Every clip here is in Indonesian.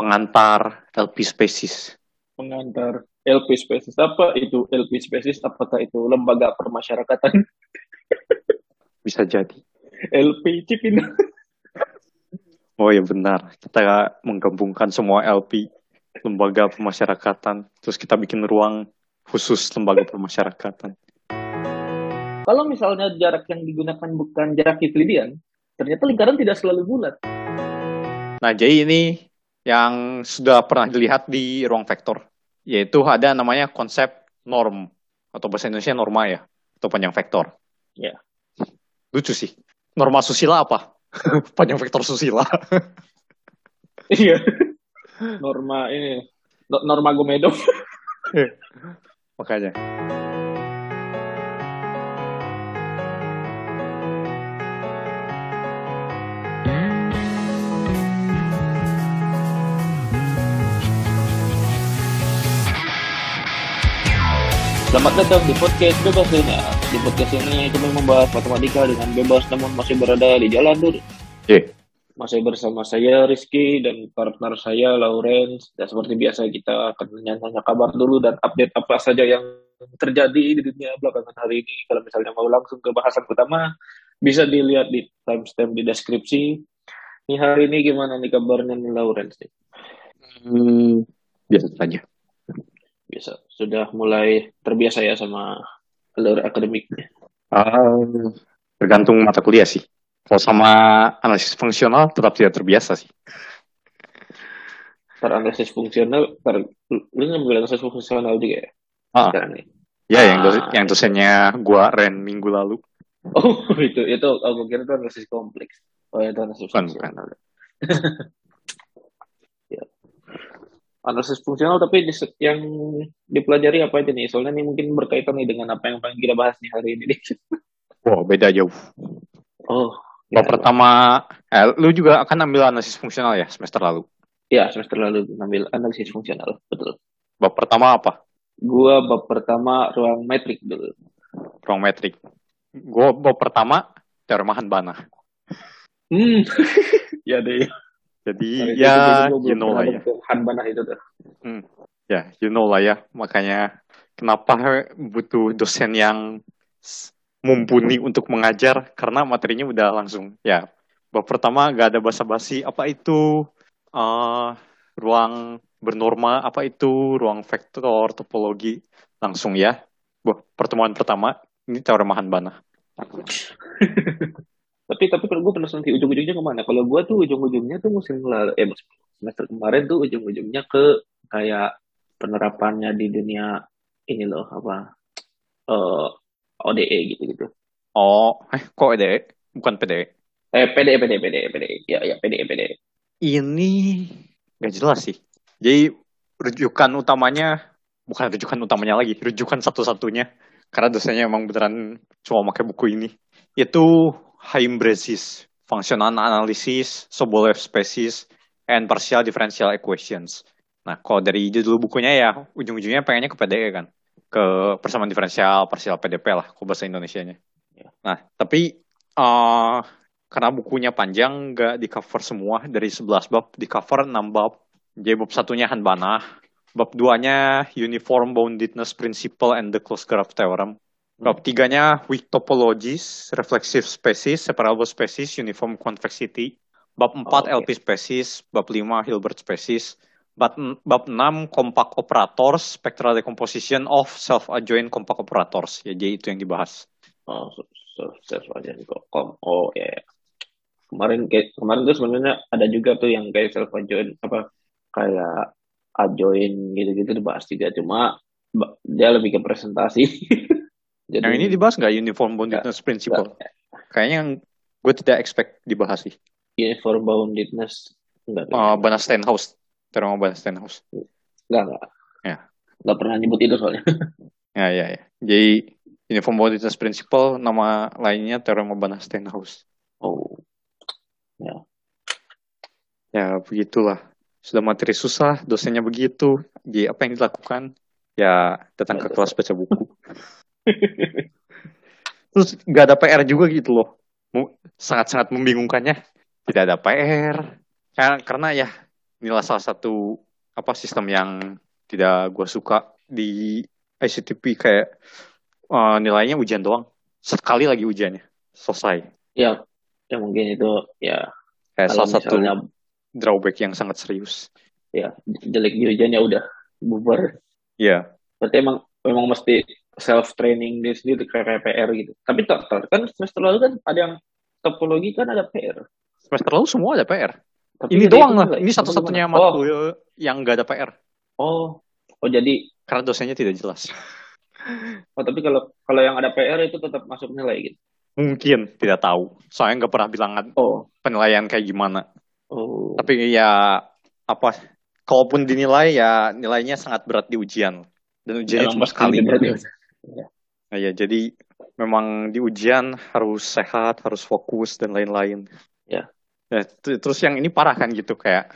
pengantar LP species. Pengantar LP species apa itu LP species? Apakah itu lembaga permasyarakatan? Bisa jadi. LP Cipinang. Oh ya benar, kita menggabungkan semua LP lembaga pemasyarakatan, terus kita bikin ruang khusus lembaga pemasyarakatan. Kalau misalnya jarak yang digunakan bukan jarak Euclidean, ternyata lingkaran tidak selalu bulat. Nah, jadi ini yang sudah pernah dilihat di ruang vektor, yaitu ada namanya konsep norm, atau bahasa Indonesia norma ya, atau panjang vektor. Ya. Lucu sih. Norma susila apa? panjang vektor susila. Iya. norma ini, no- norma Gomedo. Makanya. Selamat datang di podcast Bebas Dunia. Di podcast ini kami membahas matematika dengan bebas namun masih berada di jalan dulu. Oke. Masih bersama saya Rizky dan partner saya Lawrence. Dan seperti biasa kita akan nanya-nanya kabar dulu dan update apa saja yang terjadi di dunia belakangan hari ini. Kalau misalnya mau langsung ke bahasan utama, bisa dilihat di timestamp di deskripsi. Ini hari ini gimana nih kabarnya nih Lawrence nih? Hmm, biasa saja. Biasa, sudah mulai terbiasa ya sama alur akademiknya. Ah, tergantung mata kuliah sih. Kalau sama analisis fungsional tetap tidak terbiasa sih. Per analisis fungsional, per, lu ngambil analisis fungsional juga ya? Ah, Sekarang nih. ya yang Ah. yang dosennya gua Ren minggu lalu. Oh, itu, itu, aku kira itu analisis kompleks. Oh, itu analisis Bukan, fungsional. Analisis fungsional, tapi di, yang dipelajari apa itu nih? Soalnya ini mungkin berkaitan nih dengan apa yang pengen kita bahas nih hari ini. Wow, beda jauh. Oh, Bab ya, pertama, eh, lu juga akan ambil analisis fungsional ya semester lalu. ya semester lalu ngambil analisis fungsional, betul. Bab pertama apa? Gua bab pertama ruang metrik dulu. Ruang metrik. Gua bab pertama teorema Hanbana. Hmm, ya deh. Jadi Sorry, ya, itu- itu gua you know lah ya. bentuk Hanbana itu tuh. Ya, you know lah ya. Makanya kenapa butuh dosen yang mumpuni untuk mengajar karena materinya udah langsung. Ya, bab pertama gak ada basa-basi. Apa itu eh, ruang bernorma? Apa itu ruang vektor topologi? Langsung ya. Wah, pertemuan pertama ini teorema Hanbana. Tapi tapi kalau gue penasaran sih ujung-ujungnya ke mana? Kalau gue tuh ujung-ujungnya tuh musim lalu, eh semester kemarin tuh ujung-ujungnya ke kayak penerapannya di dunia ini loh apa eh ODE gitu-gitu. Oh, eh kok EDE? Bukan PDE. Eh PDE PDE PDE PDE ya ya PDE PDE. Ini gak jelas sih. Jadi rujukan utamanya bukan rujukan utamanya lagi, rujukan satu-satunya karena dosennya emang beneran cuma pakai buku ini. Itu Heimbrezis, Functional Analysis, Sobolev Species, and Partial Differential Equations. Nah, kalau dari judul bukunya ya ujung-ujungnya pengennya ke PDE kan. Ke persamaan diferensial, partial PDP lah, ke bahasa Indonesianya. Ya. Nah, tapi eh karena bukunya panjang, nggak di cover semua dari 11 bab, di cover 6 bab. Jadi bab satunya Hanbana, bab duanya Uniform Boundedness Principle and the Closed Graph Theorem. Bab tiganya Weak Topologies, Reflexive Species, Separable Species, Uniform Convexity. Bab 4 Oh, oke. LP Species, bab 5 Hilbert Species. Bab, bab 6 Compact Operators, Spectral Decomposition of Self-Adjoint Compact Operators. Ya, jadi itu yang dibahas. Oh, so, so, self aja kok. Kom. Oh ya. ya. Kemarin kayak kemarin tuh sebenarnya ada juga tuh yang kayak self adjoin apa kayak adjoin gitu-gitu dibahas juga cuma dia lebih ke presentasi. Jadi Yang ini dibahas nggak Uniform Boundedness Principle? nggak- Kayaknya yang gue tidak expect dibahas sih. uniform boundedness enggak Uh, Bana Steinhaus. Teorema Bana Steinhaus. enggak enggak. Ya. Enggak pernah nyebut itu soalnya. Ya, ya, ya. Jadi Uniform Boundedness Principle, nama lainnya Teorema Bana Steinhaus. Oh. Ya, begitulah. Sudah materi susah, dosennya begitu. Jadi apa yang dilakukan? Ya, datang ke kelas baca buku. Terus nggak ada PR juga gitu loh. Sangat-sangat membingungkannya. Tidak ada PR. Karena, karena ya, inilah salah satu apa sistem yang tidak gue suka di ICTP kayak uh, nilainya ujian doang. Sekali lagi ujiannya. Selesai. Ya ya mungkin itu ya. Kayak salah satu drawback yang sangat serius. Ya jelek di ujian ya udah bubar. Ya berarti emang memang mesti self training di sendiri kayak PR gitu. Tapi tak kan semester lalu kan ada yang topologi kan ada PR semester lalu semua ada PR Tapi ini doang lah. ini satu-satunya gimana? oh matkul yang gak ada PR oh. Oh jadi karena dosennya tidak jelas. Oh tapi kalau kalau yang ada PR itu tetap masuk nilai gitu? Mungkin. Tidak tahu. Soalnya nggak pernah bilang oh. penilaian kayak gimana. Oh. Tapi ya apa kalaupun dinilai ya nilainya sangat berat di ujian. Dan ujiannya cuma sekali Nah, ya jadi memang di ujian harus sehat harus fokus dan lain-lain. Ya. Ya, terus yang ini parah kan gitu kayak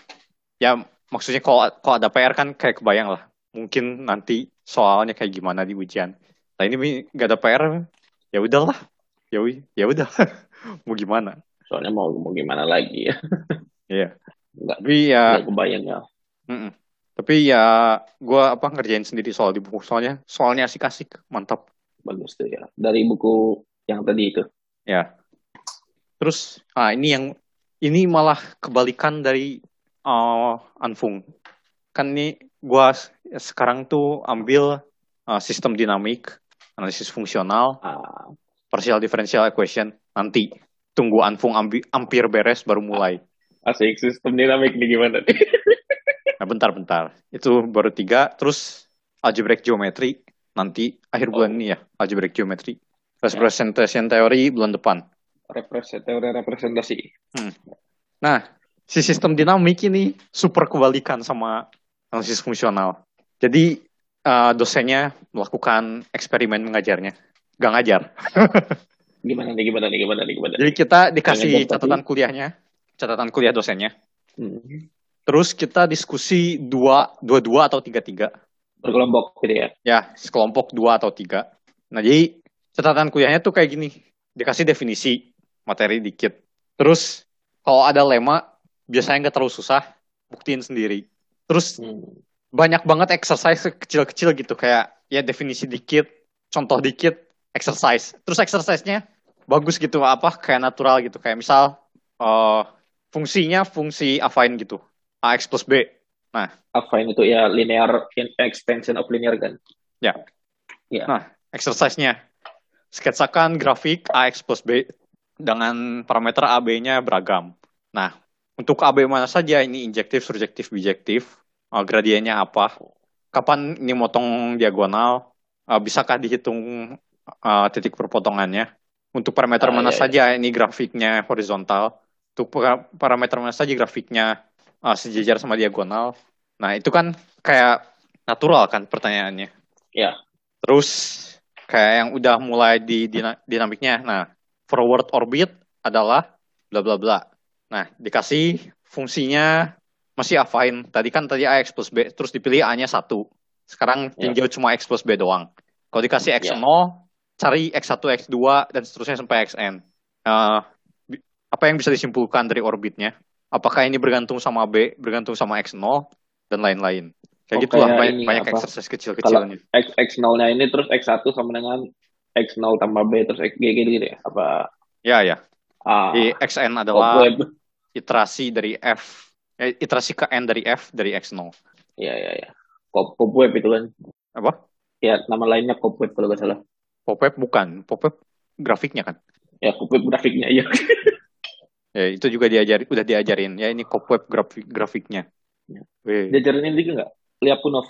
ya maksudnya kalau kalau ada PR kan kayak kebayang lah mungkin nanti soalnya kayak gimana di ujian. Nah ini gak ada PR ya udahlah. Ya ya udah mau gimana? Soalnya mau mau gimana lagi ya? Iya. nggak tapi ya nggak kebayang ya. Mm-mm. Tapi ya gue apa ngerjain sendiri soal di buku soalnya soalnya asik-asik. Mantap. Bagus tuh ya. Dari buku yang tadi itu. Ya. Terus ah ini yang ini malah kebalikan dari uh, Anfung. Kan ini gue sekarang tuh ambil uh, sistem dinamik, analisis fungsional, ah. partial differential equation. Nanti tunggu Anfung ambi, hampir beres baru mulai. asik sistem dinamik nih gimana nih Nah bentar-bentar itu baru tiga terus algebraic geometry nanti akhir bulan Oh. ini ya algebraic geometry. Representation teori bulan depan. Represent teori representasi. Nah si sistem dinamik ini super kebalikan sama analisis fungsional. Jadi eh, dosennya melakukan eksperimen mengajarnya. Gak ngajar. Gimana nih gimana nih gimana nih gimana jadi kita dikasih catatan kuliahnya catatan kuliah dosennya. Hmm. Terus kita diskusi dua dua dua atau tiga tiga berkelompok gitu ya ya sekelompok dua atau tiga. Nah jadi catatan kuliahnya tuh kayak gini, dikasih definisi materi dikit. Terus kalau ada lema biasanya nggak terlalu susah, buktiin sendiri. Terus hmm. banyak banget exercise kecil-kecil gitu kayak ya definisi dikit, contoh dikit, exercise. Terus exercise-nya bagus gitu apa kayak natural gitu kayak misal eh, fungsinya fungsi affine gitu, ax plus b. affine itu ya linear in- extension of linear kan? Exercise-nya. Sketsakan grafik AX plus B dengan parameter AB-nya beragam. Nah, untuk AB mana saja? Ini injektif, surjektif, bijektif, uh, gradiennya apa, kapan ini motong diagonal, uh, bisakah dihitung uh, titik perpotongannya, untuk parameter Ah, mana iya, iya. saja? Ini grafiknya horizontal, untuk para- parameter mana saja grafiknya uh, sejajar sama diagonal. Nah, itu kan kayak natural kan pertanyaannya. Ya. Terus kayak yang udah mulai di dina- dinamiknya. Nah, forward orbit adalah bla bla bla. Nah, dikasih fungsinya masih affine. Tadi kan tadi AX plus B, terus dipilih A-nya satu. Sekarang tinjau cuma X plus B doang. Kalau dikasih X0, cari X1, X2, dan seterusnya sampai Xn. Eh, bi- apa yang bisa disimpulkan dari orbitnya? Apakah ini bergantung sama B, bergantung sama X0, dan lain-lain. Kayak Oh, gitu lah, kayak banyak, banyak apa? exercise kecil-kecilnya. X X0-nya ini terus X1 sama dengan X0 tambah B terus XG gitu ya apa Ya, ya. ah XN oh, adalah web iterasi dari F, eh, iterasi ke N dari F dari X0. ya ya ya Cop Cop web itu kan Apa? ya nama lainnya Cop web kalau nggak salah Popweb bukan, Popweb grafiknya kan. ya Cop web grafiknya iya Ya, itu juga diajari, udah diajarin. Ya, ini Popweb grafik grafiknya. Ya. Diajarin ini nggak? Liapunov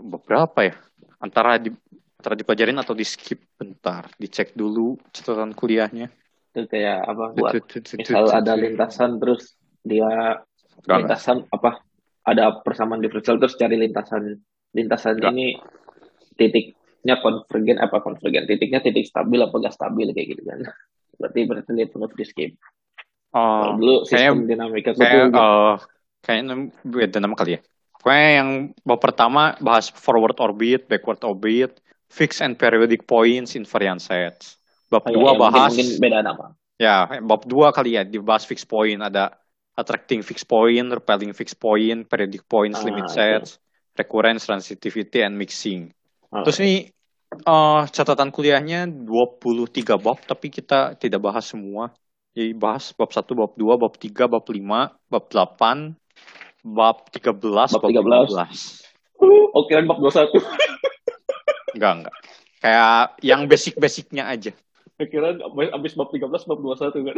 berapa ya? Antara di antara dipelajarin atau di skip bentar, dicek dulu catatan kuliahnya. itu kayak apa buat misal ada lintasan terus dia lintasan apa ada persamaan diferensial terus cari lintasan. Lintasan ini titiknya konvergen apa konvergen? Titiknya titik stabil apa gak stabil kayak gitu kan. Berarti berarti lihat penuh di skip Oh, Kalau dulu kayaknya- dinamika kayak eh kayaknya beda nama kali ya. Pokoknya yang bab pertama bahas forward orbit, backward orbit, fixed and periodic points, invariant sets. Bab kayak dua ya, mungkin, bahas mungkin beda nama ya bab dua kali ya dibahas fixed point ada attracting fixed point, repelling fixed point, periodic points, Ah, limit sets, recurrence, transitivity, and mixing. Ah, Terus ini eh, catatan kuliahnya 23 bab, tapi kita tidak bahas semua. Jadi bahas bab 1, bab 2, bab 3, bab 5, bab 8, bab 13, Bab bab 13. 15. Oke, kan bab 21. Enggak, enggak. Kayak yang basic-basicnya aja. Kira abis bab 13 bab 21 kan.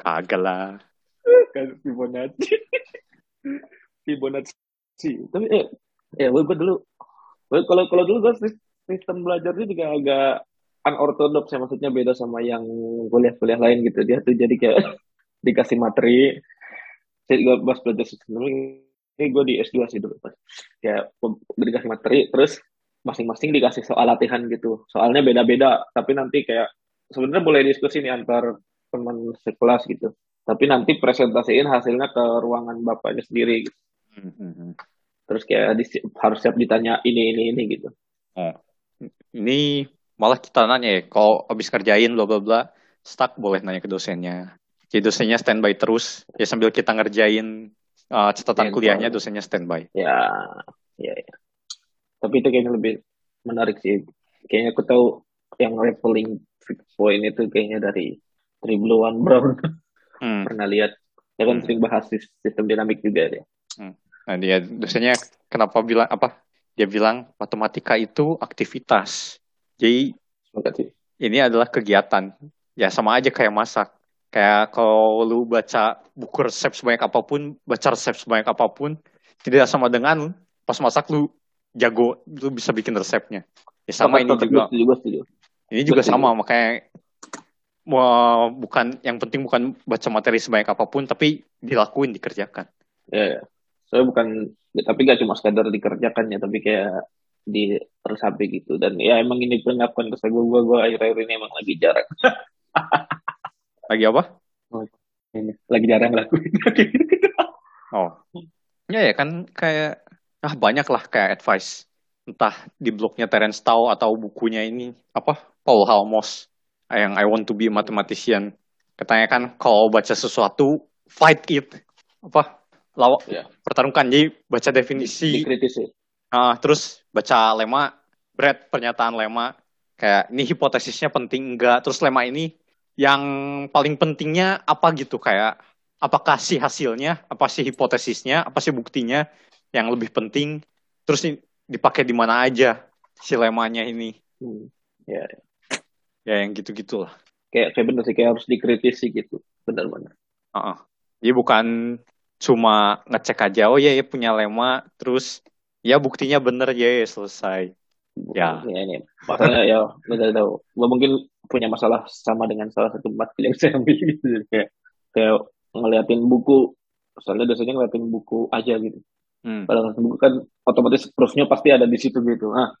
Kagak lah. Kan Fibonacci. Fibonacci. Tapi eh ya gue, gue dulu gue kalau kalau dulu gue sis- sistem belajarnya juga agak unorthodox ya maksudnya beda sama yang kuliah-kuliah lain gitu dia tuh jadi kayak dikasih materi saya juga pas belajar sistem ini gue di S2 sih dulu pas kayak dikasih materi terus masing-masing dikasih soal latihan gitu soalnya beda-beda tapi nanti kayak sebenarnya boleh diskusi nih antar teman sekelas gitu tapi nanti presentasiin hasilnya ke ruangan bapaknya sendiri gitu. Hmm, hmm. terus kayak di- harus siap ditanya ini ini ini gitu Oh. Ini malah kita nanya ya, kalau habis kerjain bla bla bla, stuck boleh nanya ke dosennya. Jadi dosennya standby terus, ya sambil kita ngerjain uh, catatan Standby. kuliahnya, dosennya standby. ya ya, ya. tapi itu kayaknya lebih menarik sih kayaknya aku tahu yang leveling fixed point itu kayaknya dari One Brown Hmm. pernah lihat ya kan Hmm. sering bahas sis- sistem dinamik juga dia Nah dia dosennya kenapa bilang apa? Dia bilang matematika itu aktivitas. Jadi ini adalah kegiatan. Ya sama aja kayak masak. Kayak kalau lu baca buku resep sebanyak apa pun, baca resep sebanyak apa pun, tidak sama dengan pas masak lu jago, lu bisa bikin resepnya. Ya sama ini juga. Ini juga Betul. sama, makanya mau bukan yang penting bukan baca materi sebanyak apa pun, tapi dilakuin, dikerjakan. ya, ya. Soalnya bukan tapi gak cuma sekadar dikerjakan ya tapi kayak diresapi gitu dan ya emang ini pengakuan ke gue gue gue akhir-akhir ini emang lagi jarang. Lagi apa? ini. Lagi jarang lakuin Oh, ya ya kan kayak ah banyak lah kayak advice. Entah di blognya Terence Tao atau bukunya ini apa Paul Halmos yang I Want to Be a Mathematician. Katanya kan kalau baca sesuatu fight it. Apa? Lawa Ya. pertarungkan. Jadi baca definisi. Dikritisi ah, terus baca lema Brad pernyataan lema kayak ini hipotesisnya penting enggak? Terus lema ini yang paling pentingnya apa gitu? Kayak apakah sih hasilnya apa sih hipotesisnya apa sih buktinya yang lebih penting? Terus ini dipakai di mana aja si lemanya ini. Hmm. ya ya. Yang gitu gitulah kayak kayak bener sih kayak harus dikritisi gitu benar-benar Heeh. jadi bukan cuma ngecek aja oh ya ya punya lema terus ya buktinya bener ya, selesai. Ya. ya. ini. Masalahnya ya nggak tahu gue mungkin punya masalah sama dengan salah satu matkul yang saya ambil gitu. Jadi kayak kayak ngeliatin buku. Soalnya dosennya ngeliatin buku aja gitu. Hmm. kalau ngeliatin buku kan otomatis proofnya pasti ada di situ gitu. Ah.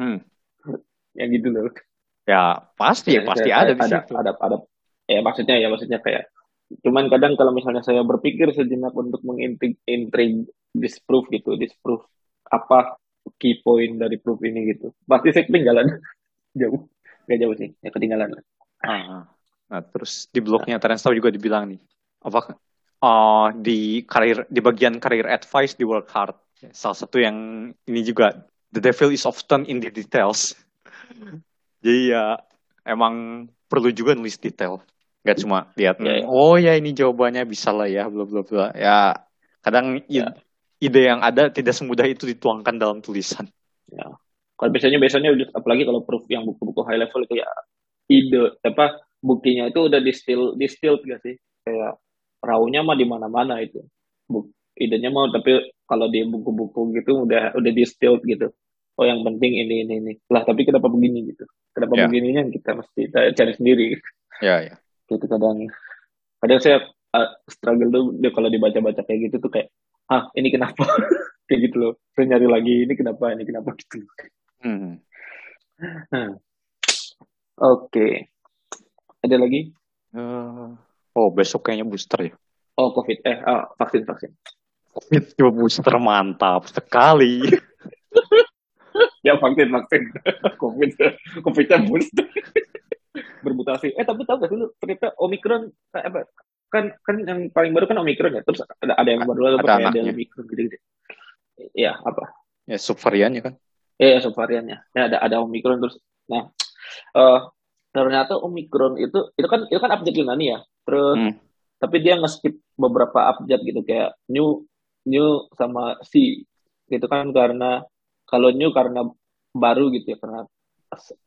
Hmm. yang gitu loh. Ya pasti ya pasti ada di situ. ada ada ya maksudnya ya maksudnya kayak cuman kadang kalau misalnya saya berpikir sejenak untuk mengintrig disprove gitu disprove apa key point dari proof ini gitu pasti saya ketinggalan jauh nggak jauh sih ya ketinggalan Ah, Nah, terus di blognya Terence Tao juga dibilang nih, apa ah, di karir di bagian career advice di work hard. Salah satu yang ini juga the devil is often in the details. Jadi ya emang perlu juga nulis detail. Gak cuma lihat Ya, ya. oh ya ini jawabannya bisa lah ya bla bla bla. Ya kadang Ya. Ide yang ada tidak semudah itu dituangkan dalam tulisan. kalau biasanya biasanya udah- apalagi kalau proof yang buku-buku high level itu ya ide apa buktinya itu udah distill distilled gak sih? Kayak raunya mah di mana-mana itu. Buk, idenya mau tapi kalau di buku-buku gitu udah udah distilled gitu. Oh yang penting ini ini ini. Lah tapi kenapa begini gitu? Kenapa Ya. begininya kita mesti kita cari sendiri. Ya ya. gitu kadang. Kadang saya uh, struggle tuh kalau dibaca-baca kayak gitu tuh kayak ah ini kenapa kayak gitu loh saya nyari lagi ini kenapa ini kenapa gitu Hmm. Oke. Ada lagi? Eh, oh besok kayaknya booster ya. Oh, COVID. Eh, ah, vaksin, vaksin. Itu booster mantap sekali. Ya, vaksin, vaksin. COVID. COVID-nya booster. Bermutasi. Eh, tapi tahu gak sih lu, ternyata Omicron, eh, apa, kan kan yang paling baru kan Omicron ya. Terus ada ada yang baru lagi Ada anaknya. ada Omicron gitu-gitu. Ya, apa? Ya subvariannya kan. Ya, ya subvariannya. Ya ada ada Omicron terus. Nah, eh ternyata Omicron itu itu kan itu kan update Yunani ya. Terus Hmm. tapi dia nge-skip beberapa update gitu kayak new new sama C gitu kan karena kalau new karena baru gitu ya karena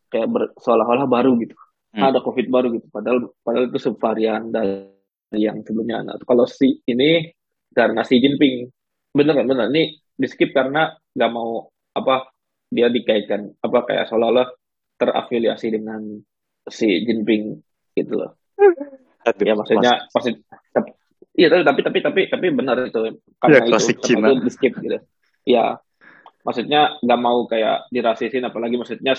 kayak seolah-olah baru gitu Hmm. ada covid baru gitu padahal padahal itu subvarian dari yang sebelumnya. Nah kalau si ini karena Xi Jinping. Bener kan bener. Ini di skip karena nggak mau apa dia dikaitkan apa kayak seolah-olah terafiliasi dengan Xi Jinping gitu loh. Aduh, ya maksudnya maksud tapi- iya tapi tapi tapi tapi tapi benar itu. Karena Ya, itu Cina. itu di skip gitu. Ya maksudnya nggak mau kayak dirasisin apalagi maksudnya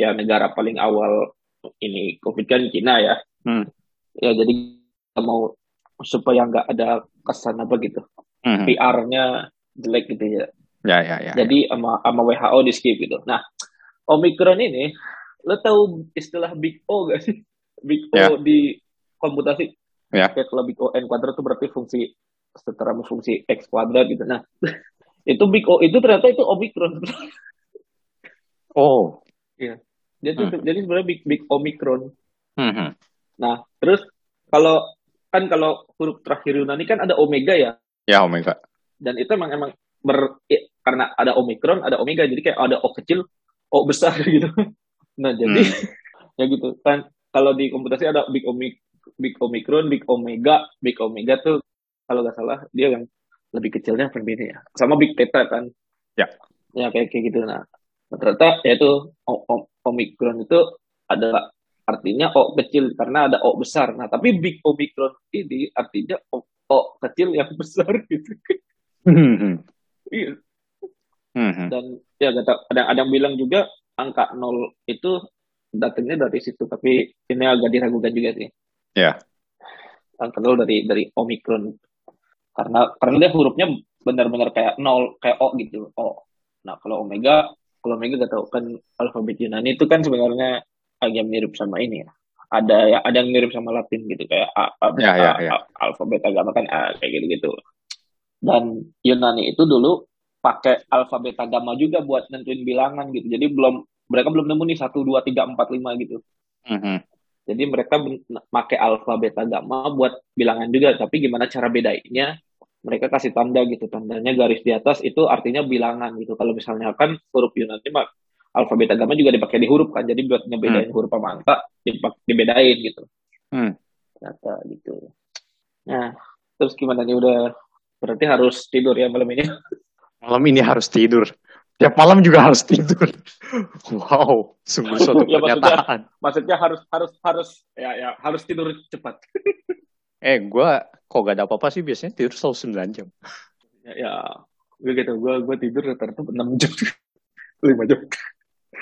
ya negara paling awal ini covid kan Cina ya. Hmm. ya jadi mau supaya nggak ada kesan apa gitu Hmm. PR-nya jelek gitu ya Ya ya ya. jadi sama sama WHO di skip gitu nah Omicron ini lo tahu istilah Big O gak sih Big O Ya. di komputasi Ya. kayak kalau Big O N kuadrat itu berarti fungsi setara sama fungsi X kuadrat gitu nah itu Big O itu ternyata itu Omicron Oh. jadi Hmm. jadi sebenarnya Big Big Omicron hmm. nah terus kalau kan kalau huruf terakhir Yunani kan ada omega ya? Ya Omega. dan itu emang emang ber i- karena ada omikron ada omega jadi kayak ada o kecil o besar gitu. Nah jadi ya gitu. Kan kalau di komputasi ada big omik big omikron big omega big omega tuh kalau nggak salah dia yang lebih kecilnya apa ya? Sama big theta kan? Ya. ya kayak kayak gitu. Nah ternyata ya itu o- o- omikron itu ada artinya o kecil karena ada o besar nah tapi big omikron ini artinya o, o kecil yang besar gitu Hmm. hmm. Iya. Hmm. dan ya gak tau, ada ada yang bilang juga angka nol itu datangnya dari situ tapi ini agak diragukan juga sih Ya. angka nol dari dari omikron karena karena dia hurufnya benar-benar kayak nol kayak o gitu o nah kalau omega kalau omega gak tahu kan alfabet Yunani itu kan sebenarnya agak mirip sama ini ya ada ya ada yang mirip sama Latin gitu kayak a, a, Ya, ya, a- ya. a- alfabet agama kan A kayak gitu gitu dan Yunani itu dulu pakai alfabet agama juga buat nentuin bilangan gitu jadi belum mereka belum nemu nih satu dua tiga empat lima gitu Hmm. hmm. jadi mereka pakai alfabet agama buat bilangan juga, tapi gimana cara bedainnya? Mereka kasih tanda gitu, tandanya garis di atas itu artinya bilangan gitu. Kalau misalnya kan huruf Yunani mah alfabet agama juga dipakai di huruf kan, jadi buat ngebedain huruf sama angka dibedain gitu. Hmm. Ternyata gitu. Nah, terus gimana nih udah berarti harus tidur ya malam ini? Malam ini harus tidur. Tiap malam juga harus tidur. Wow, sungguh suatu Ya, maksudnya- pernyataan. Maksudnya harus harus harus ya ya harus tidur cepat. Eh, gue kok gak ada apa-apa sih biasanya tidur selalu 9 jam. Ya, ya gue gitu, gue gue tidur rata-rata 6 jam, 5 jam.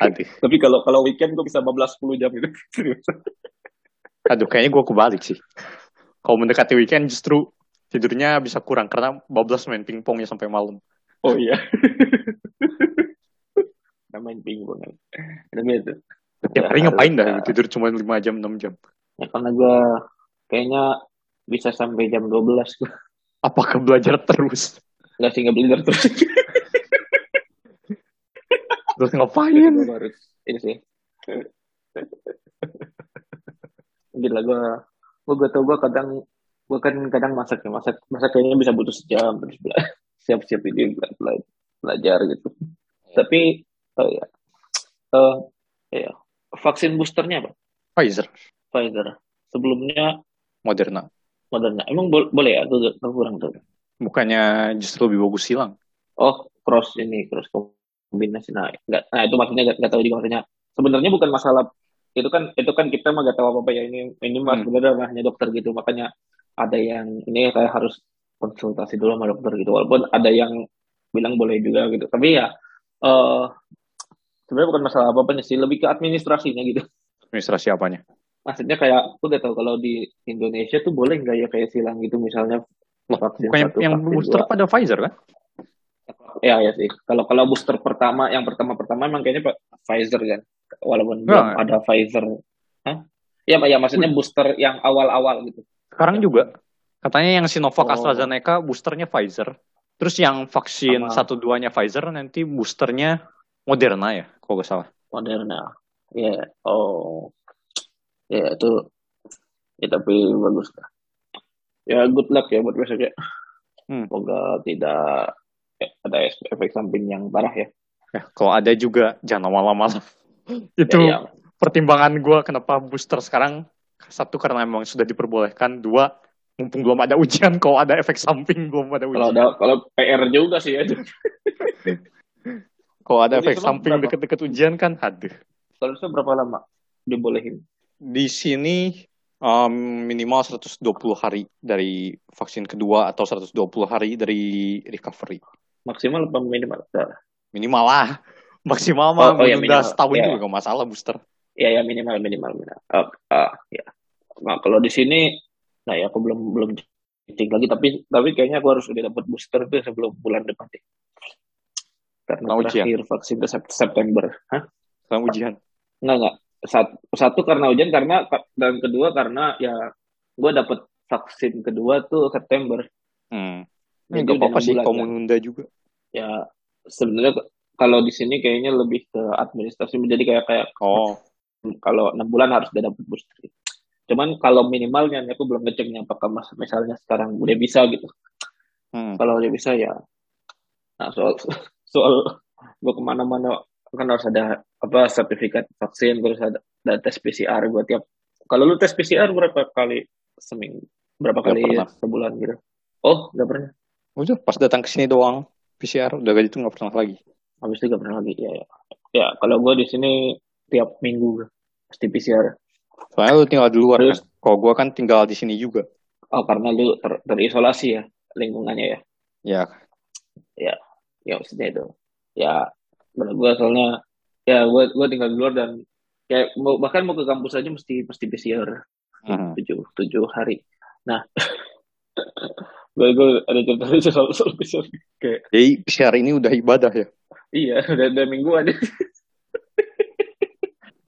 Aduh, Tapi kalau kalau weekend gue bisa 15 10 jam gitu. Aduh kayaknya gue kebalik sih. Kalau mendekati weekend justru tidurnya bisa kurang karena bablas main pingpongnya sampai malam. Oh iya. Kita main pingpong kan. Gitu. Tiap hari Ya, ngapain dah tidur cuma 5 jam, 6 jam. Ya karena gue kayaknya bisa sampai jam 12 gue. Apakah belajar terus? Nggak sih nggak belajar terus. Terus ngapain? gue harus ini sih. Gila gue gue gak tau gue kadang gue kan kadang masak ya masak masak kayaknya bisa butuh sejam terus bela- siap-siap ini bela- bela- belajar gitu. Tapi oh ya, eh ya vaksin boosternya apa? Pfizer, Pfizer. Sebelumnya Moderna. Moderna. Emang bo- boleh ya? Tuh, tuh kurang tuh. Bukannya justru lebih bagus silang? Oh, cross ini, cross kombinasi. Nah, nggak, nah itu maksudnya nggak, nggak tahu juga maksudnya. Sebenarnya bukan masalah itu kan itu kan kita mah nggak tahu apa apa ya ini ini mas Hmm. sebenarnya ranahnya dokter gitu makanya ada yang ini saya harus konsultasi dulu sama dokter gitu walaupun ada yang bilang boleh juga gitu tapi ya eh sebenarnya bukan masalah apa apa sih lebih ke administrasinya gitu Administrasi apanya? maksudnya kayak aku udah tahu kalau di Indonesia tuh boleh nggak ya kayak silang gitu misalnya vaksin Bukan satu, yang vaksin booster dua. pada Pfizer kan? Ya ya sih. Kalau kalau booster pertama, yang pertama pertama emang kayaknya Pfizer kan, walaupun belum ada Pfizer. Hah? Ya ya maksudnya booster yang awal-awal gitu. Sekarang juga. Katanya yang Sinovac Oh. AstraZeneca boosternya Pfizer. Terus yang vaksin Sama. satu duanya Pfizer nanti boosternya Moderna ya, kalau nggak salah. Moderna. Ya, oh. Ya, itu ya tapi bagus lah. Ya good luck ya buat besok ya. Hmm. Semoga tidak ada efek samping yang parah ya. Ya, kalau ada juga jangan lama-lama. Itu Ya, ya. pertimbangan gue kenapa booster sekarang. Satu karena memang sudah diperbolehkan. Dua, mumpung belum ada ujian. Kalau ada efek samping belum ada Kalau ujian. ada kalau PR juga sih ya. Kalau ada Jadi efek samping deket-deket ujian kan, aduh. Seharusnya berapa lama dibolehin? Di sini um, minimal 120 hari dari vaksin kedua atau 120 hari dari recovery. Maksimal apa minimal? Minimal lah. Maksimal mah Oh, oh ya, minimal. setahun Ya. juga gak masalah booster. Ya ya minimal minimal minimal. Ah, ah, ya. Nah, kalau di sini, nah ya aku belum belum cek lagi tapi tapi kayaknya aku harus udah dapat booster tuh sebelum bulan depan deh. Karena ujian? terakhir vaksin ke Sep- September. Hah? Sekarang ujian. Enggak enggak. Satu, satu karena ujian karena dan kedua karena ya gue dapat vaksin kedua tuh September. Hmm. Ini gak udah apa-apa sih kalau kan. juga. Ya sebenarnya kalau di sini kayaknya lebih ke administrasi menjadi kayak kayak Oh, kalau enam bulan harus udah dapat booster. Cuman kalau minimalnya aku belum ngeceknya apakah mas, misalnya sekarang udah bisa gitu. hmm. Kalau udah bisa ya. Nah soal soal gue ke mana-mana kan harus ada apa sertifikat vaksin terus ada, ada tes PCR gue tiap. Kalau lu tes PCR berapa kali seminggu? Berapa Nggak kali pernah. sebulan gitu? Oh nggak pernah. Udah pas datang ke sini doang PCR udah gak itu nggak pernah lagi. Habis itu nggak pernah lagi. Ya ya. Ya kalau gue di sini tiap minggu pasti PCR. Soalnya lu tinggal di luar Terus? kan. Kalau gua kan tinggal di sini juga. Oh karena lu ter- terisolasi ya lingkungannya ya. Ya, ya maksudnya itu ya menurut gue soalnya ya gue gue tinggal di luar dan kayak mau bahkan mau ke kampus aja mesti mesti PCR hmm. tujuh tujuh hari nah gue gue ada cerita lucu soal soal PCR kayak jadi PCR ini udah ibadah ya. iya udah udah mingguan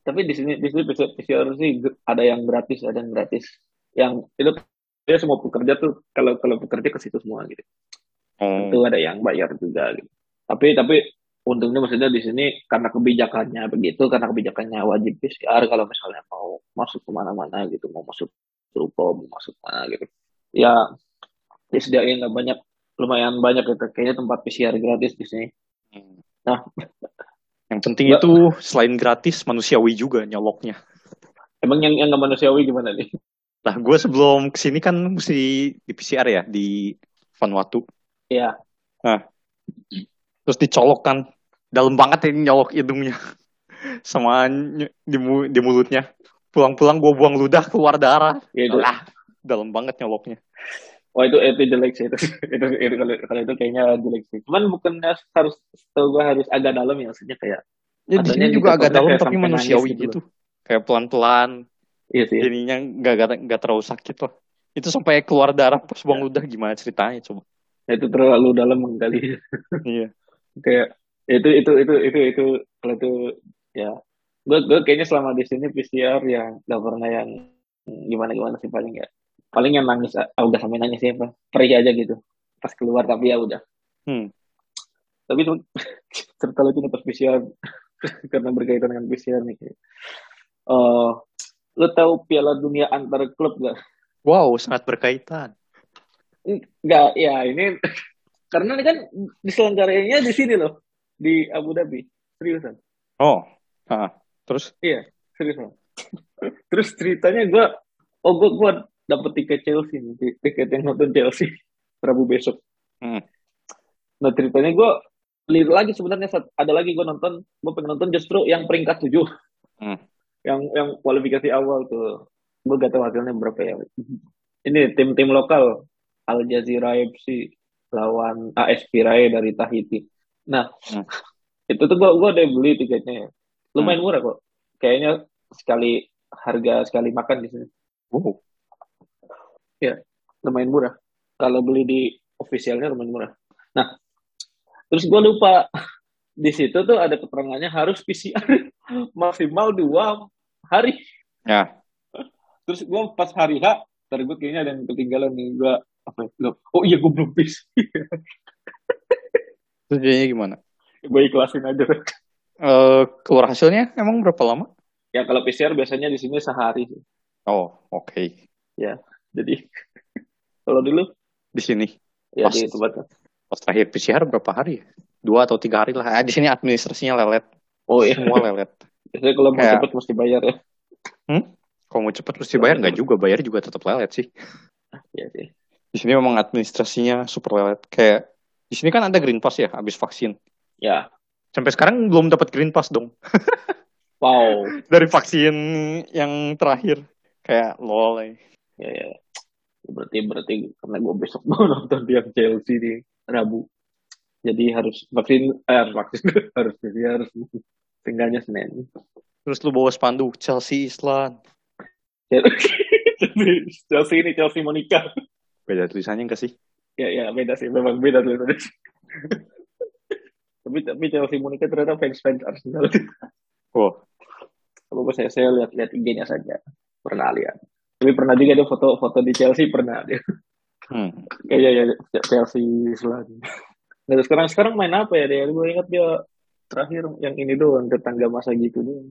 tapi di sini di sini PCR, PCR sih ada yang gratis ada yang gratis yang itu dia semua pekerja tuh kalau kalau pekerja ke situ semua gitu Oh. itu ada yang bayar juga gitu. Tapi tapi untungnya maksudnya di sini karena kebijakannya begitu, karena kebijakannya wajib PCR kalau misalnya mau masuk ke mana-mana gitu, mau masuk ruko, mau masuk mana gitu. Ya disediain lah banyak, lumayan banyak gitu. Kayaknya tempat PCR gratis di sini. Hmm. Nah. yang penting Mbak- itu selain gratis manusiawi juga nyoloknya. Emang yang yang nggak manusiawi gimana nih? Nah, gue sebelum ke sini kan mesti di PCR ya di Vanuatu. Iya. Terus dicolok kan dalam banget ini nyolok hidungnya sama di, mu- di mulutnya. Pulang-pulang gue buang ludah keluar darah. Ya, Lah, dalam banget nyoloknya. Wah itu itu jelek sih itu. itu, itu kalau, kalau itu kayaknya jelek sih. Cuman bukannya harus tahu gua harus agak dalam ya maksudnya kayak Ya, di sini juga agak dalam tapi manusiawi gitu gitu. Kayak pelan-pelan, iya sih. jadinya nggak nggak- nggak terlalu sakit loh. Itu sampai keluar darah pas buang Ya. ludah gimana ceritanya coba. Nah, itu terlalu dalam kali. Iya. kayak itu itu itu itu itu kalau itu ya gue gue kayaknya selama di sini PCR yang gak pernah yang gimana gimana sih paling ya paling yang nangis ah, udah sampai nangis ya perih aja gitu. Pas keluar tapi ya udah. Hmm. tapi itu cerita lucu pas PCR. Karena berkaitan dengan PCR nih. Eh lo tahu Piala Dunia antar klub gak? Wow, sangat berkaitan. Nggak, ya ini karena ini kan diselenggaranya di sini loh. Di Abu Dhabi. Seriusan Oh, ah, terus? Iya, serius Bang. Terus ceritanya gue, oh gue gue dapet tiket Chelsea nih, ti- tiket yang nonton Chelsea Rabu besok. Hmm. Nah ceritanya gue beli lagi sebenarnya ada lagi gue nonton, gue pengen nonton justru yang peringkat tujuh, Hmm. yang yang kualifikasi awal tuh. Gue gak tahu hasilnya berapa ya. Ini tim-tim lokal, Al Jazeera FC lawan AS Pirae dari Tahiti. Nah, Hmm. itu tuh gue gue udah beli tiketnya. ya. Lumayan murah kok. Kayaknya sekali harga sekali makan di sini. wow, lumayan murah. Kalau beli di officialnya lumayan murah. Nah, terus gue lupa di situ tuh ada keterangannya harus PCR maksimal dua hari. Ya. Terus gue pas hari H ntar gue kayaknya ada yang ketinggalan nih gue apa ya? Oh iya gue belum bis Terus jadinya gimana? gue ikhlasin aja Eh keluar hasilnya emang berapa lama? ya kalau PCR biasanya di sini sehari sih. Oh, oke. Jadi kalau dulu Di sini. ya Pas. di tempat Pas terakhir PCR berapa hari? Dua atau tiga hari lah. Ah, di sini administrasinya lelet. oh iya Semua lelet. biasanya kalau mau Kayak- cepet mesti bayar ya Kalau mau cepet mesti bayar nggak juga, bayar juga tetap lelet sih. Iya sih Di sini memang administrasinya super lelet. Kayak di sini kan ada green pass ya, habis vaksin. ya Sampai sekarang belum dapat green pass dong wow dari vaksin yang terakhir. Kayak lol. ya ya berarti berarti karena gue besok mau nonton yang Chelsea di Rabu. Jadi harus vaksin eh, harus vaksin. Harus jadi harus tinggalnya Senin. Terus lu bawa spanduk Chelsea Island. Chelsea ini Chelsea Monica. Beda tulisannya enggak sih? ya ya beda sih. Memang beda tuh tapi tapi Chelsea Monica ternyata fans fans Arsenal. Oh, apa saya saya lihat lihat IG-nya saja. Pernah lihat tapi pernah juga ada foto-foto di Chelsea pernah dia hmm. kayak ya Chelsea Island nah sekarang sekarang main apa ya dia gue ingat dia terakhir yang ini doang tetangga masa gitu doang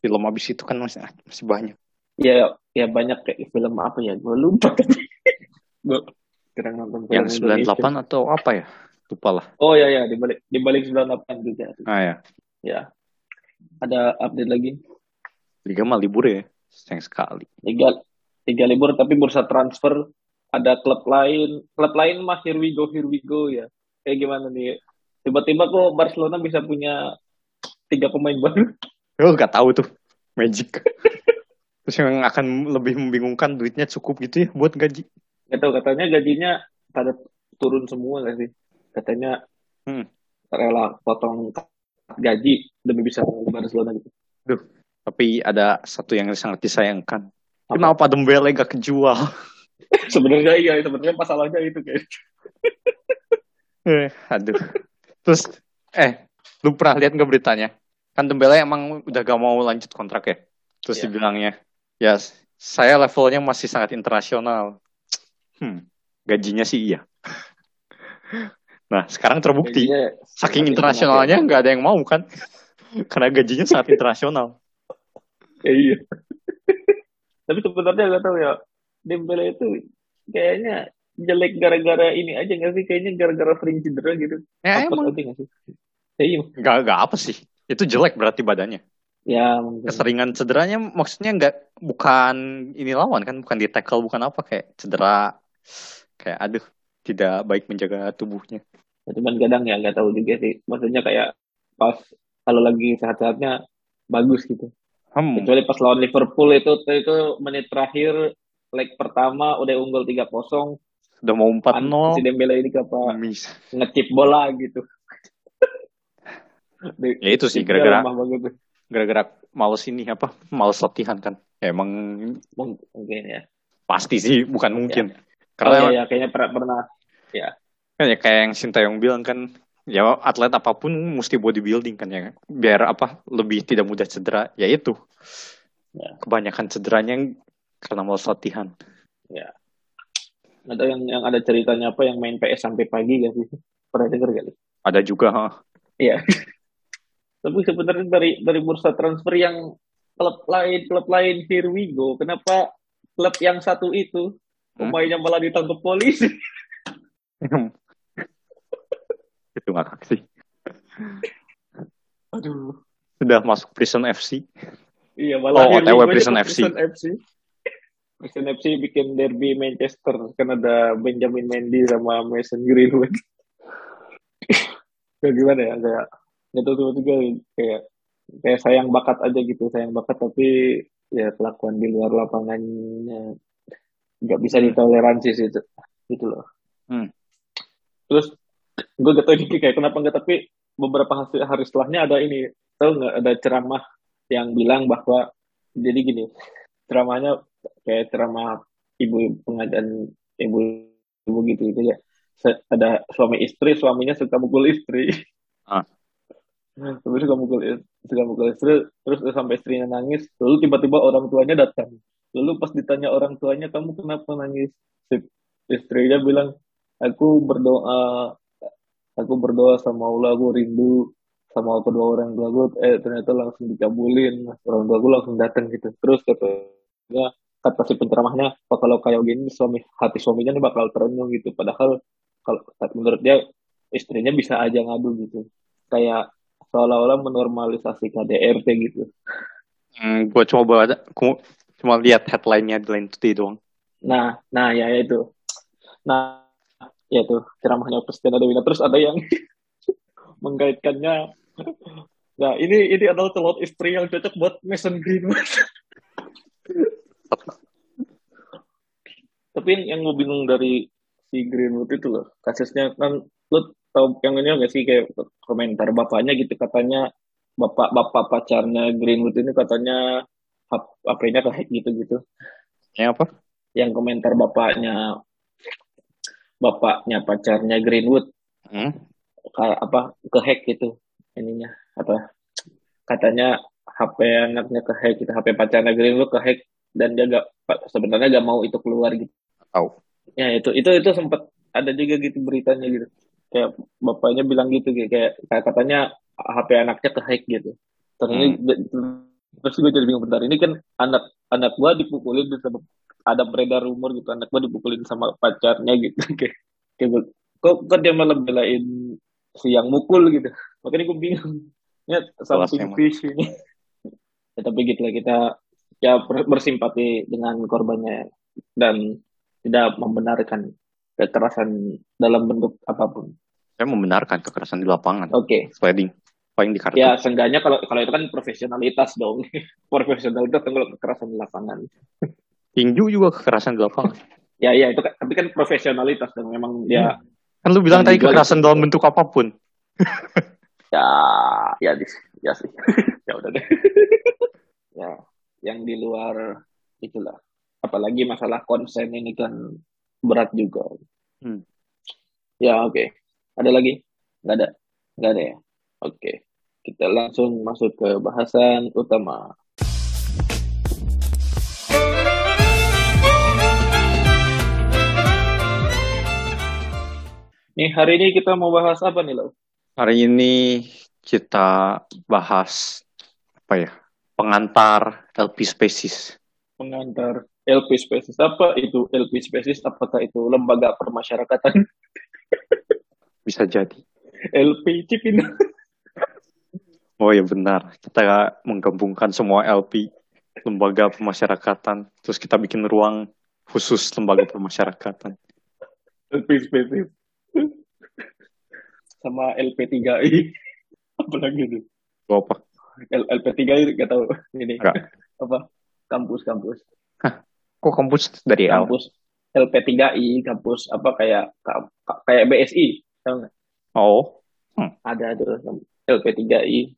film abis itu kan masih masih banyak. ya ya banyak kayak film apa ya gue lupa gue sekarang nonton film Yang Indonesia. 98 atau apa ya? Lupa lah. oh ya ya di balik di balik 98 juga Ah ya. ya ada update lagi Liga mah libur ya. Sayang sekali. tiga tiga libur tapi bursa transfer ada klub lain klub lain mah here we go here we go ya kayak gimana nih tiba-tiba kok Barcelona bisa punya tiga pemain baru Gue gak tahu tuh. Magic. Terus yang akan lebih membingungkan duitnya cukup gitu ya buat gaji. nggak tahu katanya gajinya pada turun semua gak sih katanya Hmm. rela potong gaji demi bisa Barcelona gitu Tapi ada satu yang sangat disayangkan. Apa? Kenapa Dembele gak kejual? sebenarnya iya sebenarnya masalahnya itu kayak Eh, aduh. Terus, eh, lu pernah lihat nggak beritanya? Kan Dembele emang udah gak mau lanjut kontrak ya. Terus Iya. dibilangnya, ya saya levelnya masih sangat internasional. Hmm, gajinya sih iya. Nah, sekarang terbukti. gajinya Saking internasionalnya nggak ada yang mau kan? Karena gajinya sangat internasional. Ya, iya. Tapi sebenarnya nggak tahu ya, Dembele itu kayaknya jelek gara-gara ini aja nggak sih? Kayaknya gara-gara sering cedera gitu. Ya Apa emang nggak sih? Ya, iya. nggak nggak apa sih. Itu jelek berarti badannya. Ya, mungkin. Keseringan cederanya maksudnya nggak bukan ini lawan kan, bukan di tackle bukan apa kayak cedera kayak aduh tidak baik menjaga tubuhnya. Cuman kadang ya nggak tahu juga sih. Maksudnya kayak pas kalau lagi sehat-sehatnya bagus gitu. Hmm, Kecuali pas lawan Liverpool itu itu menit terakhir leg pertama udah unggul 3-0. sudah mau 4-0. Si Dembele ini apa ngecip bola gitu. Ya itu sih gara-gara gara-gara males ini apa? Males latihan kan. Ya, emang Mung- Mungkin ya. pasti sih bukan mungkin. Oh, Karena iya, iya, kayaknya pernah, pernah. kan ya kayak yang Sintayong bilang kan ya atlet apa pun mesti bodybuilding kan ya biar apa lebih tidak mudah cedera ya itu Ya. kebanyakan cederanya karena males latihan Ada yang yang ada ceritanya apa yang main PS sampai pagi gak sih? Pernah denger gak? sih? ada juga ha. Iya. Tapi sebenarnya dari dari bursa transfer yang klub lain klub lain here we go. Kenapa klub yang satu itu Hmm? pemainnya malah ditangkap polisi? itu ngakak sih Aduh. sudah masuk prison FC Iya malah Oh, OTW Prison FC. Prison FC. Prison FC bikin derby Manchester kan ada Benjamin Mendy sama Mason Greenwood. kayak gimana ya kayak itu tuh juga kayak kayak sayang bakat aja gitu sayang bakat tapi ya kelakuan di luar lapangannya nggak bisa ditoleransi sih itu gitu loh Hmm. terus gue gak tau ini kayak kenapa nggak tapi beberapa hasil hari setelahnya ada ini. Tahu nggak? Ada ceramah yang bilang bahwa jadi gini ceramahnya kayak ceramah ibu pengajian ibu ibu gitu itu ya ada suami istri suaminya suka mukul istri. Ah. terus suka mukul is- suka mukul istri terus sampai istrinya nangis lalu tiba-tiba orang tuanya datang. Lalu pas ditanya orang tuanya kamu kenapa nangis? Istrinya bilang aku berdoa aku berdoa sama Allah aku rindu sama kedua orang tua gue eh ternyata langsung dikabulin. Orang tua gue langsung datang gitu. Terus katanya kata si penceramahnya oh, kalau kayak gini suami hati suaminya nih bakal terenyuh gitu. Padahal kalau menurut dia istrinya bisa aja ngadu gitu. Kayak seolah-olah menormalisasi KDRT gitu. Hmm, gue coba aku cuma lihat headline-nya di Line Today doang. nah nah ya itu. Nah ya itu ceramahnya Presiden Adewina terus ada yang mengkaitkannya. Nah ini ini adalah telur istri yang cocok buat Mason Greenwood tapi yang gue bingung dari si Greenwood itu loh kasusnya kan lu tau yang ini nggak sih kayak komentar bapaknya gitu katanya bapak bapak pacarnya Greenwood ini katanya HP-nya kehack gitu-gitu. Yang apa? yang komentar bapaknya bapaknya pacarnya Greenwood. Hmm? kayak apa kehack gitu ininya apa katanya HP anaknya kehack gitu HP pacarnya Greenwood kehack dan dia gak sebenarnya gak mau itu keluar gitu. Tahu. ya itu itu itu sempat ada juga gitu beritanya gitu. Kayak bapaknya bilang gitu kayak kayak, katanya HP anaknya kehack gitu. Terus ini terus gue jadi bingung bentar ini kan anak anak gua dipukulin sama ada beredar rumor gitu anak gua dipukulin sama pacarnya gitu kayak kayak gua- kok kok dia malah belain si yang mukul gitu makanya gue bingung ya something fish ini ya, tapi gitu lah kita ya ber- bersimpati dengan korbannya dan tidak membenarkan kekerasan dalam bentuk apa pun. Saya membenarkan kekerasan di lapangan. Oke, Sliding. Paling di kartu. ya seenggaknya kalau kalau itu kan profesionalitas dong, profesionalitas kalau kekerasan di lapangan. Tinju juga kekerasan di lapangan. Ya ya itu kan, tapi kan profesionalitas dong, memang dia Kan lu bilang tadi kekerasan dalam bentuk apa pun. ya ya di ya sih, ya udah deh. ya yang di luar itulah, apalagi masalah konsen ini kan berat juga. Hmm. Ya oke, ada lagi? Nggak ada, nggak ada ya. Oke, kita langsung masuk ke bahasan utama. Nih hari ini kita mau bahas apa nih lo? Hari ini kita bahas apa ya? Pengantar LP species. Pengantar LP Species apa itu LP Species? Apakah itu lembaga permasyarakatan Bisa jadi. LP Cipinang? Oh ya benar. Kita menggabungkan semua LP lembaga pemasyarakatan. Terus kita bikin ruang khusus lembaga pemasyarakatan. LP Species sama LP3I apa lagi itu? Apa? L- LP3I gak tahu ini Enggak. apa kampus-kampus Kok kampus dari kampus LP3I kampus apa kayak ka- ka- kayak BSI tahu nggak? Oh. ada tuh LP3I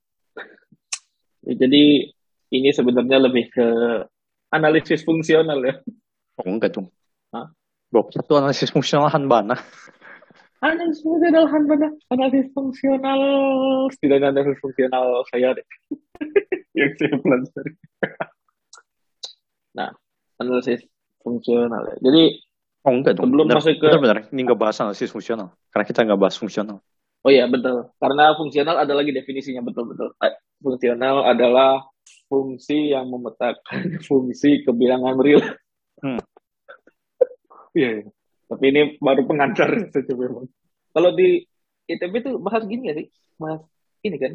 Ya, jadi ini sebenarnya lebih ke analisis fungsional ya Oh enggak dong. Hah? Bab satu analisis fungsional Hanbana. Analisis fungsional mana analisis fungsional setidaknya analisis fungsional saya deh yang saya pelajari nah analisis fungsional ya. jadi Oh enggak dong. Sebelum bener, masuk ke- bener, bener. Ini nggak bahas analisis fungsional. Karena kita nggak bahas fungsional. Oh iya betul. Karena fungsional ada lagi definisinya betul-betul. Eh, Fungsional adalah fungsi yang memetakan fungsi kebilangan real. Hmm. Iya. iya. Tapi ini baru pengantar saja memang. Kalau di ITB itu bahas gini ya sih? Bahas ini kan?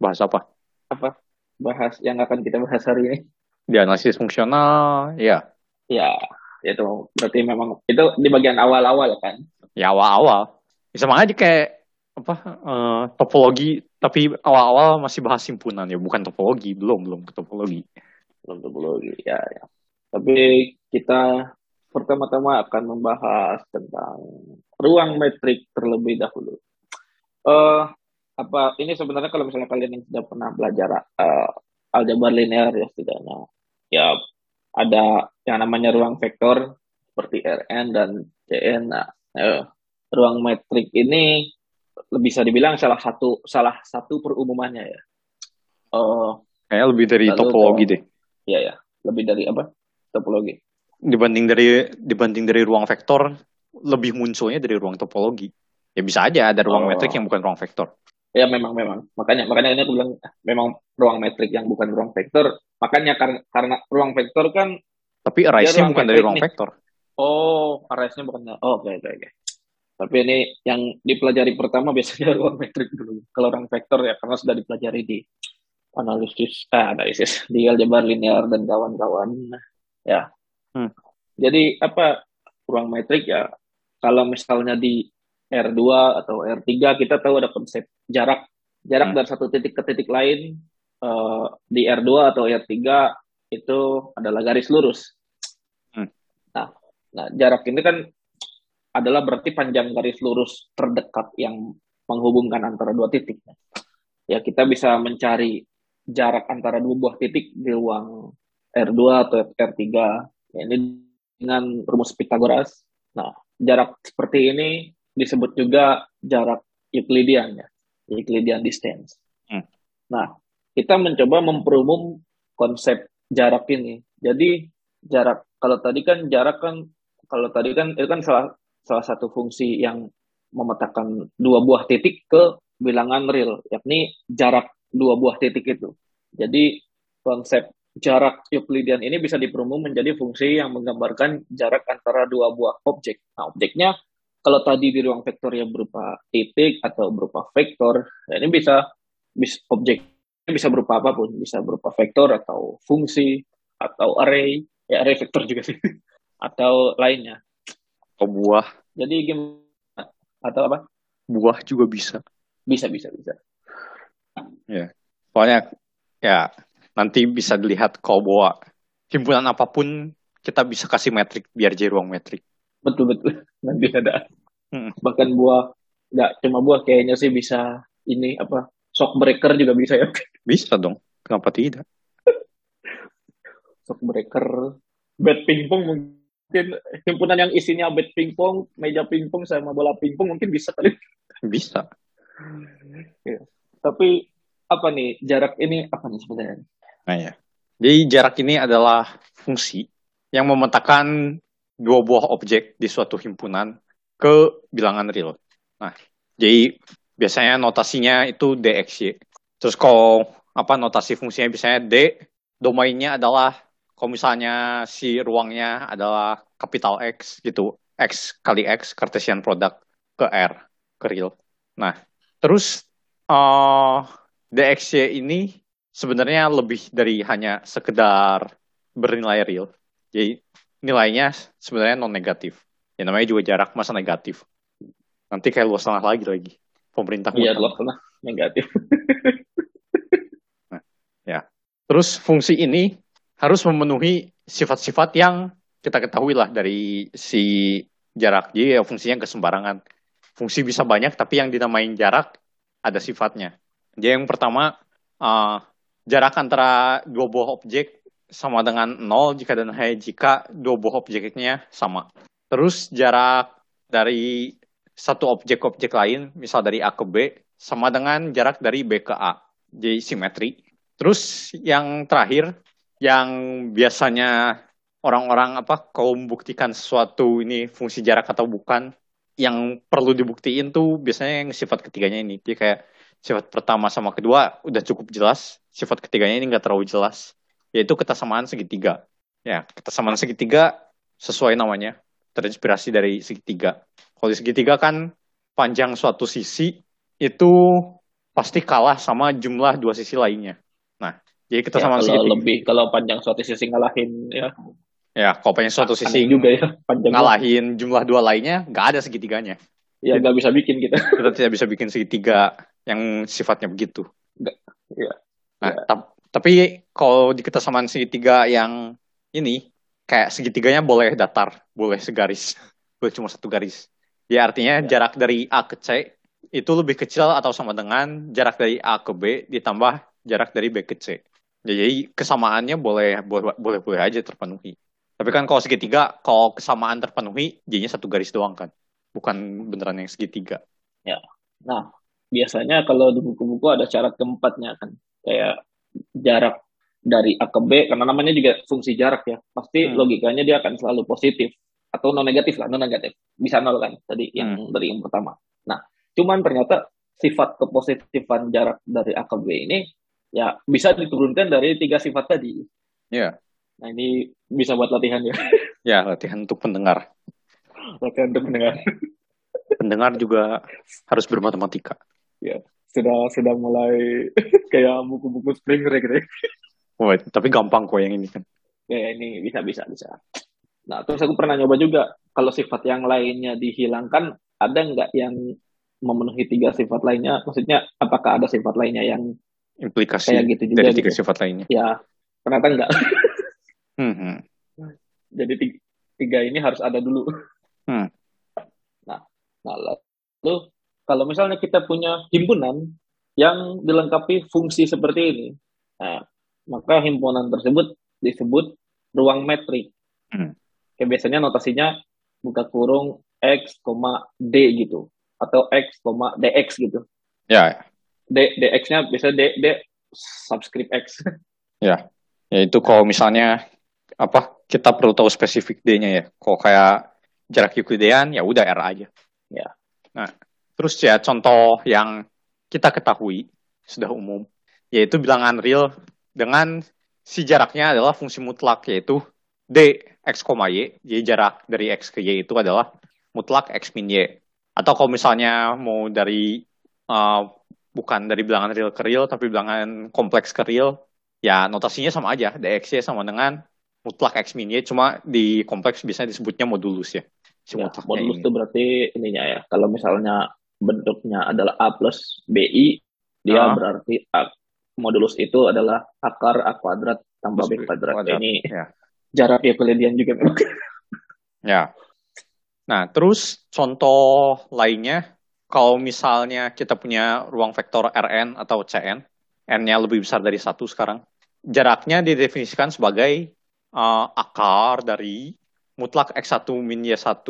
Bahas apa? Apa? Bahas yang akan kita bahas hari ini. Di analisis fungsional, ya. Ya, itu berarti memang itu di bagian awal-awal kan? Ya awal-awal. Ya, sama aja kayak apa eh, topologi tapi awal-awal masih bahas simpunan ya bukan topologi belum belum ke topologi Belum topologi, ya, ya. Tapi kita pertama-tama akan membahas tentang ruang metrik terlebih dahulu. eh apa ini sebenarnya kalau misalnya kalian yang sudah pernah belajar eh, aljabar linear ya setidaknya ya ada yang namanya ruang vektor seperti Rn dan Cn. Nah, eh, ruang metrik ini bisa dibilang salah satu salah satu perumumannya ya. Eh kayaknya lebih dari topologi ke- deh ya ya lebih dari apa topologi. Dibanding dari dibanding dari ruang vektor lebih munculnya dari ruang topologi. Ya bisa aja ada ruang Oh. metrik yang bukan ruang vektor. Ya memang memang. Makanya makanya ini aku bilang ah, memang ruang metrik yang bukan ruang vektor. Makanya karena karena ruang vektor kan Tapi arise-nya ruang bukan dari ruang nih. vektor. oh arrays-nya bukan oh, oke oke oke. Tapi ini yang dipelajari pertama biasanya ruang metrik dulu. Kalau ruang vektor ya karena sudah dipelajari di analisis eh, analisis di aljabar linear dan kawan-kawan. Ya. Hmm. Jadi apa ruang metrik ya kalau misalnya di R2 atau R3 kita tahu ada konsep jarak jarak Hmm. dari satu titik ke titik lain eh, di R2 atau R3 itu adalah garis lurus. Hmm. Nah, nah jarak ini kan adalah berarti panjang garis lurus terdekat yang menghubungkan antara dua titik. Ya kita bisa mencari jarak antara dua buah titik di ruang R2 atau R3. Ini dengan rumus Pythagoras. Nah, jarak seperti ini disebut juga jarak Euclidean ya, Euclidean distance. Hmm. Nah, kita mencoba memperumum konsep jarak ini. Jadi jarak kalau tadi kan jarak kan kalau tadi kan itu kan salah salah satu fungsi yang memetakan dua buah titik ke bilangan real, yakni jarak dua buah titik itu. Jadi konsep jarak Euclidean ini bisa diperumum menjadi fungsi yang menggambarkan jarak antara dua buah objek. Nah, objeknya kalau tadi di ruang vektor ya berupa titik atau berupa vektor, ya ini bisa, bisa objeknya bisa berupa apa pun, bisa berupa vektor atau fungsi atau array, ya array vektor juga sih, atau lainnya. Atau buah, Jadi gimana? Atau apa? buah juga bisa. Bisa, bisa, bisa. Soalnya ya nanti bisa dilihat kalau bawa himpunan apa pun kita bisa kasih metrik biar jadi ruang metrik. Betul, betul. Nanti ada. Hmm. Bahkan buah, nggak cuma buah, kayaknya sih bisa ini apa, shock breaker juga bisa ya. Bisa dong. Kenapa tidak? Shock breaker, bed pingpong mungkin, himpunan yang isinya bed pingpong, meja pingpong sama bola pingpong mungkin bisa kali. Bisa. Tapi apa nih jarak ini apa nih sebenarnya? Nah ya. Jadi jarak ini adalah fungsi yang memetakan dua buah objek di suatu himpunan ke bilangan real. Nah, jadi biasanya notasinya itu dxy. Terus kalau apa notasi fungsinya biasanya d, domainnya adalah kalau misalnya si ruangnya adalah capital X gitu, x kali x Cartesian product ke r ke real. Nah, terus eh dxy ini sebenarnya lebih dari hanya sekedar bernilai real. Jadi nilainya sebenarnya non negatif. Ya namanya juga jarak masa negatif. Nanti kayak luas tanah lagi lagi. Pemerintah Iya, loh, karena negatif. Terus fungsi ini harus memenuhi sifat-sifat yang kita ketahui lah dari si jarak. Jadi ya fungsinya kesembarangan. Fungsi bisa banyak, tapi yang dinamain jarak ada sifatnya. Jadi yang pertama, eh, jarak antara dua buah objek sama dengan nol jika dan hanya jika dua buah objeknya sama. Terus jarak dari satu objek-objek lain, misal dari A ke B, sama dengan jarak dari B ke A. Jadi simetri. Terus yang terakhir, yang biasanya orang-orang apa kalau membuktikan sesuatu ini fungsi jarak atau bukan, yang perlu dibuktiin tuh biasanya yang sifat ketiganya ini. Jadi kayak sifat pertama sama kedua udah cukup jelas, sifat ketiganya ini nggak terlalu jelas, yaitu ketersamaan segitiga. Ya, ketersamaan segitiga sesuai namanya, terinspirasi dari segitiga. Kalau di segitiga kan panjang suatu sisi itu pasti kalah sama jumlah dua sisi lainnya. Nah, jadi Ya, ketersamaan kalau segitiga. lebih kalau panjang suatu sisi ngalahin ya Ya, kalau panjang suatu sisi juga ya panjang ngalahin jumlah dua lainnya, nggak ada segitiganya. ya nggak bisa bikin kita Kita tidak bisa bikin segitiga yang sifatnya begitu. Nggak, iya. Nah, tap- tapi kalau di ketersamaan segitiga yang ini, kayak segitiganya boleh datar, boleh segaris, boleh cuma satu garis. Ya artinya Ya. jarak dari A ke C itu lebih kecil atau sama dengan jarak dari A ke B ditambah jarak dari B ke C. Ya, Jadi kesamaannya boleh boleh boleh boleh aja terpenuhi. Tapi kan kalau segitiga, kalau kesamaan terpenuhi, jadinya satu garis doang kan, bukan beneran yang segitiga. Nah, biasanya kalau di buku-buku ada syarat keempatnya kan, kayak jarak dari A ke B karena namanya juga fungsi jarak ya pasti Hmm. logikanya dia akan selalu positif atau non negatif lah non negatif bisa nol kan tadi yang dari yang pertama nah cuman ternyata sifat kepositifan jarak dari A ke B ini ya bisa diturunkan dari tiga sifat tadi Iya. nah ini bisa buat latihan ya Ya, latihan untuk pendengar. latihan untuk mendengar Pendengar juga harus bermatematika. Sudah sudah mulai kayak buku-buku spring break gitu ya. Wah, tapi gampang kok yang ini kan. ya ini bisa bisa bisa nah terus aku pernah nyoba juga kalau sifat yang lainnya dihilangkan ada nggak yang memenuhi tiga sifat lainnya maksudnya apakah ada sifat lainnya yang Implikasi kayak gitu juga dari gitu tiga sifat lainnya. ya ternyata enggak Hmm, hmm. jadi tiga, tiga ini harus ada dulu Hmm. nah nah lalu kalau misalnya kita punya himpunan yang dilengkapi fungsi seperti ini nah maka himpunan tersebut disebut ruang metrik Hmm. kayak biasanya notasinya buka kurung x, d gitu atau x, dx gitu Ya, d dx-nya bisa d d subscript x ya. Ya itu kalau misalnya apa kita perlu tahu spesifik D-nya ya. Kalau kayak jarak Euclidean ya udah R aja. Ya. Nah, terus ya contoh yang kita ketahui sudah umum yaitu bilangan real dengan si jaraknya adalah fungsi mutlak yaitu D x, y. Jadi jarak dari x ke y itu adalah mutlak x min y. Atau kalau misalnya mau dari uh, bukan dari bilangan real ke real tapi bilangan kompleks ke real ya notasinya sama aja dx sama dengan mutlak x min y cuma di kompleks bisa disebutnya modulus ya si ya, modulus itu berarti ininya ya kalau misalnya bentuknya adalah a plus bi dia Ah. berarti A, modulus itu adalah akar a kuadrat tambah b kuadrat kuadrat, ini ya. jarak Euclidean juga memang Ya. Nah, terus contoh lainnya, kalau misalnya kita punya ruang vektor Rn atau Cn, n-nya lebih besar dari satu sekarang, jaraknya didefinisikan sebagai uh, akar dari mutlak x1 min y1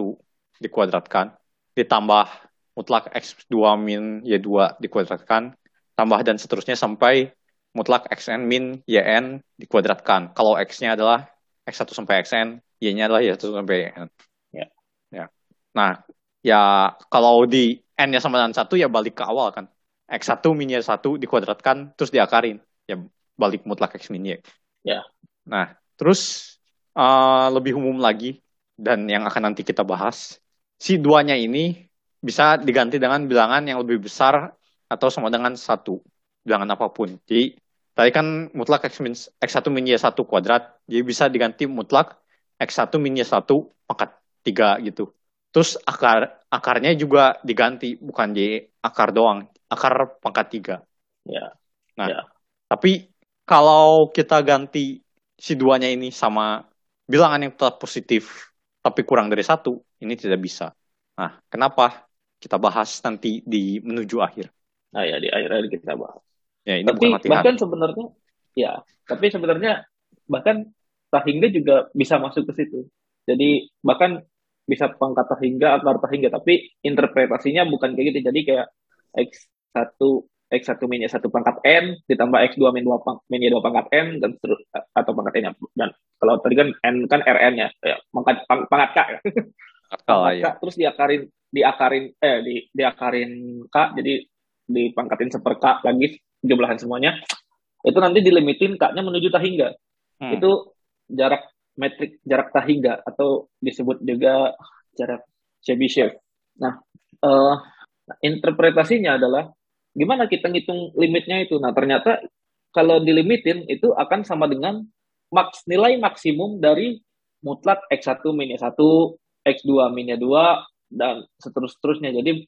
dikuadratkan, ditambah mutlak x2 min y2 dikuadratkan, tambah dan seterusnya sampai mutlak xn min yn dikuadratkan. Kalau x-nya adalah x1 sampai xn, y-nya adalah y1 sampai yn. Ya. ya. Nah, ya kalau di n-nya sama dengan satu ya balik ke awal kan. x1 min y1 dikuadratkan terus diakarin. Ya balik mutlak x min y. Ya. Nah, terus uh, lebih umum lagi dan yang akan nanti kita bahas, si duanya ini bisa diganti dengan bilangan yang lebih besar atau sama dengan satu bilangan apa pun. Jadi tadi kan mutlak x min x1 min y1 kuadrat, jadi bisa diganti mutlak x1 min y1 pangkat 3 gitu. Terus akar akarnya juga diganti bukan jadi akar doang, akar pangkat 3. ya Nah, Ya. tapi kalau kita ganti si duanya ini sama bilangan yang tetap positif tapi kurang dari satu, ini tidak bisa. Nah, kenapa? Kita bahas nanti di menuju akhir. nah ya di akhir-akhir kita bahas Ya, ini tapi bukan bahkan sebenarnya ya tapi sebenarnya bahkan tahingga juga bisa masuk ke situ jadi bahkan bisa pangkat tahingga akar tahingga tapi interpretasinya bukan kayak gitu jadi kayak x1 x1 min 1 pangkat n ditambah x2 min 2 pang, min 2 pangkat n dan terus atau pangkat n -nya. dan kalau tadi kan n kan rn ya, ya pangkat pang, pangkat k ya pangkat ya. K, terus diakarin diakarin eh di diakarin K jadi dipangkatin seper K lagi jumlahan semuanya itu nanti dilimitin K-nya menuju tahingga. Hmm. itu jarak metrik jarak tahingga atau disebut juga jarak Chebyshev nah eh, interpretasinya adalah gimana kita ngitung limitnya itu? Nah ternyata kalau dilimitin itu akan sama dengan maks nilai maksimum dari mutlak x1 min 1 x2 min 2 dan seterus-terusnya jadi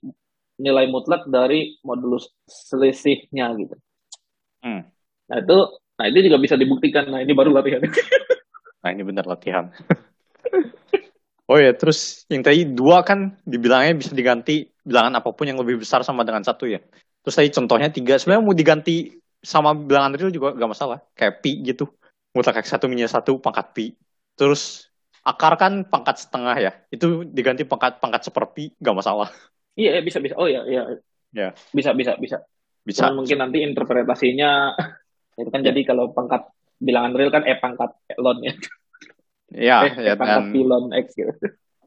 nilai mutlak dari modulus selisihnya gitu Hmm. nah itu nah itu juga bisa dibuktikan nah ini baru latihan Nah, ini benar latihan. oh ya, terus yang tadi dua kan dibilangnya bisa diganti bilangan apa pun yang lebih besar sama dengan satu ya. Terus tadi contohnya tiga, sebenarnya mau diganti sama bilangan real juga gak masalah. Kayak pi gitu. Mutlak x1 min 1 pangkat pi. Terus akar kan pangkat setengah ya. Itu diganti pangkat pangkat seperpi gak masalah. iya bisa bisa oh ya iya Ya. bisa bisa bisa Bisa. Cuman mungkin nanti interpretasinya itu kan jadi kalau pangkat bilangan real kan E pangkat lon ya. Ya, eh, ya E pangkat dan pilon X gitu.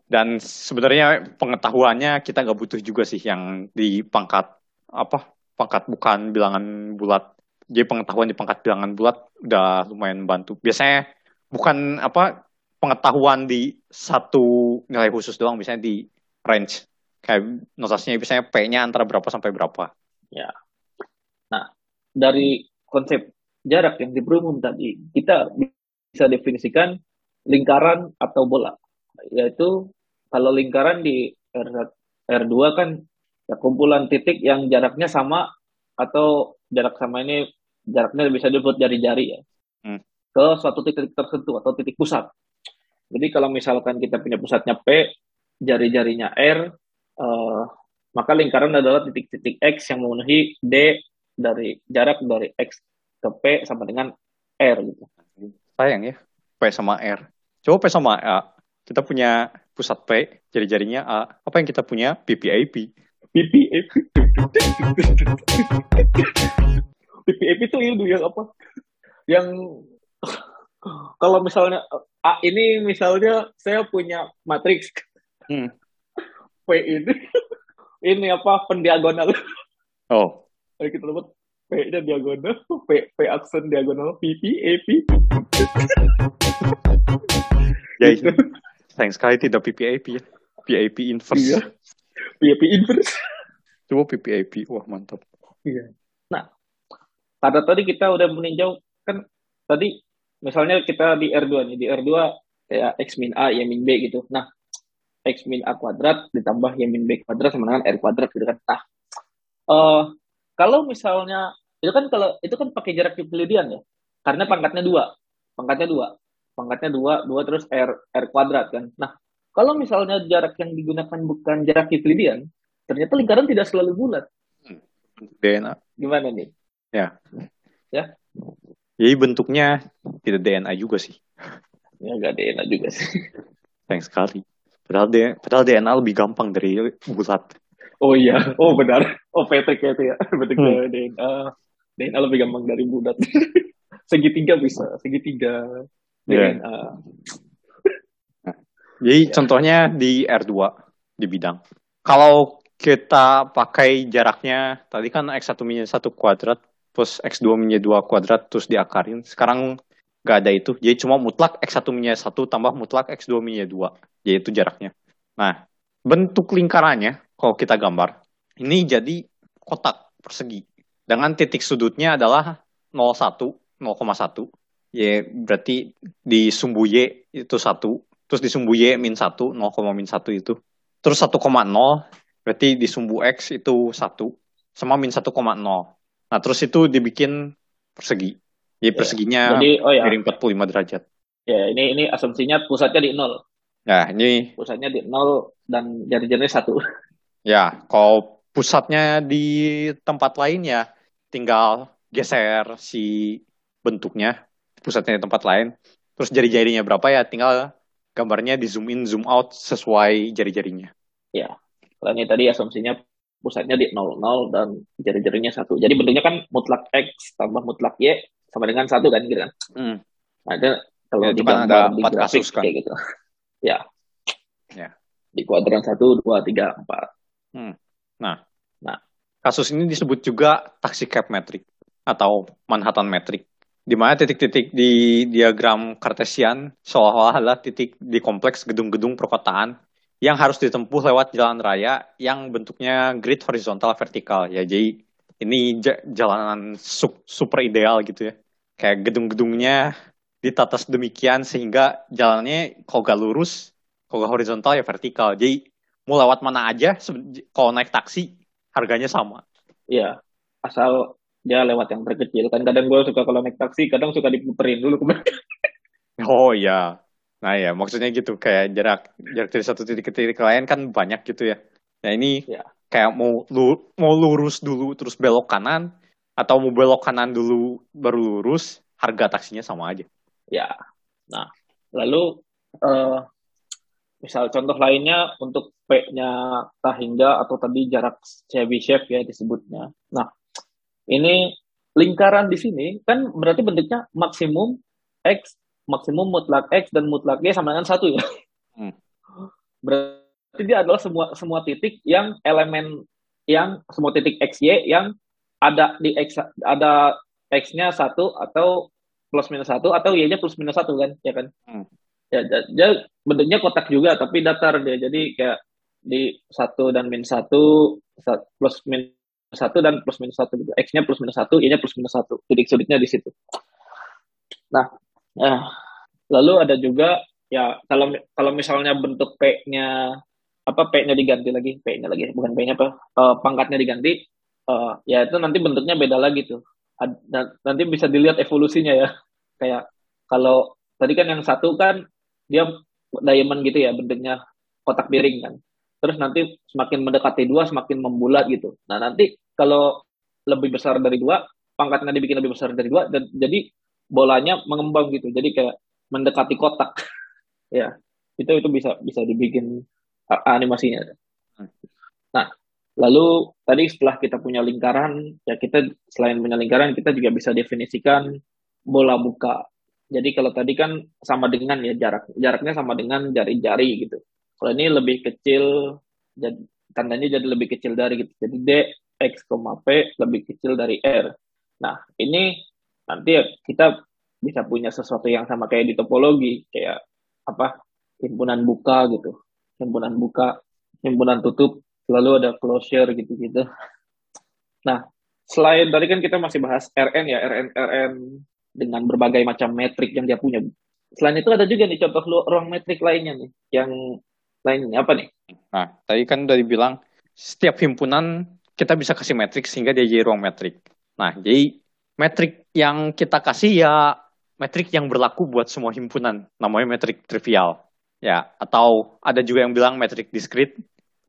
dan sebenarnya pengetahuannya kita nggak butuh juga sih yang di pangkat apa pangkat bukan bilangan bulat. Jadi pengetahuan di pangkat bilangan bulat udah lumayan bantu. Biasanya bukan apa pengetahuan di satu nilai khusus doang, biasanya di range. Kayak notasinya biasanya P-nya antara berapa sampai berapa. Dari konsep jarak yang diperumum tadi, kita bisa definisikan lingkaran atau bola. Yaitu kalau lingkaran di R, R2 kan ya kumpulan titik yang jaraknya sama atau jarak sama ini jaraknya bisa disebut jari-jari ya. Hmm. Ke suatu titik tertentu atau titik pusat. Jadi kalau misalkan kita punya pusatnya P, jari-jarinya R, eh, maka lingkaran adalah titik-titik X yang memenuhi D dari jarak dari X ke P sama dengan R gitu. Sayang ya, P sama R. Coba P sama A. Kita punya pusat P, jari-jarinya A. Apa yang kita punya? PPAP. PPAP. PPAP itu itu yang apa? Yang kalau misalnya A ini misalnya saya punya matriks Hmm. P ini ini apa pendiagonal. Oh, Jadi kita sebut P-nya diagonal, P, P aksen diagonal, P, P, A, P. ya itu. Sayang sekali tidak PPAP ya. PAP inverse. Iya. P, P inverse. Coba PPAP. Wah, mantap. Iya. Nah, pada tadi kita udah meninjau kan tadi misalnya kita di R2 nih, di R2 ya X min A, Y min B gitu. Nah, X min A kuadrat ditambah Y min B kuadrat sama dengan R kuadrat gitu kan. Nah, eh, kalau misalnya itu kan kalau itu kan pakai jarak Euclidean ya, karena pangkatnya dua, pangkatnya dua, pangkatnya dua, dua terus R R kuadrat kan. Nah, kalau misalnya jarak yang digunakan bukan jarak Euclidean, ternyata lingkaran tidak selalu bulat. DNA. Gimana nih? Jadi bentuknya tidak DNA juga sih. Ya gak ada enak juga sih. Sayang sekali. Padahal, D- padahal DNA lebih gampang dari bulat. Oh iya, oh benar. Oh Patrick ya itu ya. Bentuk Hmm. DNA. DNA lebih gampang dari bulat. segitiga bisa, segitiga Iya. DNA. Jadi Ya. contohnya di R2 di bidang. Kalau kita pakai jaraknya, tadi kan X1 min 1 kuadrat, plus X2 min 2 kuadrat, terus diakarin. Sekarang nggak ada itu. Jadi cuma mutlak X1 min 1 tambah mutlak X2 min 2. Jadi itu jaraknya. Nah, bentuk lingkarannya, kalau kita gambar, ini jadi kotak persegi. Dengan titik sudutnya adalah 0,1, 0,1. Ya, berarti di sumbu Y itu 1. Terus di sumbu Y min 1, 0, min 1 itu. Terus 1,0, berarti di sumbu X itu 1. Sama min 1,0. Nah, terus itu dibikin persegi. Jadi Ya, perseginya Jadi oh ya, miring 45 derajat. ya ini ini asumsinya pusatnya di nol, Nah, ini pusatnya di nol dan jari-jarinya satu. ya, kalau pusatnya di tempat lain ya tinggal geser si bentuknya pusatnya di tempat lain. Terus jari-jarinya berapa ya tinggal gambarnya di zoom in zoom out sesuai jari-jarinya. Kalau ini tadi asumsinya pusatnya di nol nol dan jari-jarinya satu. Jadi bentuknya kan mutlak X tambah mutlak Y sama dengan satu kan gitu kan. Hmm. Nah, itu kalau Ya, digambar di empat grafik kasus kan. kayak gitu. Ya. Ya. Di kuadran satu, dua, tiga, empat. Kasus ini disebut juga taxicab metric atau Manhattan metric. Di mana titik-titik di diagram Cartesian seolah-olah adalah titik di kompleks gedung-gedung perkotaan yang harus ditempuh lewat jalan raya yang bentuknya grid horizontal vertikal. Ya, jadi ini ja- jalanan su- super ideal gitu ya. Kayak gedung-gedungnya ditata demikian sehingga jalannya kalau gak lurus, kalau gak horizontal ya vertikal. Jadi mau lewat mana aja, kalau naik taksi harganya sama. Iya. Asal dia lewat yang terkecil. Kan kadang gue suka kalau naik taksi, kadang suka diputerin dulu ke. Oh iya. Nah ya, maksudnya gitu kayak jarak jarak dari satu titik ke titik lain kan banyak gitu ya. Nah ini Ya. kayak mau lu, mau lurus dulu terus belok kanan atau mau belok kanan dulu baru lurus, harga taksinya sama aja. Ya. Nah, lalu eh, misal contoh lainnya untuk P-nya Tahingga atau tadi jarak Chebyshev ya disebutnya. Nah, ini lingkaran di sini kan berarti bentuknya maksimum X, maksimum mutlak X dan mutlak Y sama dengan satu ya. Hmm. Berarti dia adalah semua semua titik yang elemen yang semua titik X Y yang ada di X ada X-nya satu atau plus minus satu atau Y-nya plus minus satu kan, ya kan? Hmm. Ya, dia bentuknya kotak juga tapi datar dia. Jadi kayak di satu dan min satu plus minus satu dan plus minus satu gitu. X-nya plus minus satu, Y-nya plus minus satu. Titik sulitnya di situ. Nah, ya, lalu ada juga ya kalau kalau misalnya bentuk P-nya apa P-nya diganti lagi, P-nya lagi bukan P-nya apa, uh, pangkatnya diganti, uh, ya itu nanti bentuknya beda lagi tuh. Ad, nanti bisa dilihat evolusinya ya. Kayak kalau tadi kan yang satu kan dia diamond gitu ya bentuknya kotak piring kan terus nanti semakin mendekati dua semakin membulat gitu nah nanti kalau lebih besar dari dua pangkatnya dibikin lebih besar dari dua dan jadi bolanya mengembang gitu. Jadi kayak mendekati kotak. Ya itu itu bisa bisa dibikin animasinya. Nah lalu tadi setelah kita punya lingkaran ya kita selain punya lingkaran kita juga bisa definisikan bola buka jadi kalau tadi kan sama dengan ya jarak jaraknya sama dengan jari-jari gitu. Kalau ini lebih kecil, jadi tandanya jadi lebih kecil dari gitu. Jadi D, X, P lebih kecil dari R. Nah, ini nanti ya kita bisa punya sesuatu yang sama kayak di topologi, kayak apa, himpunan buka gitu. Himpunan buka, himpunan tutup, lalu ada closure gitu-gitu. Nah, selain tadi kan kita masih bahas RN ya, RN, RN dengan berbagai macam metrik yang dia punya. Selain itu ada juga nih contoh ruang metrik lainnya nih, yang lainnya apa nih? Nah, tadi kan udah dibilang setiap himpunan kita bisa kasih metrik sehingga dia jadi ruang metrik. Nah, jadi metrik yang kita kasih ya metrik yang berlaku buat semua himpunan. Namanya metrik trivial. Ya, atau ada juga yang bilang metrik diskrit.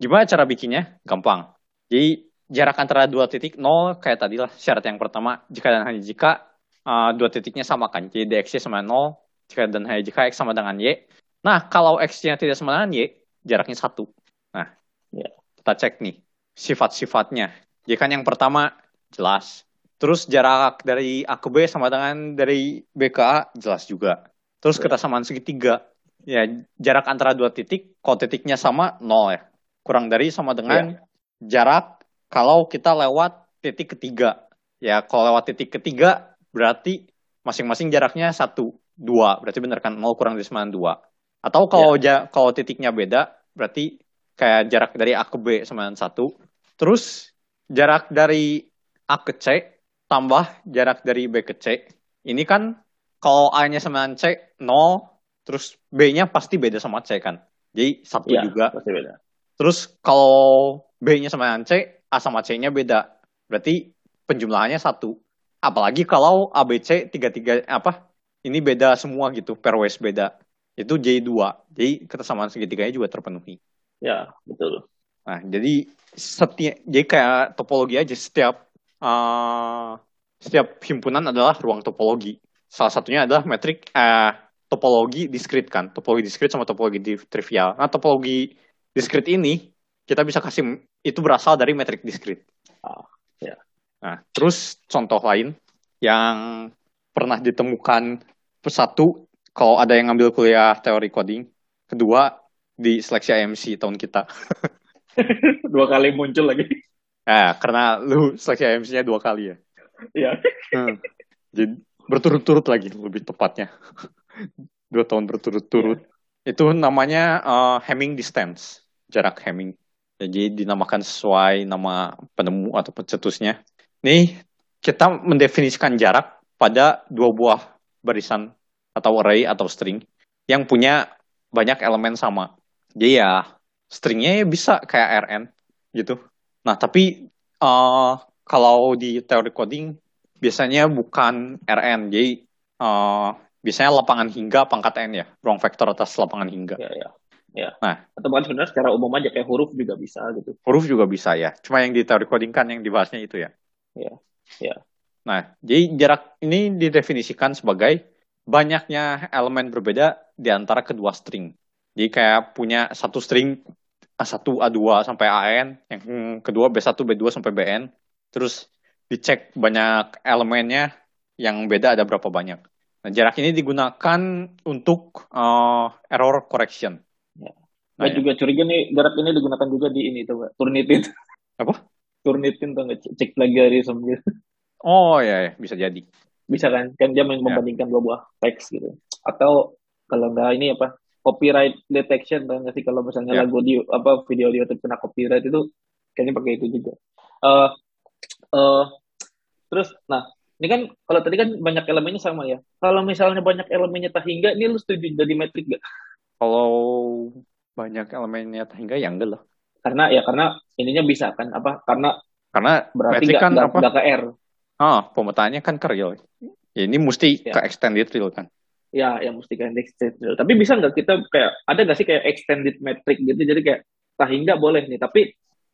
Gimana cara bikinnya? Gampang. Jadi jarak antara dua titik nol kayak tadi lah syarat yang pertama jika dan hanya jika uh, dua titiknya sama kan. Jadi dx sama nol jika dan hanya jika x sama dengan y. Nah, kalau x-nya tidak sama dengan y, jaraknya satu. Nah, ya. kita cek nih sifat-sifatnya. Jadi kan yang pertama jelas. Terus jarak dari A ke B sama dengan dari B ke A jelas juga. Terus ya. kesamaan segitiga. Ya, jarak antara dua titik, kalau titiknya sama, nol ya. Kurang dari sama dengan ya. jarak kalau kita lewat titik ketiga. Ya, kalau lewat titik ketiga, berarti masing-masing jaraknya satu, dua. Berarti benar kan, nol kurang dari sama dengan dua. Atau kalau ja, kalau titiknya beda, berarti kayak jarak dari A ke B sama dengan satu. Terus jarak dari A ke C tambah jarak dari B ke C. Ini kan kalau A-nya sama C 0, terus B-nya pasti beda sama C kan. Jadi satu ya, juga. Pasti beda. Terus kalau B-nya sama C, A sama C-nya beda. Berarti penjumlahannya satu. Apalagi kalau A, B, C tiga-tiga apa ini beda semua gitu, pairwise beda itu J2. Jadi kesamaan segitiganya juga terpenuhi. Ya, betul. Nah, jadi setiap jadi kayak topologi aja setiap uh, setiap himpunan adalah ruang topologi. Salah satunya adalah metrik uh, topologi diskrit kan, topologi diskrit sama topologi trivial. Nah, topologi diskrit ini kita bisa kasih itu berasal dari metrik diskrit. Oh, ya. Nah, terus contoh lain yang pernah ditemukan satu kalau ada yang ngambil kuliah teori coding, kedua di seleksi IMC tahun kita. dua kali muncul lagi. Nah, karena lu seleksi IMC-nya dua kali ya. Iya. hmm. Jadi berturut-turut lagi lebih tepatnya. dua tahun berturut-turut. Yeah. Itu namanya uh, Hamming distance, jarak Hamming. Jadi dinamakan sesuai nama penemu atau pencetusnya. Nih, kita mendefinisikan jarak pada dua buah barisan atau array atau string yang punya banyak elemen sama. Jadi ya stringnya ya bisa kayak RN gitu. Nah tapi uh, kalau di teori coding biasanya bukan RN, jadi uh, biasanya lapangan hingga pangkat n ya, ruang vektor atas lapangan hingga. Ya, ya. Ya. Nah, atau bahkan sebenarnya secara umum aja kayak huruf juga bisa gitu. Huruf juga bisa ya. Cuma yang di teori coding kan yang dibahasnya itu ya. Ya. Ya. Nah, jadi jarak ini didefinisikan sebagai banyaknya elemen berbeda di antara kedua string. Jadi kayak punya satu string A1, A2 sampai AN, yang kedua B1, B2 sampai BN. Terus dicek banyak elemennya yang beda ada berapa banyak. Nah, jarak ini digunakan untuk uh, error correction. Ya. Nah, Gue juga curiga nih jarak ini digunakan juga di ini tuh. Turnitin. Apa? Turnitin tuh nggak cek plagiarism gitu. Oh ya, ya, bisa jadi. Bisa kan? Kan dia membandingkan dua buah teks gitu. Atau kalau nggak ini apa? Copyright detection nggak sih kalau misalnya Ya. lagu di apa video di YouTube kena copyright itu kayaknya pakai itu juga. Eh eh terus nah ini kan kalau tadi kan banyak elemennya sama ya. Kalau misalnya banyak elemennya tak hingga, ini lu setuju jadi metrik gak? Kalau banyak elemennya hingga ya enggak lah. Karena ya karena ininya bisa kan apa? Karena Karena berarti nggak kan nggak apa? nggak ke R. Ah, pemetaannya kan ke real. Ya, ini mesti Ya. ke extended real kan. Ya, yang mesti kayak extended. Tapi bisa nggak kita kayak ada nggak sih kayak extended metric gitu? Jadi kayak tak hingga boleh nih. Tapi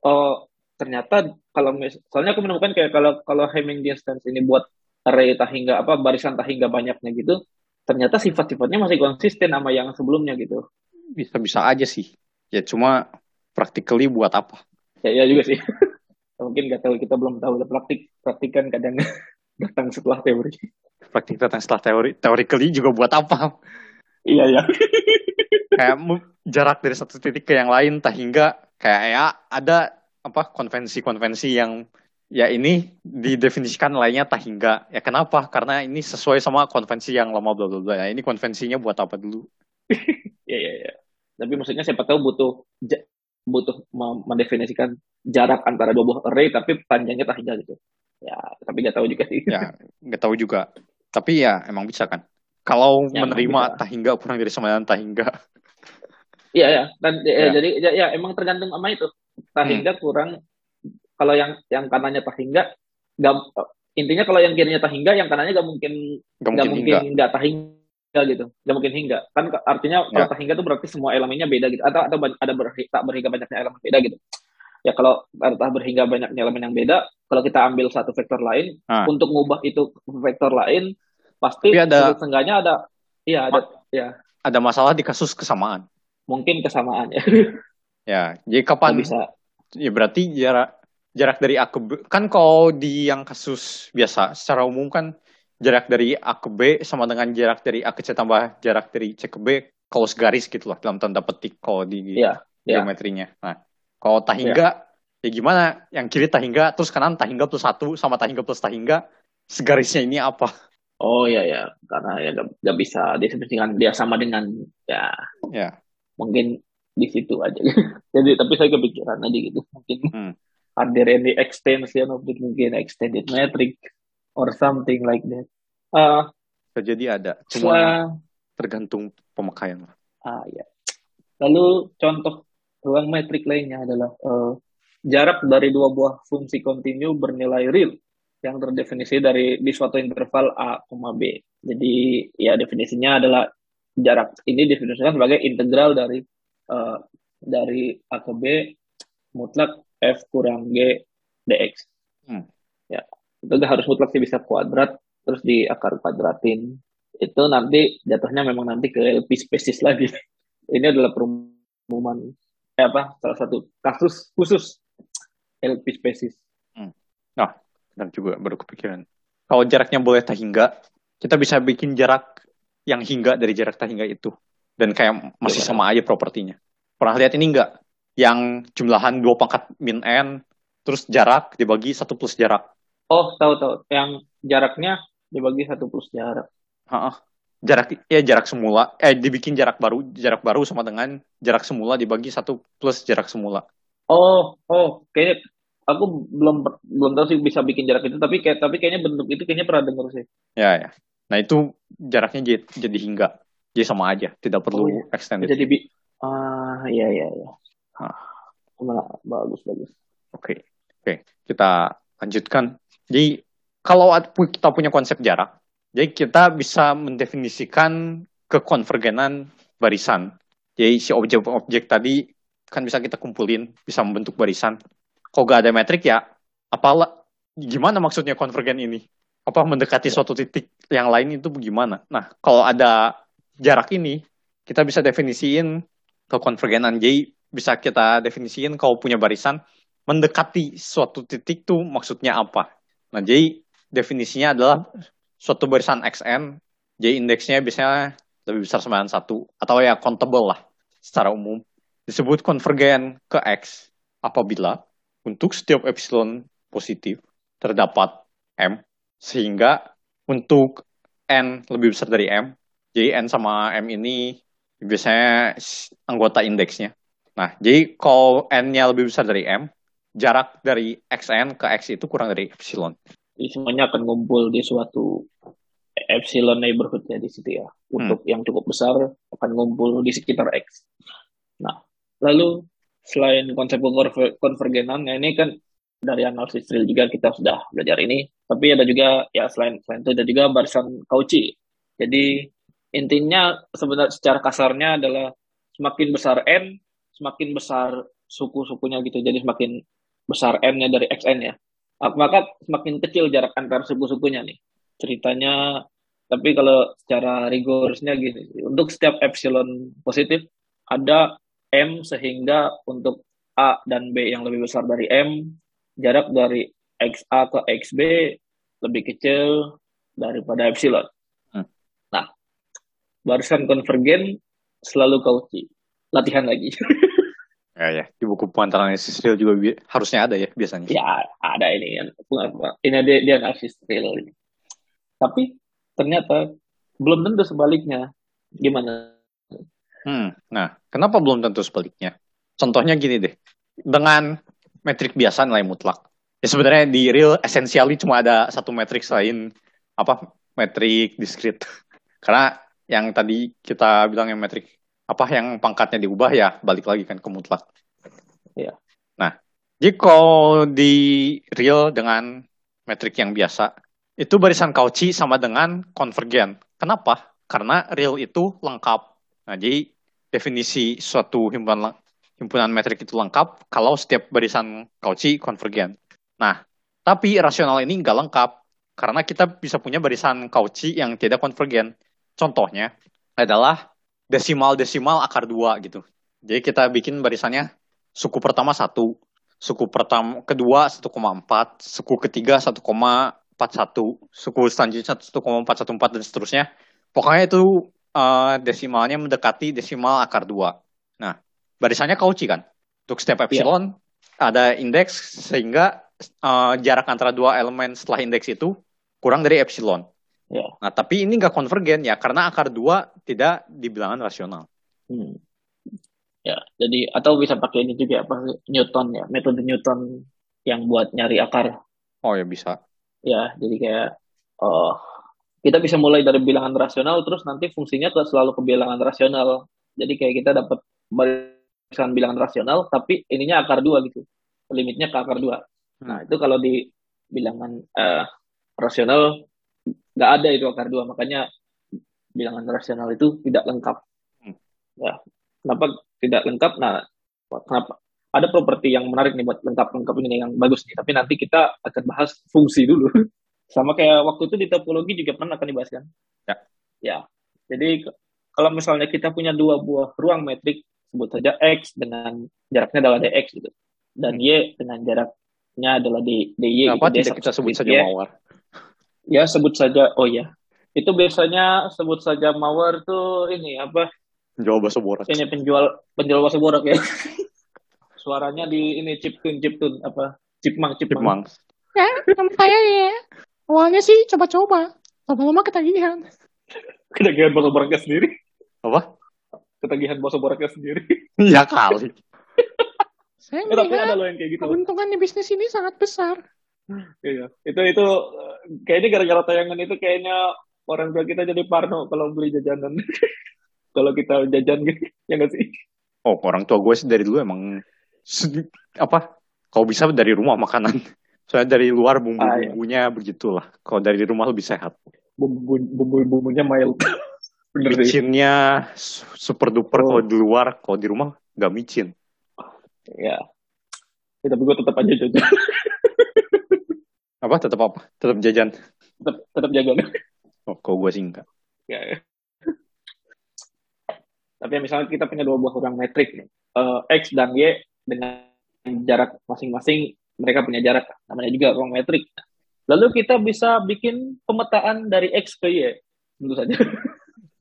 eh, ternyata kalau mis- soalnya aku menemukan kayak kalau kalau Hamming distance ini buat array tak hingga apa barisan tak hingga banyaknya gitu, ternyata sifat-sifatnya masih konsisten sama yang sebelumnya gitu. Bisa-bisa aja sih. Ya cuma practically buat apa? Ya, ya juga sih. Mungkin nggak tahu kita belum tahu praktik praktik kan kadang datang setelah teori. Praktik datang setelah teori. Theoretically juga buat apa? Iya ya. kayak jarak dari satu titik ke yang lain tak hingga kayak ya ada apa konvensi-konvensi yang ya ini didefinisikan lainnya tak hingga ya kenapa karena ini sesuai sama konvensi yang lama bla bla bla ya ini konvensinya buat apa dulu Iya iya iya. Tapi maksudnya siapa tahu butuh butuh mendefinisikan jarak antara dua buah array tapi panjangnya tak hingga gitu. Ya, tapi nggak tahu juga sih. ya nggak tahu juga tapi ya emang bisa kan kalau Ya, menerima bisa. tak hingga kurang dari sembilan tak hingga Iya ya. Dan ya, Ya. jadi ya, ya, emang tergantung sama itu. Tak Hmm. kurang kalau yang yang kanannya tak hingga nggak intinya kalau yang kirinya tak hingga yang kanannya nggak mungkin nggak nggak mungkin nggak tak hingga gitu nggak mungkin hingga kan artinya kalau Ya. tak hingga itu berarti semua elemennya beda gitu atau atau ada tak berhingga banyaknya elemen beda gitu ya kalau tak berhingga banyaknya elemen yang beda kalau kita ambil satu vektor lain Ah. untuk ngubah itu vektor lain pasti Tapi ada- seenggaknya ada iya ada ya ada masalah di kasus kesamaan mungkin kesamaan ya ya jadi Nggak kapan bisa Ya berarti jarak jarak dari A ke B kan kalau di yang kasus biasa secara umum kan jarak dari A ke B sama dengan jarak dari A ke C tambah jarak dari C ke B kalau segaris gitu lah dalam tanda petik kalau di Iya, iya. geometrinya. Nah, kalau tahingga ya gimana? Yang kiri tahingga terus kanan tahingga plus satu sama tahingga plus tahingga segarisnya ini apa? Oh iya ya karena ya nggak bisa definisikan dia sama dengan ya Ya, mungkin di situ aja. Jadi tapi saya kepikiran aja gitu. Mungkin Hmm. are there any extension of it mungkin extended metric or something like that. Ah, bisa jadi ada. Cuma tergantung pemakaian. lah. ah ya. Lalu contoh ruang metrik lainnya adalah eh, jarak dari dua buah fungsi kontinu bernilai real yang terdefinisi dari di suatu interval a, B. Jadi ya definisinya adalah jarak ini definisikan sebagai integral dari eh, dari a ke b mutlak f kurang g dx. Hmm. Ya, itu harus mutlak sih bisa kuadrat terus di akar kuadratin. Itu nanti jatuhnya memang nanti ke LP species lagi. Ini adalah perumuman eh, apa salah satu kasus khusus LP species. Dan juga baru kepikiran. Kalau jaraknya boleh tak hingga, kita bisa bikin jarak yang hingga dari jarak tak hingga itu. Dan kayak masih Gimana? sama aja propertinya. Pernah lihat ini enggak? Yang jumlahan dua pangkat min n, terus jarak dibagi satu plus jarak. Oh, tahu tahu. Yang jaraknya dibagi satu plus jarak. Ha-ha. Jarak ya jarak semula, eh dibikin jarak baru, jarak baru sama dengan jarak semula dibagi satu plus jarak semula. Oh, oh, kayaknya aku belum belum tahu sih bisa bikin jarak itu, tapi kayak tapi kayaknya bentuk itu kayaknya pernah dengar sih. Ya ya. Nah itu jaraknya jadi, jadi hingga. Jadi sama aja, tidak perlu Oh, iya. extended. Jadi bi ah iya iya iya. Hah. Malah bagus bagus. Oke, oke, kita lanjutkan. Jadi kalau kita punya konsep jarak, jadi kita bisa mendefinisikan kekonvergenan barisan. Jadi si objek-objek tadi kan bisa kita kumpulin, bisa membentuk barisan. Kalau gak ada metrik ya, apalah gimana maksudnya konvergen ini? Apa mendekati suatu titik yang lain itu bagaimana? Nah, kalau ada jarak ini, kita bisa definisiin kekonvergenan. Jadi bisa kita definisiin kalau punya barisan mendekati suatu titik tuh maksudnya apa. Nah, jadi definisinya adalah suatu barisan XN Jadi indeksnya biasanya lebih besar sama satu atau ya countable lah secara umum. Disebut konvergen ke X apabila untuk setiap epsilon positif terdapat M sehingga untuk N lebih besar dari M. Jadi N sama M ini biasanya anggota indeksnya. Nah, jadi kalau N-nya lebih besar dari M, jarak dari XN ke X itu kurang dari epsilon. Jadi semuanya akan ngumpul di suatu epsilon neighborhood ya di situ ya. Untuk hmm. yang cukup besar akan ngumpul di sekitar X. Nah, lalu selain konsep konvergenan, ya ini kan dari analisis real juga kita sudah belajar ini. Tapi ada juga ya selain selain itu ada juga barisan Cauchy. Jadi intinya sebenarnya secara kasarnya adalah semakin besar n, semakin besar suku-sukunya gitu. Jadi semakin besar n-nya dari xn ya. Maka semakin kecil jarak antar suku-sukunya nih. Ceritanya tapi kalau secara rigorsnya gini, untuk setiap epsilon positif ada m sehingga untuk a dan b yang lebih besar dari m, jarak dari xa ke xb lebih kecil daripada epsilon. Hmm. Nah, barisan konvergen selalu Cauchy. Latihan lagi. Ya, ya. Di buku pengantar analisis real juga bi harusnya ada ya biasanya. Ya, ada ini. Ini dia, dia analisis real ini. Tapi ternyata belum tentu sebaliknya. Gimana? Hmm, nah, kenapa belum tentu sebaliknya? Contohnya gini deh. Dengan metrik biasa nilai mutlak. Ya sebenarnya di real esensialnya cuma ada satu metrik selain apa metrik diskrit. Karena yang tadi kita bilang yang metrik apa yang pangkatnya diubah ya balik lagi kan ke mutlak. Ya. Nah, jika di real dengan metrik yang biasa, itu barisan Cauchy sama dengan konvergen. Kenapa? Karena real itu lengkap. Nah, jadi definisi suatu himpunan himpunan metrik itu lengkap kalau setiap barisan Cauchy konvergen. Nah, tapi rasional ini nggak lengkap karena kita bisa punya barisan Cauchy yang tidak konvergen. Contohnya adalah desimal-desimal akar dua gitu. Jadi kita bikin barisannya suku pertama satu, suku pertama kedua 1,4, suku ketiga 1,41, suku selanjutnya 1,414 dan seterusnya. Pokoknya itu uh, desimalnya mendekati desimal akar dua. Nah, barisannya Cauchy kan. Untuk setiap iya. epsilon yeah. ada indeks sehingga uh, jarak antara dua elemen setelah indeks itu kurang dari epsilon. Ya. Nah, tapi ini nggak konvergen ya, karena akar dua tidak dibilangan rasional. Hmm. Ya, jadi atau bisa pakai ini juga apa Newton ya, metode Newton yang buat nyari akar. Oh ya bisa. Ya, jadi kayak uh, kita bisa mulai dari bilangan rasional, terus nanti fungsinya selalu ke bilangan rasional. Jadi kayak kita dapat barisan bilangan rasional, tapi ininya akar dua gitu, limitnya ke akar dua. Nah hmm. itu kalau di bilangan uh, rasional nggak ada itu akar dua makanya bilangan rasional itu tidak lengkap hmm. ya kenapa tidak lengkap nah kenapa ada properti yang menarik nih buat lengkap-lengkap ini yang bagus nih tapi nanti kita akan bahas fungsi dulu sama kayak waktu itu di topologi juga pernah akan dibahas kan ya ya jadi kalau misalnya kita punya dua buah ruang metrik sebut saja x dengan jaraknya adalah dx gitu dan hmm. y dengan jaraknya adalah dy dy apa gitu, tidak kita sebut saja mawar Ya sebut saja. Oh ya. Itu biasanya sebut saja mawar tuh ini apa? Penjual bakso borak. Ini penjual penjual bakso borak ya. Suaranya di ini chiptun chiptun apa? Cipmang cipmang. cipmang. Ya, nama saya ya. Awalnya sih coba-coba. Lama-lama ketagihan. ketagihan bakso boraknya sendiri. Apa? Ketagihan bakso boraknya sendiri. Iya kali. saya melihat ada yang kayak gitu. keuntungan di bisnis ini sangat besar. Iya, itu itu kayaknya gara-gara tayangan itu kayaknya orang tua kita jadi parno kalau beli jajanan. kalau kita jajan gitu, ya nggak sih? Oh, orang tua gue sih dari dulu emang apa? Kalau bisa dari rumah makanan. Soalnya dari luar bumbu-bumbunya ah, iya. begitulah. Kalau dari rumah lebih sehat. Bumbu-bumbunya mild. Micinnya super duper oh. kalau di luar, kalau di rumah nggak micin. Ya. ya tapi gue tetap aja jajan. Apa? Tetap apa? Tetap jajan? Tetap, tetap jajan. Oh, kok gue sih enggak. Ya, ya. Tapi misalnya kita punya dua buah ruang metrik nih. Uh, X dan Y dengan jarak masing-masing mereka punya jarak namanya juga ruang metrik. Lalu kita bisa bikin pemetaan dari X ke Y tentu saja.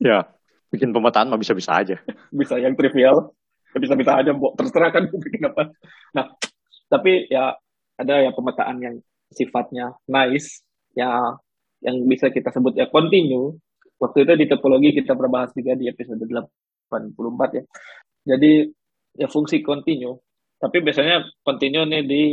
Ya, bikin pemetaan mah bisa-bisa aja. bisa yang trivial, ya bisa-bisa aja, terserah kan bikin apa. Nah, tapi ya ada ya pemetaan yang sifatnya nice, ya yang bisa kita sebut ya continue. Waktu itu di topologi kita pernah bahas juga di episode 84 ya. Jadi ya fungsi continue. Tapi biasanya continue nih di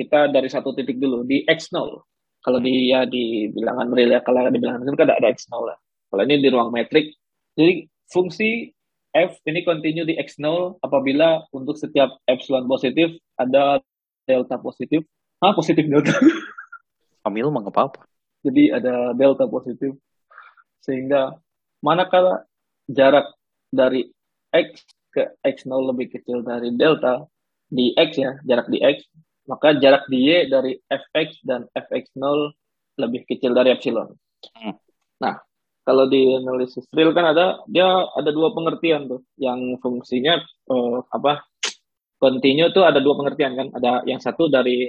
kita dari satu titik dulu di x0. Kalau di ya di bilangan real ya kalau di bilangan real kan ada, ada x0 lah. Kalau ini di ruang metrik. Jadi fungsi f ini continue di x0 apabila untuk setiap epsilon positif ada delta positif. Ah, positif delta. Kamil mah nggak apa-apa. Jadi ada delta positif. Sehingga manakala jarak dari x ke x0 lebih kecil dari delta di x ya, jarak di x, maka jarak di y dari fx dan fx0 lebih kecil dari epsilon. Hmm. Nah, kalau di analisis real kan ada dia ada dua pengertian tuh, yang fungsinya eh, apa? Continue tuh ada dua pengertian kan, ada yang satu dari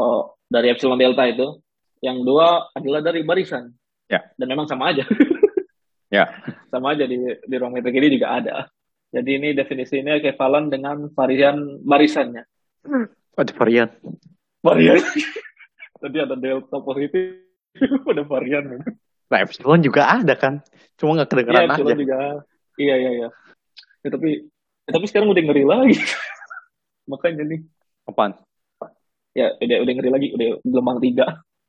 eh, dari epsilon delta itu, yang dua adalah dari barisan. Ya. Dan memang sama aja. Ya. Sama aja di di ruang metrik ini juga ada. Jadi ini definisinya ekivalen dengan varian barisannya. Ada varian. Varian. Tadi ada delta positif, ada varian. Nah, epsilon juga ada kan. Cuma nggak kedengeran aja. epsilon juga. Iya, iya, iya. Ya, tapi ya, tapi sekarang udah ngeri lagi. Makanya nih, Apaan? ya udah udah ngeri lagi, udah gelombang tiga.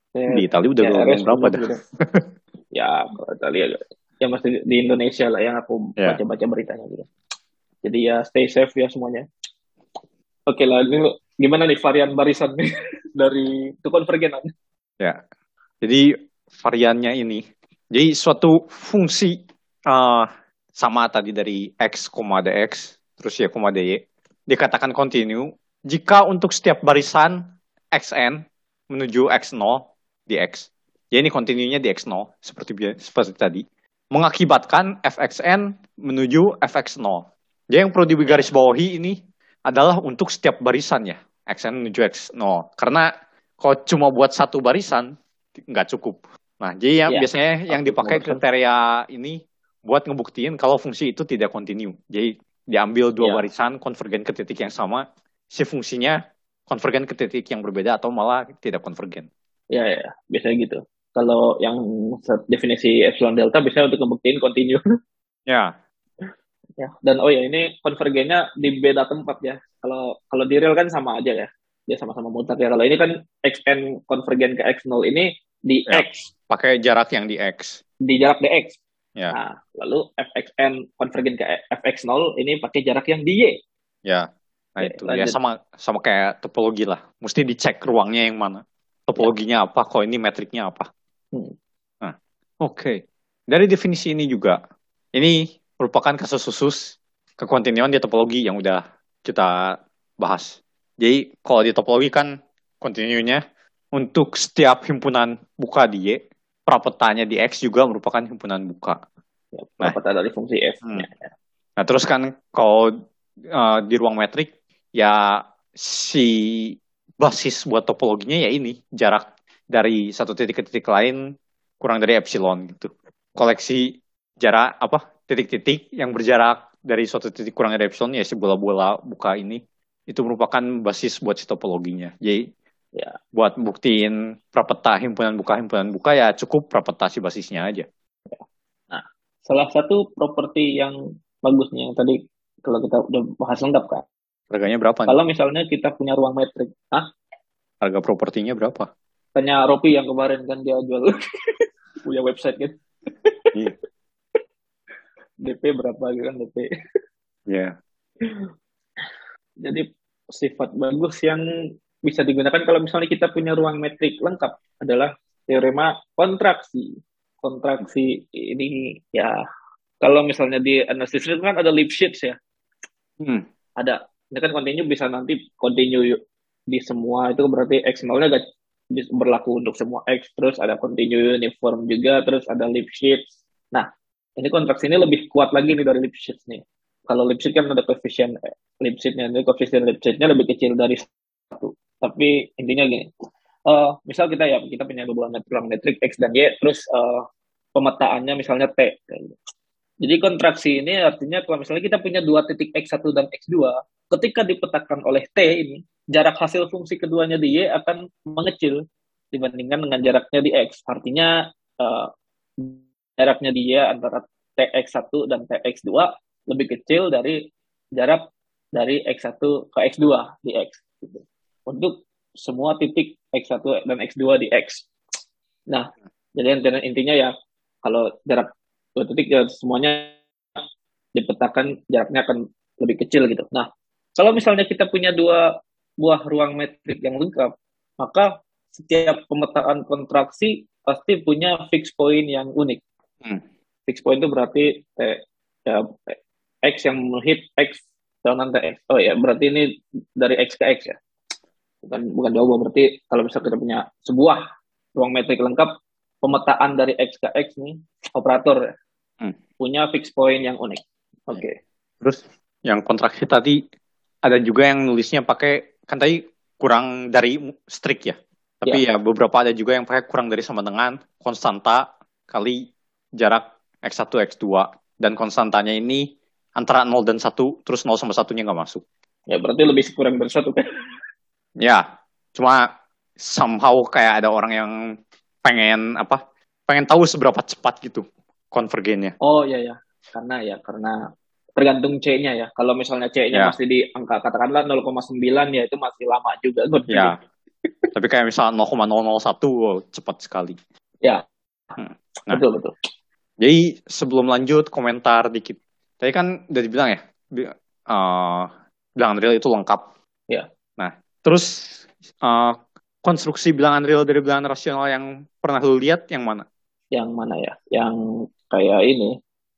Ya, Di Itali udah ya, gelombang berapa dah? ya, kalau Italia ya masih di Indonesia lah yang aku Ya. baca-baca beritanya gitu. Jadi ya stay safe ya semuanya. Oke lah, ini gimana nih varian barisan nih dari itu konvergen aja. Ya. Jadi variannya ini. Jadi suatu fungsi eh, sama tadi dari x, dx, terus y, dy, dikatakan continue jika untuk setiap barisan xn menuju x0 di x. Jadi ini continuenya di x0 seperti seperti tadi mengakibatkan fxn menuju fx0. Jadi yang perlu digarisbawahi ini adalah untuk setiap barisannya xn menuju x0. Karena kalau cuma buat satu barisan nggak cukup. Nah, jadi yang Iya. biasanya yang dipakai kriteria ini buat ngebuktiin kalau fungsi itu tidak kontinu. Jadi diambil dua Iya. barisan konvergen ke titik yang sama, si fungsinya konvergen ke titik yang berbeda atau malah tidak konvergen. Ya, ya, biasanya gitu. Kalau yang definisi epsilon delta biasanya untuk ngebuktiin continue. Ya, ya. Dan oh ya, ini konvergennya di beda tempat ya. Kalau kalau di real kan sama aja ya. Dia sama-sama mutar ya. Kalau ini kan xn konvergen ke x0 ini di Ya. x, pakai jarak yang di x. di jarak dx. Ya. Nah, lalu fxn konvergen ke fx0 ini pakai jarak yang di y. Ya. Nah, Oke, itu ya lanjut. sama sama kayak topologi lah. Mesti dicek ruangnya yang mana. Topologinya apa, kok ini metriknya apa. Hmm. Nah, oke. Dari definisi ini juga, ini merupakan kasus khusus kekontinuan di topologi yang udah kita bahas. Jadi, kalau di topologi kan kontinunya untuk setiap himpunan buka di Y, prapetanya di X juga merupakan himpunan buka. Ya, Nah. dari fungsi f. Hmm. Ya, ya. Nah, terus kan kalau uh, di ruang metrik ya si basis buat topologinya ya ini jarak dari satu titik ke titik lain kurang dari epsilon gitu. Koleksi jarak apa titik-titik yang berjarak dari suatu titik kurang epsilon ya si bola-bola buka ini itu merupakan basis buat si topologinya. Jadi Ya. buat buktiin prapeta himpunan buka himpunan buka ya cukup prapeta si basisnya aja. Salah satu properti yang bagusnya yang tadi kalau kita udah bahas lengkap kan. Harganya berapa? nih? Kalau misalnya kita punya ruang metrik, ah, Harga propertinya berapa? tanya Ropi yang kemarin kan dia jual punya website kan. Iya. DP berapa gitu kan DP. Ya. Jadi sifat bagus yang bisa digunakan kalau misalnya kita punya ruang metrik lengkap adalah teorema kontraksi. Kontraksi ini ya kalau misalnya di analisis itu kan ada Lipschitz ya. Hmm. ada ini kan continue bisa nanti continue di semua itu berarti x 0 nya gak berlaku untuk semua x terus ada continue uniform juga terus ada Lipschitz nah ini kontraksi ini lebih kuat lagi nih dari Lipschitz nih kalau Lipschitz kan ada koefisien eh, Lipschitz-nya ini koefisien Lipschitz-nya lebih kecil dari satu tapi intinya gini eh misal kita ya kita punya dua ruang metrik x dan y terus eh, pemetaannya misalnya T. gitu. Jadi kontraksi ini artinya kalau misalnya kita punya dua titik X1 dan X2, ketika dipetakan oleh T ini, jarak hasil fungsi keduanya di Y akan mengecil dibandingkan dengan jaraknya di X. Artinya uh, jaraknya di Y antara TX1 dan TX2 lebih kecil dari jarak dari X1 ke X2 di X. Gitu. Untuk semua titik X1 dan X2 di X. Nah, jadi intinya, intinya ya kalau jarak dua titik ya semuanya dipetakan jaraknya akan lebih kecil gitu. Nah, kalau misalnya kita punya dua buah ruang metrik yang lengkap, maka setiap pemetaan kontraksi pasti punya fix point yang unik. Hmm. Fix point itu berarti eh, ya, x yang menghit x dengan tx. Oh ya, berarti ini dari x ke x ya. Bukan bukan jauh berarti kalau misalnya kita punya sebuah ruang metrik lengkap, pemetaan dari x ke x nih operator hmm. punya fix point yang unik. Oke. Okay. Terus yang kontraksi tadi ada juga yang nulisnya pakai kan tadi kurang dari strict ya. Tapi ya. ya beberapa ada juga yang pakai kurang dari sama dengan konstanta kali jarak x1 x2 dan konstantanya ini antara 0 dan 1 terus 0 sama satunya nggak masuk. Ya berarti lebih kurang dari satu kan? Ya, cuma somehow kayak ada orang yang pengen apa pengen tahu seberapa cepat gitu konvergennya. Oh iya ya, karena ya karena tergantung C-nya ya. Kalau misalnya C-nya ya. masih di angka katakanlah 0,9 ya itu masih lama juga. Ya. Tapi kayak misalnya 0,001 wow, cepat sekali. Ya. Hmm. Nah, betul betul. Jadi sebelum lanjut komentar dikit. Tadi kan udah dibilang ya, uh, bilangan real itu lengkap. Ya. Nah, terus uh, konstruksi bilangan real dari bilangan rasional yang pernah lu lihat yang mana? Yang mana ya? Yang kayak ini,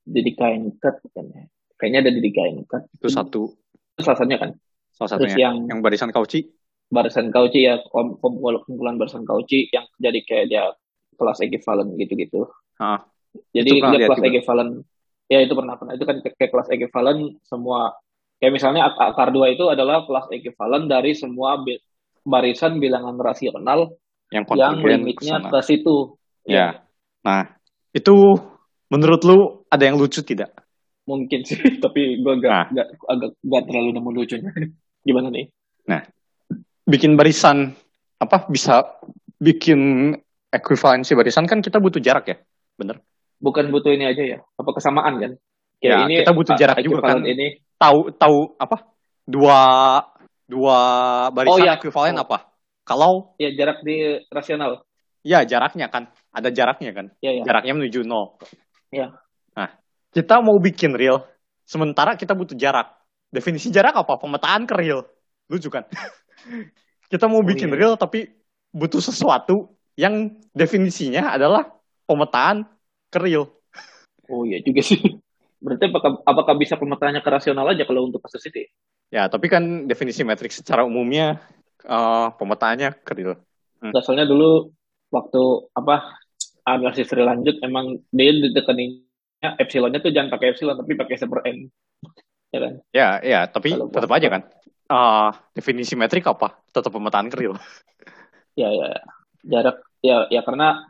jadi kain cut kan ya? Kayaknya ada di kain cut. Itu satu. Itu salah satunya kan? Salah satunya. Terus yang, yang barisan Cauchy? Barisan Cauchy ya, kumpulan barisan Cauchy yang jadi kayak dia kelas equivalent gitu-gitu. Ah, jadi dia kelas equivalent. Ya itu pernah pernah itu kan kayak kelas equivalent semua kayak misalnya akar dua itu adalah kelas equivalent dari semua barisan bilangan rasional yang, yang limitnya ke situ. Ya. ya. Nah, itu menurut lu ada yang lucu tidak? Mungkin sih, tapi gue agak, nah. agak, agak gak terlalu nemu lucunya. Gimana nih? Nah, bikin barisan apa bisa bikin ekuivalensi barisan kan kita butuh jarak ya, bener? Bukan butuh ini aja ya, apa kesamaan kan? Ya, ya ini kita butuh jarak juga kan. Ini tahu tahu apa? Dua dua barisan oh, iya. ekuivalen oh. apa? Kalau ya jarak di rasional. Ya jaraknya kan ada jaraknya kan. Ya, ya. Jaraknya menuju nol. Ya. Nah kita mau bikin real, sementara kita butuh jarak. Definisi jarak apa? Pemetaan ke real. Lucu kan? kita mau oh, bikin iya. real tapi butuh sesuatu yang definisinya adalah pemetaan ke real. Oh iya juga sih. Berarti apakah, apakah bisa pemetaannya ke rasional aja kalau untuk kasus ini? Ya, tapi kan definisi metrik secara umumnya uh, pemetaannya kerdil. Hmm. Soalnya dulu waktu apa analisis lanjut emang dia ditekaninnya epsilonnya tuh jangan pakai epsilon tapi pakai seper n. Ya kan? Ya, ya, tapi Kalau tetap aja kan. Uh, definisi metrik apa? Tetap pemetaan kerdil. Ya, ya, ya. Jarak ya ya karena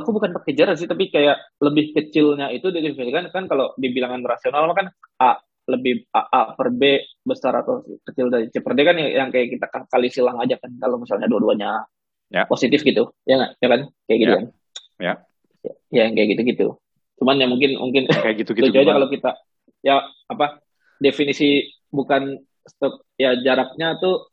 aku bukan pakai jarak sih tapi kayak lebih kecilnya itu didefinisikan kan kalau di bilangan rasional kan a lebih A, A per B besar atau kecil dari C per D kan yang kayak kita kali silang aja kan kalau misalnya dua-duanya ya. positif gitu ya nggak? Ya kan? Kayak gitu ya. kan? Ya. Ya yang kayak gitu-gitu. Cuman ya mungkin mungkin kayak gitu-gitu aja kalau kita ya apa definisi bukan stok ya jaraknya tuh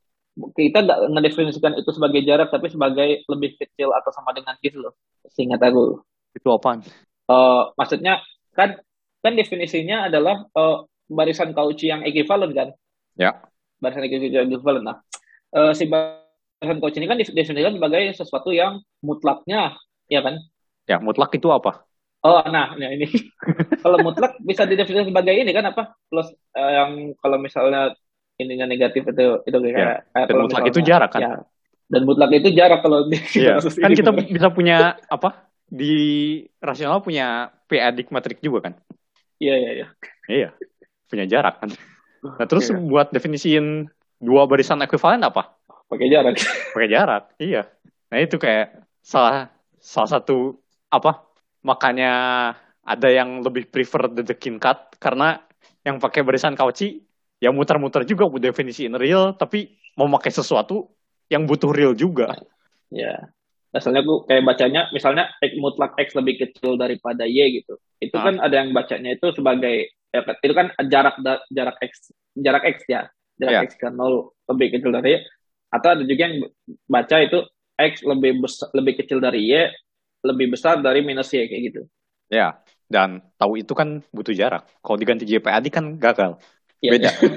kita nggak ngedefinisikan itu sebagai jarak tapi sebagai lebih kecil atau sama dengan gitu loh seingat aku itu apa uh, maksudnya kan kan definisinya adalah uh, barisan Cauchy yang equivalent kan? Ya. Barisan equivalent. Nah, uh, si barisan Cauchy ini kan didefinisikan sebagai sesuatu yang mutlaknya, ya kan? Ya, mutlak itu apa? Oh, nah, nah ini kalau mutlak bisa didefinisikan sebagai ini kan apa? Plus uh, yang kalau misalnya ininya negatif itu itu kayak ya. Dan mutlak itu jarak kan? Ya, dan mutlak itu jarak kalau di ya. kan kita bisa punya apa? Di rasional punya p metrik juga kan? Iya, iya, iya. Iya punya jarak kan. Nah terus okay. buat definisiin dua barisan ekuivalen apa? Pakai jarak. Pakai jarak, iya. Nah itu kayak salah salah satu apa makanya ada yang lebih prefer dedekin cut karena yang pakai barisan Cauchy ya muter-muter juga mau definisiin real tapi mau pakai sesuatu yang butuh real juga. Ya. Asalnya gue kayak bacanya misalnya X mutlak X lebih kecil daripada Y gitu. Itu Ah. kan ada yang bacanya itu sebagai ya, itu kan jarak da- jarak X jarak X ya. Jarak Ya. X ke 0 lebih kecil dari Y. Atau ada juga yang baca itu X lebih besar, lebih kecil dari Y, lebih besar dari minus Y kayak gitu. Ya, dan tahu itu kan butuh jarak. Kalau diganti JPAD kan gagal. Ya, Beda. ya.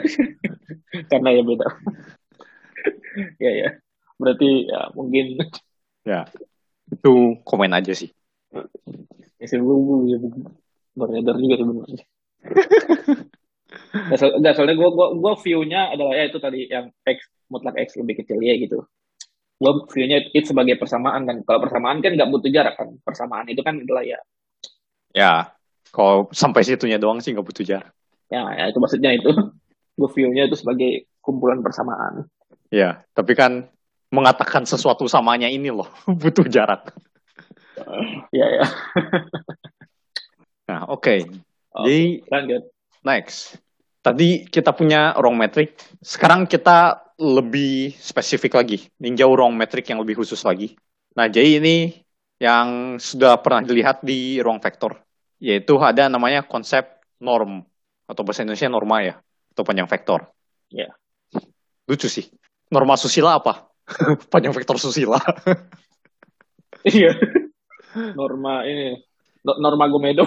Karena ya beda. ya ya. Berarti ya mungkin Ya, itu komen aja sih. ya sih gue beredar juga sebenarnya. Nggak, so- nggak, soalnya gue gue gue view-nya adalah ya itu tadi yang X mutlak X lebih kecil ya gitu. Gue view-nya itu sebagai persamaan kan. Kalau persamaan kan nggak butuh jarak kan. Persamaan itu kan adalah ya Ya, kalau sampai situnya doang sih nggak butuh jarak. Ya, ya itu maksudnya itu. Gue view-nya itu sebagai kumpulan persamaan. Ya, tapi kan mengatakan sesuatu samanya ini loh butuh jarak. Ya ya. Nah, oke. Oke, Jadi lanjut. next. Tadi kita punya wrong metric. Sekarang kita lebih spesifik lagi, ninjau wrong metric yang lebih khusus lagi. Nah, jadi ini yang sudah pernah dilihat di ruang vektor, yaitu ada namanya konsep norm atau bahasa Indonesia norma ya, atau panjang vektor. Ya. Lucu sih. Norma susila apa? panjang vektor susila. Iya. Norma ini no- Norma Gomedo.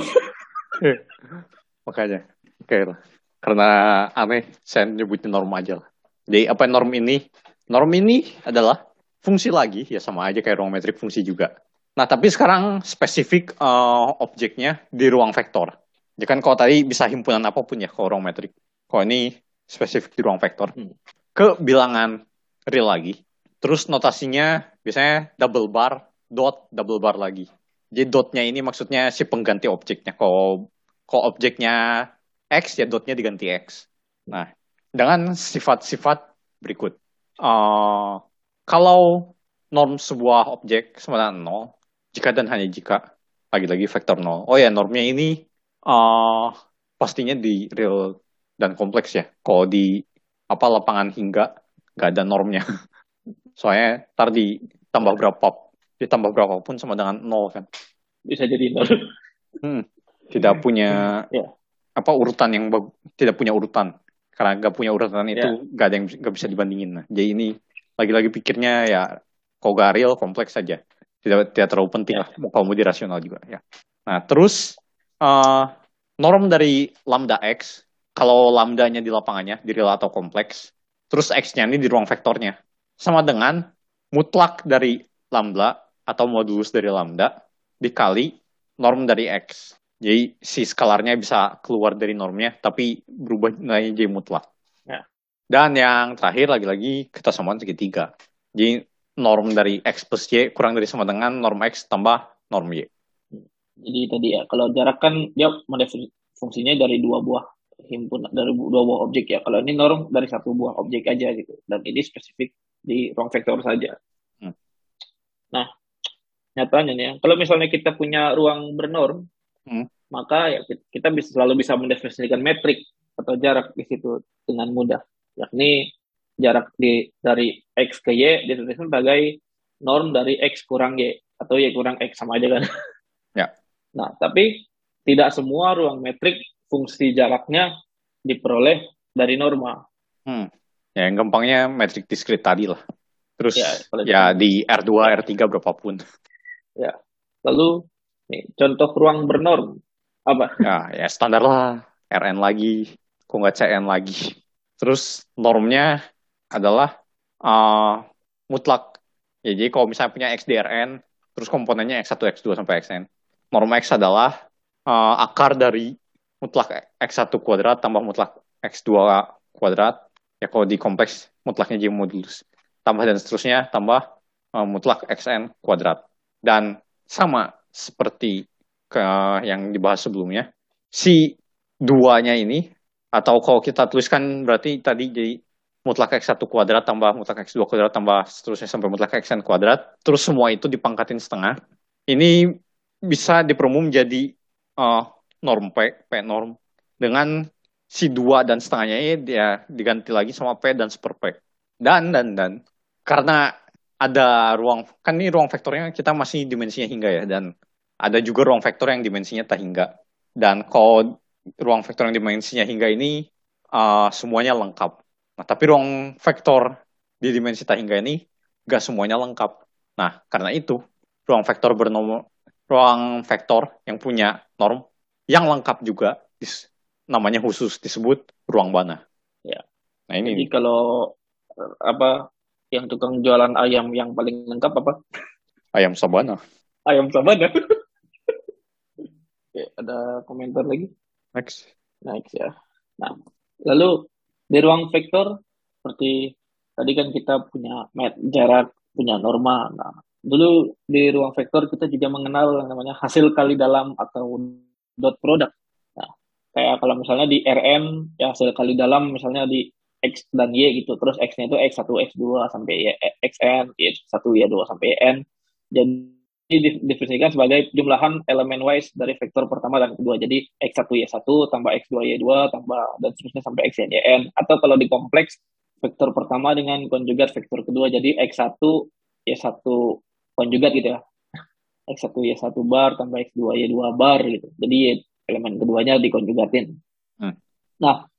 Makanya. Oke lah. Karena aneh, saya nyebutnya norm aja lah. Jadi apa norm ini? Norm ini adalah fungsi lagi, ya sama aja kayak ruang metrik fungsi juga. Nah, tapi sekarang spesifik eh, objeknya di ruang vektor. Jadi kan kalau tadi bisa himpunan apa pun ya kalau ruang metrik. Kalau ini spesifik di ruang vektor. Hmm. Ke bilangan real lagi. Terus notasinya biasanya double bar, dot, double bar lagi. Jadi dotnya ini maksudnya si pengganti objeknya. Kalau kalau objeknya X, ya dotnya diganti X. Nah, dengan sifat-sifat berikut. Eh, kalau norm sebuah objek sama dengan 0, jika dan hanya jika, lagi-lagi vektor 0. Oh ya, normnya ini eh, pastinya di real dan kompleks ya. Kalau di apa lapangan hingga, nggak ada normnya. Soalnya ntar ditambah berapa, ditambah berapapun sama dengan 0 kan. Bisa jadi nol. Tidak punya Ya. apa urutan yang tidak punya urutan karena nggak punya urutan itu Ya. nggak ada yang nggak bisa dibandingin nah jadi ini lagi-lagi pikirnya ya kalau nggak real kompleks saja tidak tidak terlalu penting Ya. lah kalau mau dirasional juga ya nah terus eh, norm dari lambda x kalau lambdanya di lapangannya di real atau kompleks terus x-nya ini di ruang vektornya sama dengan mutlak dari lambda atau modulus dari lambda dikali norm dari x jadi si skalarnya bisa keluar dari normnya, tapi berubah nilainya jadi mutlak. Ya. Dan yang terakhir lagi-lagi kita samakan segitiga. Jadi norm dari x plus y kurang dari sama dengan norm x tambah norm y. Jadi tadi ya, kalau jarak kan dia fungsinya dari dua buah himpun dari dua buah objek ya. Kalau ini norm dari satu buah objek aja gitu. Dan ini spesifik di ruang vektor saja. Hmm. Nah, nyatanya nih, ya, kalau misalnya kita punya ruang bernorm, Hmm. maka ya ki- kita bisa selalu bisa mendefinisikan metrik atau jarak di situ dengan mudah. Yakni jarak di dari x ke y dituliskan sebagai norm dari x kurang y atau y kurang x sama aja kan. Ya. Nah, tapi tidak semua ruang metrik fungsi jaraknya diperoleh dari norma. Hmm. Ya, yang gampangnya metrik diskrit tadi lah. Terus Ya, ya di R2, R3 berapapun. Lalu nih, contoh ruang bernorm apa? Ya, ya standar lah. RN lagi, kok nggak CN lagi. Terus normnya adalah eh, mutlak. Ya, jadi kalau misalnya punya X di Rn, terus komponennya X1, X2 sampai Xn. Norm X adalah eh, akar dari mutlak X1 kuadrat tambah mutlak X2 kuadrat. Ya kalau di kompleks mutlaknya jadi modulus. Tambah dan seterusnya tambah eh, mutlak Xn kuadrat. Dan sama seperti ke yang dibahas sebelumnya, si duanya ini atau kalau kita tuliskan berarti tadi jadi mutlak x1 kuadrat tambah mutlak x2 kuadrat tambah seterusnya sampai mutlak xn kuadrat, terus semua itu dipangkatin setengah. Ini bisa diperumum jadi uh, norm P, P norm dengan si dua dan setengahnya Y dia diganti lagi sama P dan super P. Dan dan dan karena ada ruang kan ini ruang vektornya kita masih dimensinya hingga ya dan ada juga ruang vektor yang dimensinya tak hingga. Dan kalau ruang vektor yang dimensinya hingga ini uh, semuanya lengkap. Nah, tapi ruang vektor di dimensi tak hingga ini gak semuanya lengkap. Nah, karena itu ruang vektor bernomor ruang vektor yang punya norm yang lengkap juga dis, namanya khusus disebut ruang bana. Ya. Nah, ini Jadi kalau eh, apa yang tukang jualan ayam yang paling lengkap apa? ayam sabana. Ayam sabana. Oke, ada komentar lagi? Next. Next ya. Nah, lalu di ruang vektor seperti tadi kan kita punya met jarak, punya norma. Nah, dulu di ruang vektor kita juga mengenal yang namanya hasil kali dalam atau dot product. Nah, kayak kalau misalnya di Rn ya hasil kali dalam misalnya di X dan Y gitu. Terus X-nya itu X1, X2 sampai y, XN, Y1, Y2 sampai N. Jadi didefinisikan sebagai jumlahan elemen wise dari vektor pertama dan kedua. Jadi X1 Y1 tambah X2 Y2 tambah dan seterusnya sampai Xn Yn. Atau kalau di kompleks vektor pertama dengan konjugat vektor kedua. Jadi X1 Y1 konjugat gitu ya. X1 Y1 bar tambah X2 Y2 bar gitu. Jadi elemen keduanya dikonjugatin. Hmm. Nah,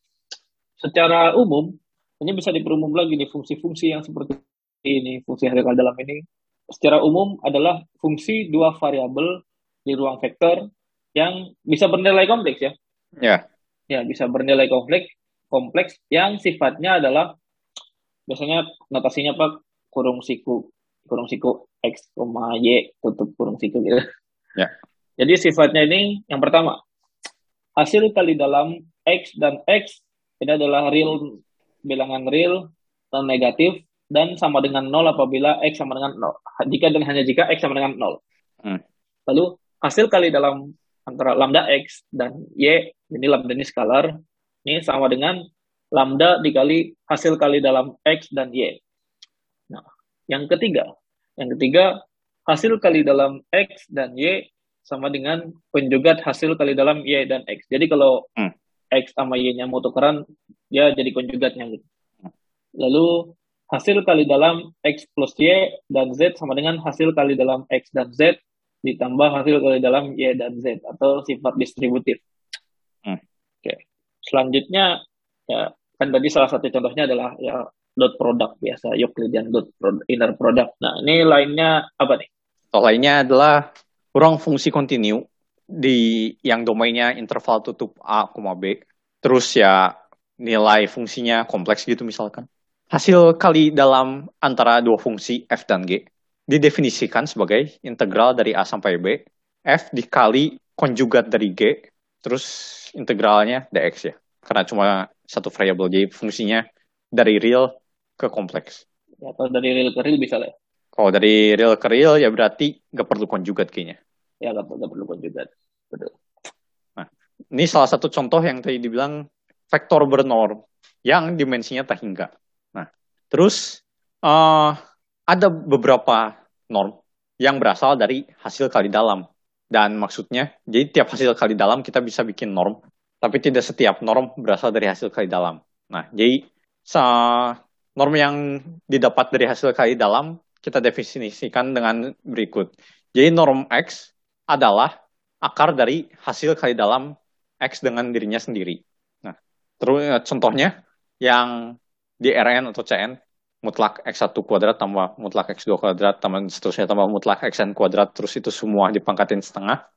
secara umum ini bisa diperumum lagi nih fungsi-fungsi yang seperti ini, fungsi hasil dalam ini secara umum adalah fungsi dua variabel di ruang vektor yang bisa bernilai kompleks ya. Ya. Ya, bisa bernilai kompleks kompleks yang sifatnya adalah biasanya notasinya Pak kurung siku kurung siku x, y tutup kurung siku gitu. Ya. Jadi sifatnya ini yang pertama hasil kali dalam x dan x ini adalah real bilangan real dan negatif dan sama dengan nol apabila x sama dengan nol. Jika dan hanya jika x sama dengan nol. Hmm. Lalu hasil kali dalam antara lambda x dan y, ini lambda ini skalar, ini sama dengan lambda dikali hasil kali dalam x dan y. Nah, yang ketiga, yang ketiga hasil kali dalam x dan y sama dengan penjugat hasil kali dalam y dan x. Jadi kalau hmm. x sama y-nya mau tukeran, dia jadi konjugatnya gitu. Lalu hasil kali dalam X plus Y dan Z sama dengan hasil kali dalam X dan Z ditambah hasil kali dalam Y dan Z atau sifat distributif. Hmm. Oke. Selanjutnya ya kan tadi salah satu contohnya adalah ya dot product biasa Euclidean dot inner product. Nah, ini lainnya apa nih? Contoh lainnya adalah ruang fungsi kontinu di yang domainnya interval tutup A, B. Terus ya nilai fungsinya kompleks gitu misalkan Hasil kali dalam antara dua fungsi f dan g didefinisikan sebagai integral dari a sampai b, f dikali konjugat dari g, terus integralnya dx ya. Karena cuma satu variabel, jadi fungsinya dari real ke kompleks. Ya, kalau dari real ke real bisa lah. Kalau dari real ke real ya berarti nggak perlu konjugat kayaknya. Ya nggak perlu konjugat. Betul. Nah, ini salah satu contoh yang tadi dibilang vektor bernorm yang dimensinya tak hingga. Terus uh, ada beberapa norm yang berasal dari hasil kali dalam. Dan maksudnya, jadi tiap hasil kali dalam kita bisa bikin norm, tapi tidak setiap norm berasal dari hasil kali dalam. Nah, jadi norm yang didapat dari hasil kali dalam kita definisikan dengan berikut. Jadi norm X adalah akar dari hasil kali dalam X dengan dirinya sendiri. Nah, terus eh, contohnya yang di Rn atau Cn mutlak x1 kuadrat tambah mutlak x2 kuadrat tambah seterusnya tambah mutlak xn kuadrat terus itu semua dipangkatin setengah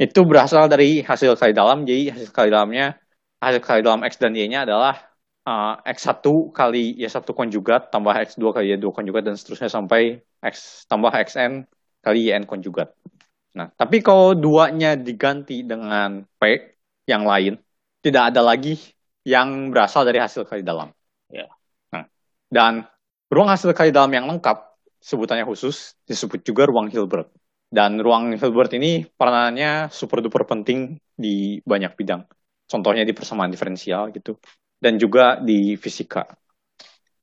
itu berasal dari hasil kali dalam jadi hasil kali dalamnya hasil kali dalam x dan y-nya adalah uh, x1 kali y1 konjugat tambah x2 kali y2 konjugat dan seterusnya sampai x tambah xn kali yn konjugat. Nah, tapi kalau duanya diganti dengan p yang lain, tidak ada lagi yang berasal dari hasil kali dalam. Dan ruang hasil kali dalam yang lengkap, sebutannya khusus, disebut juga ruang Hilbert. Dan ruang Hilbert ini peranannya super duper penting di banyak bidang. Contohnya di persamaan diferensial gitu. Dan juga di fisika.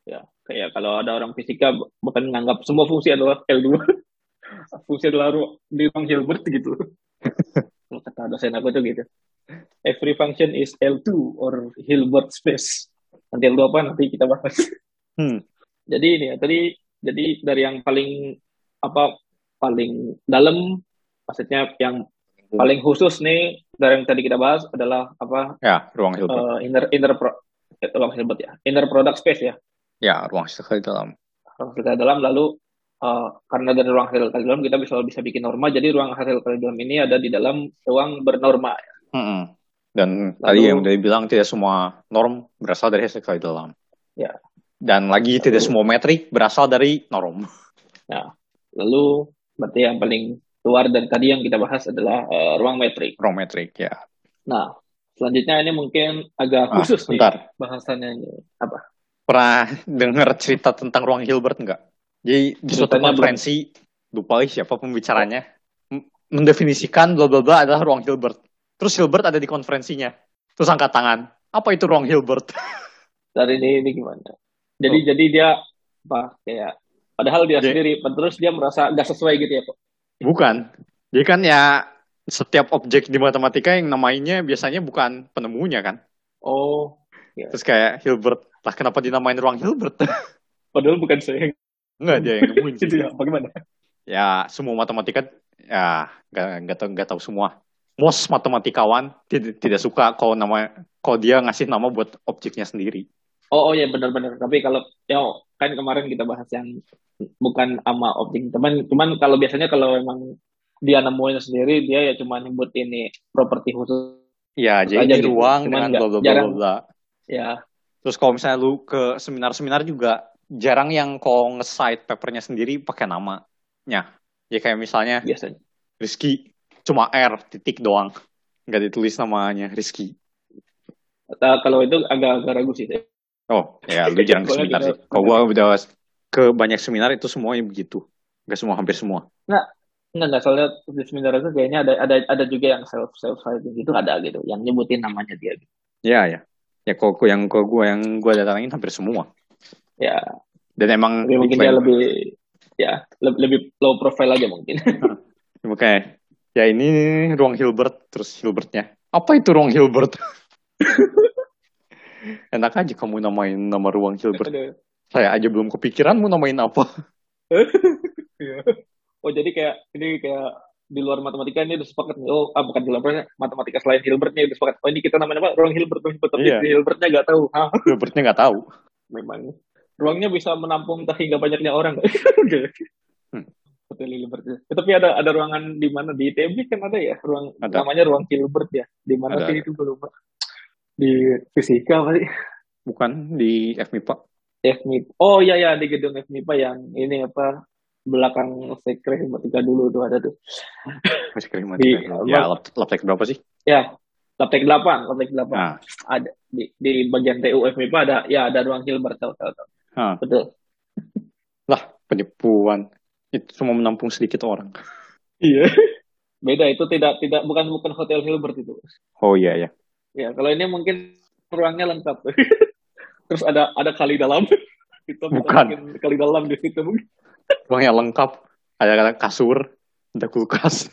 Ya, kayak kalau ada orang fisika bukan menganggap semua fungsi adalah L2. fungsi adalah ru- di ruang Hilbert gitu. Kalau kata dosen aku tuh gitu. Every function is L2 or Hilbert space. Nanti L2 apa nanti kita bahas. Hmm. Jadi ini ya, tadi jadi dari yang paling apa paling dalam maksudnya yang paling khusus nih dari yang tadi kita bahas adalah apa Ya, ruang Hilbert. eh, inner inner pro, ruang Hilbert ya. Inner product space ya. ya, ruang sekali dalam. ruang hasil kali dalam lalu uh, karena dari ruang hasil kali dalam kita bisa bisa bikin norma jadi ruang hasil kali dalam ini ada di dalam ruang bernorma Mm-mm. Dan Lalu- tadi yang udah dibilang tidak semua norm berasal dari hasil kali dalam. Ya. Dan lagi tidak semua metrik berasal dari norm. lalu berarti yang paling keluar dari tadi yang kita bahas adalah uh, ruang metrik Ruang metrik ya. nah selanjutnya ini mungkin agak Ah, khusus nih bentar. bahasannya ini apa Pernah dengar cerita tentang ruang Hilbert nggak? Jadi di suatu konferensi, lupa siapa pembicaranya, mendefinisikan bla bla bla adalah ruang Hilbert. Terus Hilbert ada di konferensinya. Terus angkat tangan. Apa itu ruang Hilbert? dari ini ini gimana jadi Oh. jadi dia apa kayak padahal dia Jadi- sendiri terus dia merasa nggak sesuai gitu ya kok Bukan. Jadi kan ya setiap objek di matematika yang namanya biasanya bukan penemunya kan. oh Terus kayak Hilbert, lah kenapa dinamain ruang Hilbert? padahal bukan saya Enggak dia yang nemuin. gitu ya bagaimana ya semua matematika ya nggak nggak tahu nggak tahu semua most matematikawan tidak tidak suka kalau nama kalau dia ngasih nama buat objeknya sendiri Oh, oh ya benar-benar. Tapi kalau ya kan kemarin kita bahas yang bukan ama objek teman, cuman kalau biasanya kalau memang dia nemuin sendiri dia ya cuma nyebut ini properti khusus ya Aja jadi gitu. ruang Cuman dengan bla bla bla bla ya. terus kalau misalnya lu ke seminar-seminar juga jarang yang kalau nge-cite papernya sendiri pakai namanya ya kayak misalnya biasanya. Rizky cuma R titik doang nggak ditulis namanya Rizky Atau kalau itu agak-agak ragu sih. oh ya lu jarang ke seminar sih kalau gua udah ke banyak seminar itu semuanya begitu nggak semua hampir semua Enggak, enggak soalnya di seminar itu kayaknya ada ada ada juga yang self self citing gitu ada gitu, yang nyebutin namanya dia. Gitu. Ya ya. Ya kok yang kok gue yang gue datangin hampir semua. Ya, Dan emang tapi mungkin dia lebih ya lebih, lebih low profile aja mungkin. Makanya ya ini ruang Hilbert terus Hilbertnya. Apa itu ruang Hilbert? Enak aja kamu namain nama ruang Hilbert. Aduh. Saya aja belum kepikiran mau namain apa. Oh jadi kayak ini kayak di luar matematika ini udah sepakat nih. Oh, ah, bukan di luar matematika selain Hilbert nih udah sepakat. Oh ini kita namanya apa? Ruang Hilbert, ruang Hilbert. Tapi si Hilbertnya nggak tahu. Hilbertnya nggak tahu. Memang ruangnya bisa menampung tak hingga banyaknya orang. Hmm. Hotel Hilbert. ya. Tapi ada ada ruangan di mana di ITB kan ada ya ruang Ada. namanya ruang Hilbert ya. Di mana sih itu lupa. Di fisika sih? Bukan di FMIPA. FMIPA. Oh iya ya di gedung FMIPA yang ini apa belakang sekre matematika dulu tuh ada tuh. Masih keren Di- Ya lab, labtek berapa sih? Ya, Laptek 8, Laptek 8. Nah, Ada di, di bagian TU FMIPA ada ya ada ruang Hilbert tahu tahu tahu. ah, Betul. lah penipuan. Itu cuma menampung sedikit orang. Iya. Beda itu tidak tidak bukan bukan hotel Hilbert itu. Oh iya ya. Ya, kalau ini mungkin ruangnya lengkap. Terus ada ada kali dalam. Kita Bukan. kali dalam di situ mungkin. Ruangnya lengkap. Ada kasur, ada kulkas.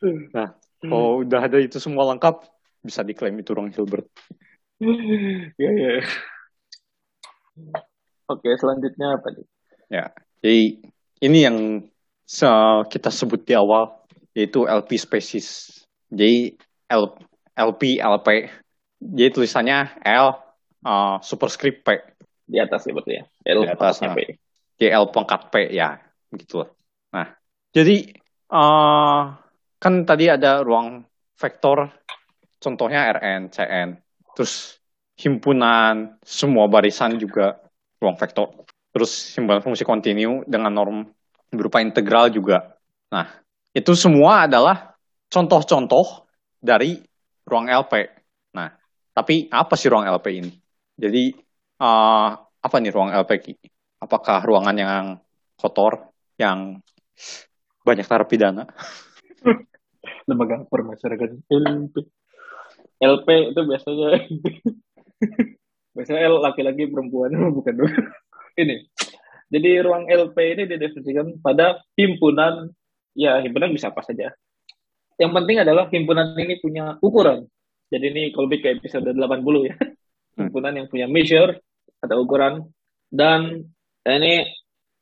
Hmm. Kalau udah ada itu semua lengkap, bisa diklaim itu ruang Hilbert. Ya, ya. Oke, selanjutnya apa nih? Jadi ini yang se- kita sebut di awal yaitu LP species. Jadi L- LP LP. Jadi tulisannya L uh, superscript P. Di atas ya betul ya. L Di atas, nah. P. Jadi L pangkat P ya, begitu. Nah, jadi uh, kan tadi ada ruang vektor, contohnya Rn, Cn, terus himpunan semua barisan juga ruang vektor, terus himpunan fungsi kontinu dengan norm berupa integral juga. Nah, itu semua adalah contoh-contoh dari ruang LP. Nah, tapi apa sih ruang LP ini? Jadi uh, apa nih ruang LP? Ki? Apakah ruangan yang kotor, yang banyak narapidana? lembaga permasyarakatan LP. LP itu biasanya biasanya L laki-laki perempuan bukan. Ini Jadi ruang LP ini didefinisikan pada himpunan, ya himpunan bisa apa saja. Yang penting adalah himpunan ini punya ukuran. Jadi ini kalau lebih ke episode 80 ya. Himpunan yang punya measure, ada ukuran. Dan ini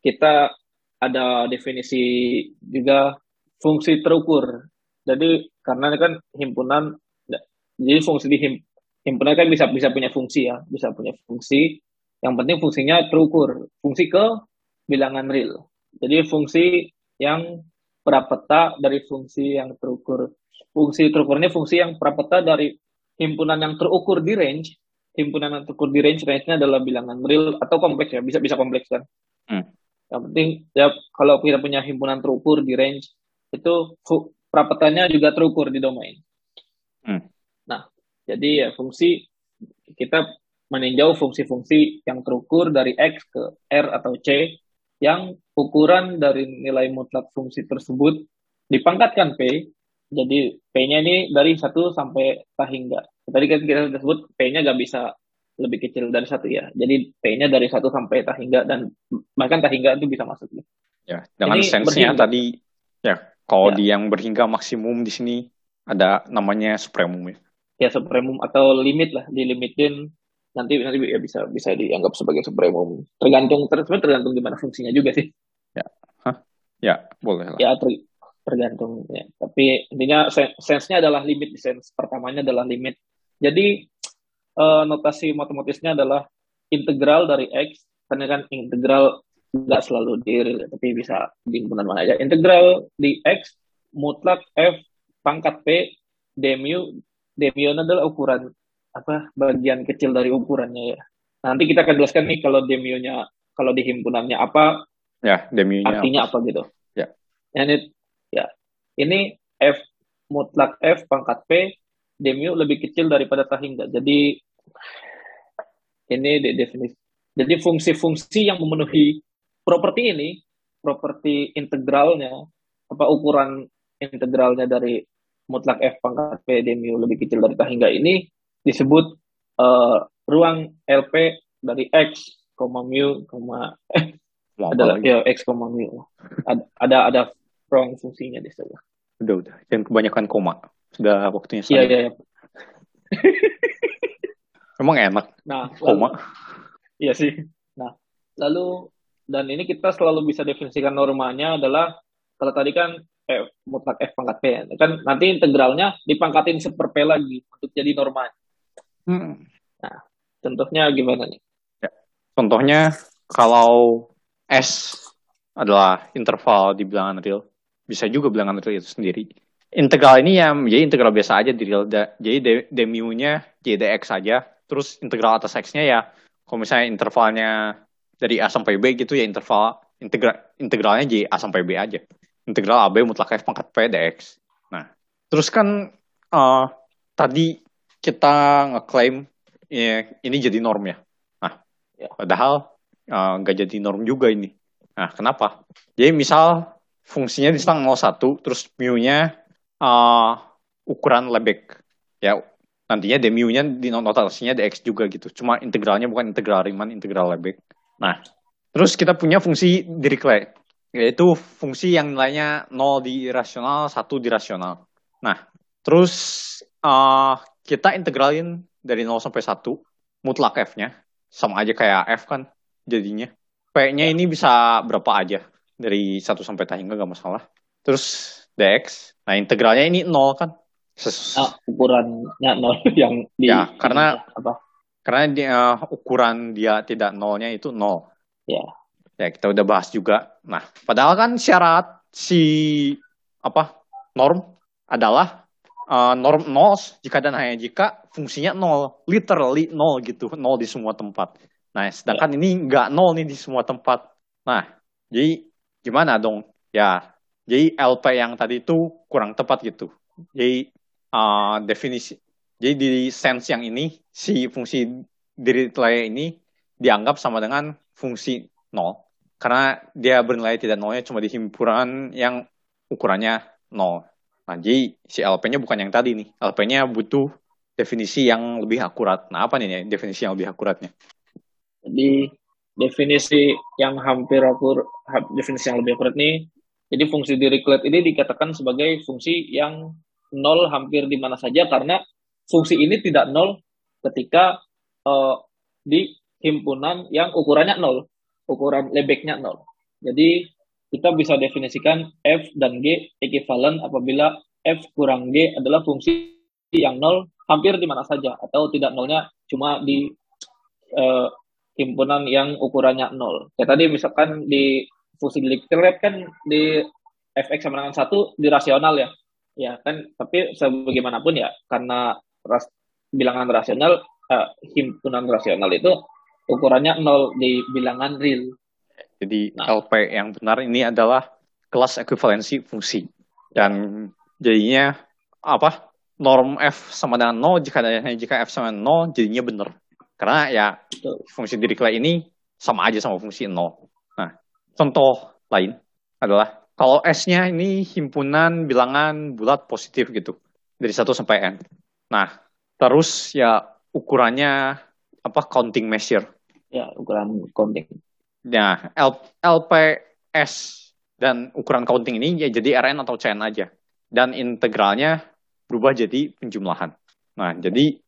kita ada definisi juga fungsi terukur. Jadi karena ini kan himpunan, jadi fungsi di him, himpunan kan bisa bisa punya fungsi ya, bisa punya fungsi. Yang penting fungsinya terukur, fungsi ke bilangan real. Jadi fungsi yang prapeta dari fungsi yang terukur. Fungsi terukur ini fungsi yang prapeta dari himpunan yang terukur di range. Himpunan terukur di range, range-nya adalah bilangan real atau kompleks ya, bisa bisa kompleks kan. Hmm. Yang penting ya kalau kita punya himpunan terukur di range itu prapetanya juga terukur di domain. Hmm. Nah, jadi ya fungsi kita meninjau fungsi-fungsi yang terukur dari X ke R atau C yang ukuran dari nilai mutlak fungsi tersebut dipangkatkan P. Jadi P-nya ini dari 1 sampai tahingga. Tadi kan kita sudah sebut P-nya gak bisa lebih kecil dari satu ya. Jadi P-nya dari 1 sampai tahingga dan bahkan tahingga itu bisa masuk. Ya, dengan sense-nya tadi ya kalau ya. di yang berhingga maksimum di sini ada namanya supremum ya. Ya supremum atau limit lah, dilimitin nanti nanti ya bisa bisa dianggap sebagai supremum. Tergantung ter, tergantung gimana fungsinya juga sih. Ya, Hah? ya boleh lah. Ya ter, tergantung ya. Tapi intinya sense-nya adalah limit sense pertamanya adalah limit. Jadi uh, notasi matematisnya adalah integral dari x karena kan integral nggak selalu di tapi bisa di mana aja. Integral di x mutlak f pangkat p dmu dmu adalah ukuran apa bagian kecil dari ukurannya ya. Nanti kita akan jelaskan nih kalau demionya kalau di himpunannya apa ya demionya artinya apa, apa gitu. Ya. Ini ya. Ini f mutlak f pangkat p demio lebih kecil daripada tahingga. Jadi ini de definisi. Jadi fungsi-fungsi yang memenuhi properti ini, properti integralnya, apa ukuran integralnya dari mutlak f pangkat p demio lebih kecil dari tahingga ini disebut uh, ruang LP dari X, mu, eh, adalah ya X, mu. Ada, ada ada ruang fungsinya di sana. Udah udah, jangan kebanyakan koma. Sudah waktunya Iya iya. iya. Emang enak. Nah, koma. Iya sih. Nah, lalu dan ini kita selalu bisa definisikan normanya adalah kalau tadi kan F mutlak F pangkat P kan nanti integralnya dipangkatin seper P lagi untuk jadi norma. Hmm. Nah, contohnya gimana nih? Ya. Contohnya kalau S adalah interval di bilangan real, bisa juga bilangan real itu sendiri. Integral ini ya jadi integral biasa aja di real. Jadi dmu-nya jdx saja. Terus integral atas x-nya ya kalau misalnya intervalnya dari A sampai B gitu ya interval integral integralnya jadi A sampai B aja. Integral AB mutlak F pangkat P dx. Nah, terus kan uh, tadi kita ngeklaim ya, ini jadi norm ya. Nah, ya. padahal eh, nggak uh, jadi norm juga ini. Nah, kenapa? Jadi misal fungsinya di selang 01, terus mu-nya uh, ukuran Lebesgue. Ya, nantinya dmu-nya di notasinya dx juga gitu. Cuma integralnya bukan integral Riemann, integral Lebesgue. Nah, terus kita punya fungsi Dirichlet, yaitu fungsi yang nilainya 0 di rasional, 1 di rasional. Nah, terus uh, kita integralin dari 0 sampai 1 mutlak f-nya sama aja kayak f kan jadinya p-nya ini bisa berapa aja dari 1 sampai tahingga gak masalah terus dx nah integralnya ini 0 kan Ses nah, ukurannya 0 yang di ya karena apa karena dia, ukuran dia tidak nolnya itu 0 ya ya kita udah bahas juga nah padahal kan syarat si apa norm adalah uh, norm nol jika dan hanya jika fungsinya nol, literally nol gitu, nol di semua tempat. Nah, sedangkan ya. ini nggak nol nih di semua tempat. Nah, jadi gimana dong? Ya, jadi LP yang tadi itu kurang tepat gitu. Jadi uh, definisi, jadi di sense yang ini si fungsi diri ini dianggap sama dengan fungsi nol karena dia bernilai tidak nolnya cuma di himpunan yang ukurannya nol. Nah, jadi si LP-nya bukan yang tadi nih. LP-nya butuh definisi yang lebih akurat. Nah, apa nih definisi yang lebih akuratnya? Jadi definisi yang hampir akur definisi yang lebih akurat nih jadi fungsi Dirichlet ini dikatakan sebagai fungsi yang nol hampir di mana saja karena fungsi ini tidak nol ketika uh, di himpunan yang ukurannya nol, ukuran lebeknya nol. Jadi kita bisa definisikan f dan g ekuivalen apabila f kurang g adalah fungsi yang nol hampir di mana saja atau tidak nolnya cuma di uh, himpunan yang ukurannya nol. Kayak tadi misalkan di fungsi Dirichlet kan di fx sama dengan satu di rasional ya. Ya kan tapi sebagaimanapun ya karena ras, bilangan rasional uh, himpunan rasional itu ukurannya nol di bilangan real. Jadi nah. LP yang benar ini adalah kelas ekuivalensi fungsi dan jadinya apa? Norm f sama dengan 0 jika jika f sama 0 jadinya benar. Karena ya Betul. fungsi Dirichlet ini sama aja sama fungsi 0 nah contoh lain adalah kalau S-nya ini himpunan bilangan bulat positif gitu. Dari 1 sampai N. Nah, terus ya ukurannya apa counting measure. Ya, ukuran counting. Nah, L, LPS dan ukuran counting ini ya jadi RN atau CN aja. Dan integralnya berubah jadi penjumlahan. Nah, jadi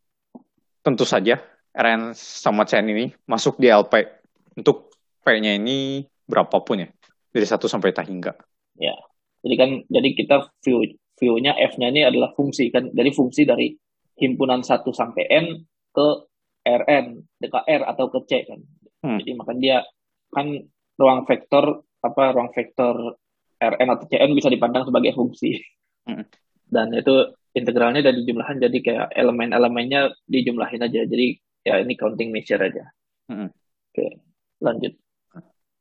tentu saja RN sama CN ini masuk di LP. Untuk P-nya ini berapapun ya. Dari 1 sampai tak hingga ya jadi kan jadi kita view view-nya f-nya ini adalah fungsi kan jadi fungsi dari himpunan 1 sampai n ke rn ke r atau ke c kan hmm. jadi maka dia kan ruang vektor apa ruang vektor rn atau cn bisa dipandang sebagai fungsi hmm. dan itu integralnya dari jumlahan jadi kayak elemen-elemennya dijumlahin aja jadi ya ini counting measure aja hmm. oke lanjut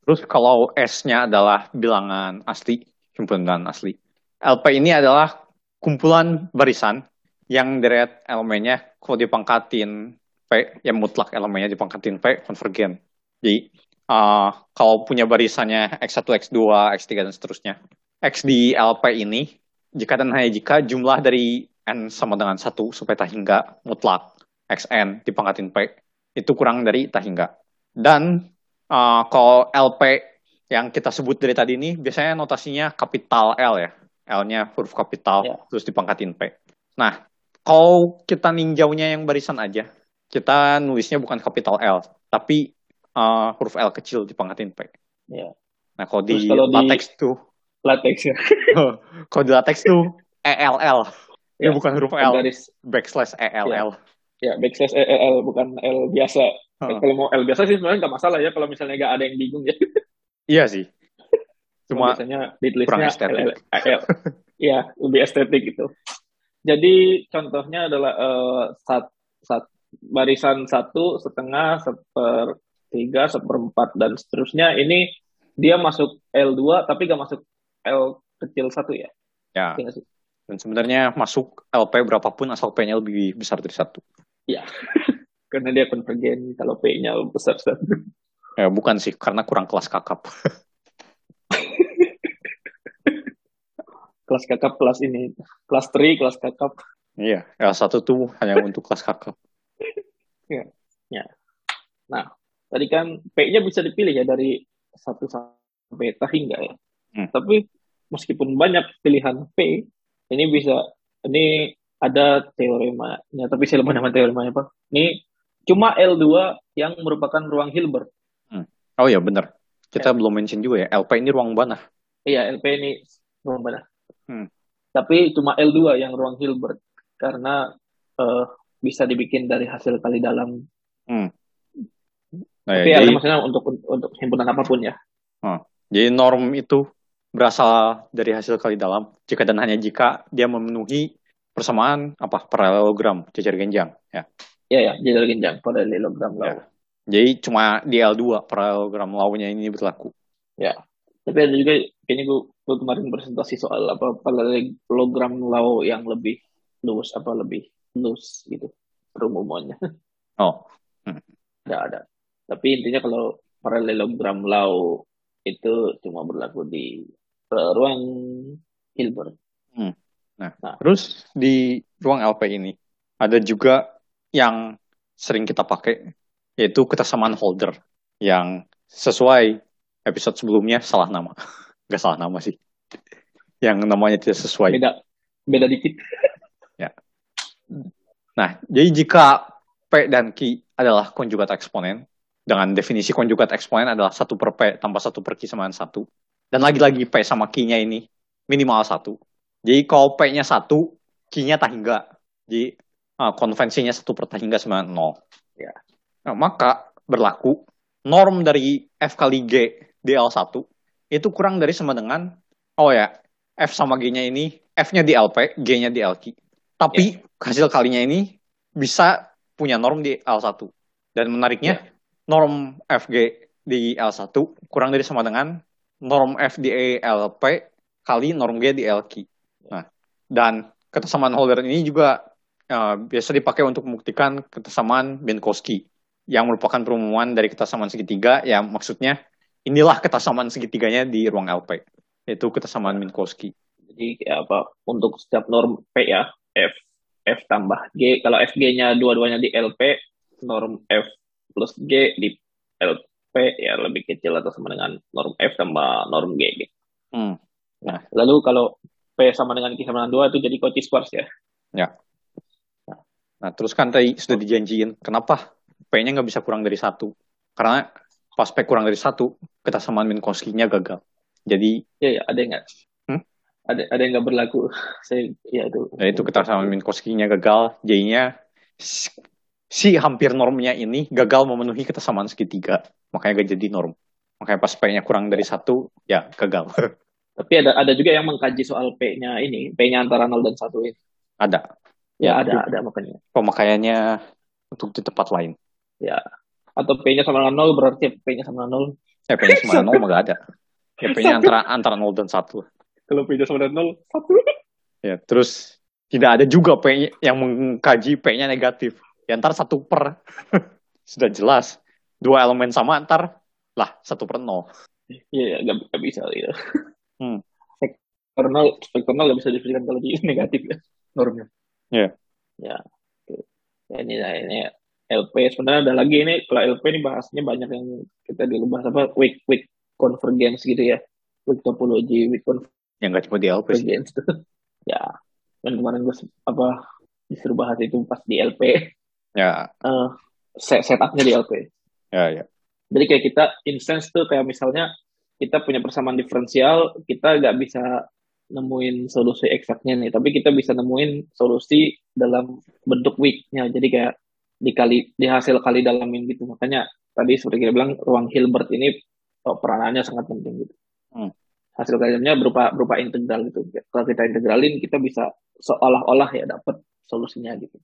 Terus kalau S-nya adalah bilangan asli, himpunan asli. LP ini adalah kumpulan barisan yang deret elemennya kalau dipangkatin P, yang mutlak elemennya dipangkatin P, konvergen. Jadi, uh, kalau punya barisannya X1, X2, X3, dan seterusnya. X di LP ini, jika dan hanya jika jumlah dari N sama dengan 1 sampai tak hingga mutlak XN dipangkatin P, itu kurang dari tak hingga. Dan uh, kalau LP yang kita sebut dari tadi ini biasanya notasinya kapital L ya. L-nya huruf kapital, yeah. terus dipangkatin P. Nah, kalau kita ninjaunya yang barisan aja, kita nulisnya bukan kapital L, tapi uh, huruf L kecil dipangkatin P. Yeah. Nah, kalau di latex di... tuh, latex ya. kalau di latex tuh ELL. Ya, bukan huruf L, garis. backslash ELL. Ya, ya backslash ELL, bukan L biasa. Uh. Kalau mau L biasa sih sebenarnya nggak masalah ya kalau misalnya nggak ada yang bingung ya. Iya sih. Cuma biasanya ditulisnya L, L, Iya, lebih estetik gitu. Jadi contohnya adalah uh, sat, sat, barisan satu setengah sepertiga seperempat dan seterusnya ini dia masuk L2 tapi gak masuk L kecil satu ya. Ya. Iya dan sebenarnya masuk LP berapapun asal P-nya lebih besar dari satu. Iya. karena dia konvergen kalau P-nya besar satu. Ya, bukan sih, karena kurang kelas kakap. kelas kakap kelas ini, kelas 3, kelas kakap. Iya, L1 tuh hanya untuk kelas kakap. ya. ya. Nah, tadi kan P-nya bisa dipilih ya dari 1 sampai tak hingga ya. Hmm. Tapi meskipun banyak pilihan P, ini bisa ini ada teoremanya, tapi saya lupa nama teoremanya apa. Ini Cuma L2 yang merupakan ruang Hilbert. Hmm. Oh ya benar. Kita ya. belum mention juga ya, LP ini ruang Banach. Iya, LP ini ruang Banach. Hmm. Tapi cuma L2 yang ruang Hilbert karena uh, bisa dibikin dari hasil kali dalam. Hmm. Nah, Tapi ya, jadi, maksudnya untuk untuk himpunan apa pun ya. Hmm. Jadi norm itu berasal dari hasil kali dalam jika dan hanya jika dia memenuhi persamaan apa paralelogram cecer genjang ya. Ya ya, jadwal genjang paralelogram law. Ya. Jadi cuma di L2 paralelogram law-nya ini berlaku. Ya. Tapi ada juga kayaknya gue, gue kemarin presentasi soal apa paralelogram law yang lebih luas apa lebih loose gitu perumumannya. Oh. Hmm. Ada. Tapi intinya kalau paralelogram law itu cuma berlaku di uh, ruang Hilbert. Hmm. Nah, nah, terus di ruang LP ini ada juga yang sering kita pakai yaitu kesamaan holder yang sesuai episode sebelumnya salah nama. Gak salah nama sih. Yang namanya tidak sesuai. Beda beda dikit. Nah, jadi jika P dan Q adalah konjugat eksponen, dengan definisi konjugat eksponen adalah satu per P tambah satu per Q sama dengan satu. Dan lagi-lagi P sama Q-nya ini minimal satu. Jadi kalau P-nya satu, Q-nya tak hingga. Jadi uh, konvensinya satu per tak hingga sama dengan nol. Ya. Nah, maka berlaku norm dari F kali G di L1 itu kurang dari sama dengan, oh ya, F sama G-nya ini, F-nya di LP, G-nya di LQ. Tapi hasil kalinya ini bisa punya norm di L1. Dan menariknya, norm FG di L1 kurang dari sama dengan norm F di LP kali norm G di LQ. Nah, dan ketersamaan Holder ini juga uh, biasa dipakai untuk membuktikan ketersamaan Minkowski yang merupakan perumuman dari ketersamaan segitiga yang maksudnya inilah ketersamaan segitiganya di ruang LP yaitu ketersamaan Minkowski. Jadi kayak apa untuk setiap norm P ya F F tambah G kalau FG-nya dua-duanya di LP norm F plus G di LP ya lebih kecil atau sama dengan norm F tambah norm G gitu. Hmm. Nah, lalu kalau P sama dengan Q sama dengan 2 itu jadi Cauchy Squares ya. Nah, terus kan tadi sudah dijanjiin, kenapa P-nya nggak bisa kurang dari satu? Karena pas P kurang dari satu, ketersamaan Minkowski-nya gagal. Jadi, Ya, ya ada yang nggak Hmm? ada ada yang nggak berlaku. Saya ya itu. ya itu ketersamaan Minkowski-nya gagal, si, si hampir normnya ini gagal memenuhi ketersamaan segitiga. Makanya gak jadi norm. Makanya pas P-nya kurang dari satu, ya gagal. Tapi ada ada juga yang mengkaji soal P-nya ini, P-nya antara 0 dan 1 ini. Ada Ya, Ya, ada ada makanya. pemakaiannya untuk di tempat lain. Ya. Atau P-nya sama dengan 0 berarti P-nya sama dengan 0. Ya, P-nya sama nol mah gak ada. Ya, P-nya antara, antara 0 dan 1. Kalau P-nya sama dengan 0, 1. Ya, terus tidak ada juga P yang mengkaji P-nya negatif. Ya, ntar satu per. Sudah jelas. Dua elemen sama, ntar lah satu per nol. Iya, ya, nggak nggak bisa gitu. Hmm. Vektor 0, vektor 0 nggak bisa definisikan kalau di negatif ya normnya. Iya. Ya. oke. Ya, ini ini LP sebenarnya ada lagi ini kalau LP ini bahasnya banyak yang kita dulu bahas apa weak weak convergence gitu ya. Weak topology, weak Yang nggak cuma di LP sih. convergence ya. Dan kemarin gue apa disuruh bahas itu pas di LP. Ya, eh set setupnya di LP. ya, ya. Jadi kayak kita instance tuh kayak misalnya kita punya persamaan diferensial, kita nggak bisa nemuin solusi eksaknya nih, tapi kita bisa nemuin solusi dalam bentuk weak-nya. Jadi kayak dikali di hasil kali dalamin gitu. Makanya tadi seperti kita bilang ruang Hilbert ini oh, peranannya sangat penting gitu. Hmm. Hasil kaliannya berupa berupa integral gitu. Kalau kita integralin kita bisa seolah-olah ya dapat solusinya gitu.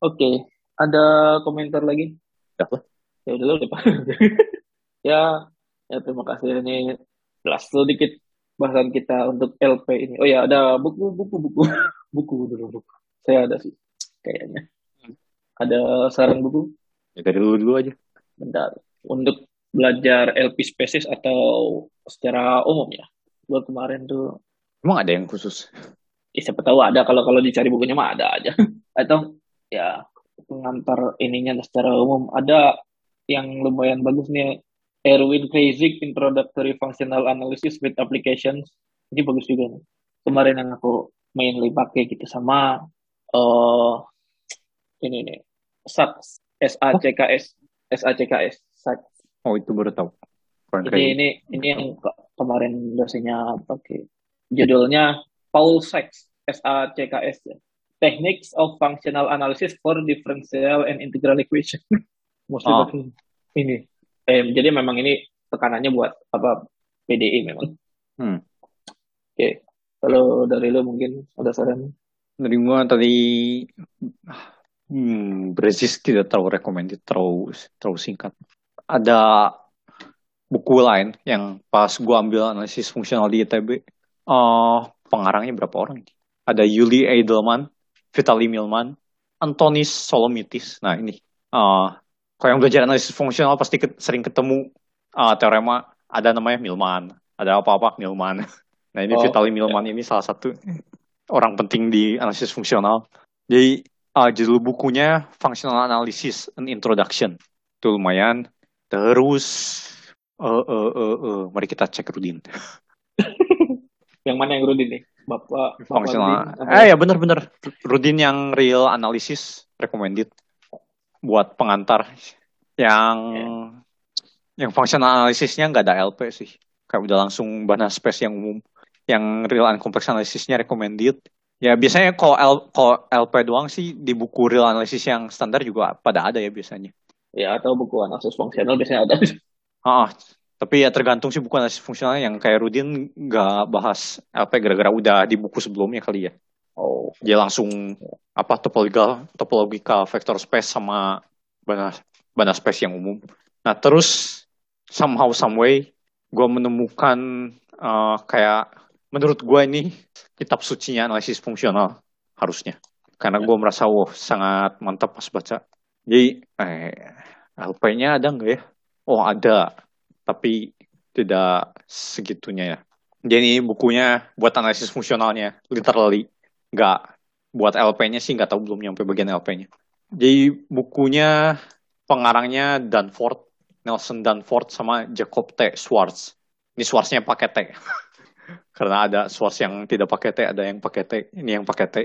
Oke, ada komentar lagi? Lah. ya udah udah Pak. ya ya terima kasih. Ini jelas sedikit bahasan kita untuk LP ini. Oh ya ada buku buku buku. Buku dulu buku. Saya ada sih kayaknya. Ada saran buku? Ya, dari dulu dulu aja. bentar. Untuk belajar LP species atau secara umum ya? Buat kemarin tuh Emang ada yang khusus? ya siapa tahu ada. Kalau kalau dicari bukunya mah ada aja. Atau ya pengantar ininya secara umum. Ada yang lumayan bagus nih Erwin Kreyzig Introductory Functional Analysis with Applications ini bagus juga nih kemarin yang aku mainly pakai gitu sama eh ini nih SACS S A C K S S A C K S SACS Oh, itu baru tahu. Jadi keren. ini ini yang ke- kemarin dosennya pakai judulnya Paul Sachs S A C K S ya. Techniques of Functional Analysis for Differential and Integral Equation. Mostly Ah. pakai ini. Eh, jadi memang ini tekanannya buat apa PDI memang. Hmm. Oke. Kalau dari lo mungkin ada saran? Dari gua tadi hmm, Brezis tidak terlalu recommended, terlalu terlalu singkat. Ada buku lain yang pas gua ambil analisis fungsional di ITB, eh pengarangnya berapa orang? ini? Ada Yuli Edelman, Vitaly Milman, Antonis Solomitis. Nah ini, eh kalau yang belajar analisis fungsional pasti ke- sering ketemu eh, teorema ada namanya Milman, ada apa-apa Milman. Nah ini Oh, Vitaly Milman ini salah satu orang penting di analisis fungsional. Jadi uh, judul bukunya Functional Analysis, an Introduction. Itu lumayan. Terus eh eh eh eh, mari kita cek Rudin. Yang mana yang Rudin nih? Bapak, Bapak. Rudin, apa Eh ya bener-bener. Rudin yang real analysis recommended buat pengantar. Yang yang fungsional analisisnya nggak ada LP sih. Kayak udah langsung bahas space yang umum. Yang real and complex analisisnya recommended. Ya biasanya kalau L- kalau LP doang sih di buku real analysis yang standar juga pada ada ya biasanya. Ya, atau buku analisis fungsional biasanya ada. Ah, tapi ya tergantung sih buku analisis fungsional yang kayak Rudin nggak bahas LP gara-gara udah di buku sebelumnya kali ya. Oh, Dia langsung apa topological topological vector space sama bana bana space yang umum. Nah terus somehow some way gue menemukan eh, kayak menurut gue ini kitab sucinya analisis fungsional harusnya karena gue merasa wah sangat mantap pas baca. Jadi eh, LP-nya ada nggak ya? Oh ada, tapi tidak segitunya ya. Jadi bukunya buat analisis fungsionalnya, literally nggak buat LP-nya sih nggak tahu belum nyampe bagian LP-nya. Jadi bukunya pengarangnya Danforth, Nelson Danforth sama Jacob T. Schwartz. Ini Schwartz-nya pakai T. Karena ada Schwartz yang tidak pakai T, ada yang pakai T, ini yang pakai T.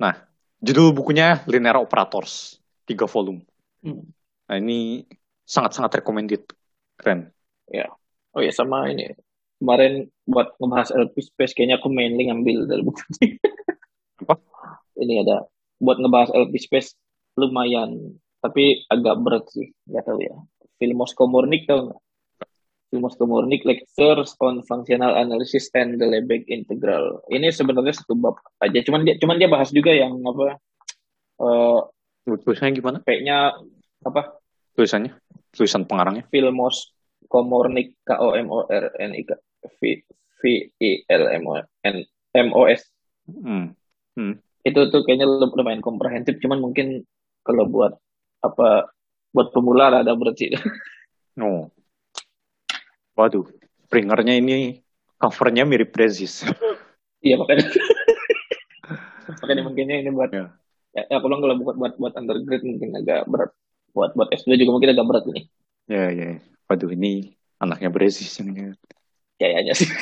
Nah, judul bukunya Linear Operators, tiga volume. Hmm. Nah, ini sangat-sangat recommended. Keren. oh ya sama ini. Kemarin buat ngebahas LP space kayaknya aku mainly ngambil dari buku ini. Ini ada buat ngebahas LP space lumayan, tapi agak berat sih, nggak tahu ya. Filmos Komornik tau nggak? Filmos Komornik Lectures on Functional Analysis and the Lebesgue Integral. Ini sebenarnya satu bab aja, cuman dia cuman dia bahas juga yang apa? eh Tulisannya gimana? P-nya apa? Tulisannya? Tulisan pengarangnya? Filmos Komornik K O M O R N I K V V I L M O N M O S Hmm. Itu tuh kayaknya lum- lumayan komprehensif cuman mungkin kalau buat apa buat pemula ada berat sih Oh. Waduh. Springernya ini covernya mirip Prezis. iya makanya makanya mungkinnya ini buat Ya. ya, ya aku bilang kalau buat buat buat undergrad mungkin agak berat buat buat S2 juga mungkin agak berat ini ya, ya. Waduh, ini anaknya Prezis yang kayaknya sih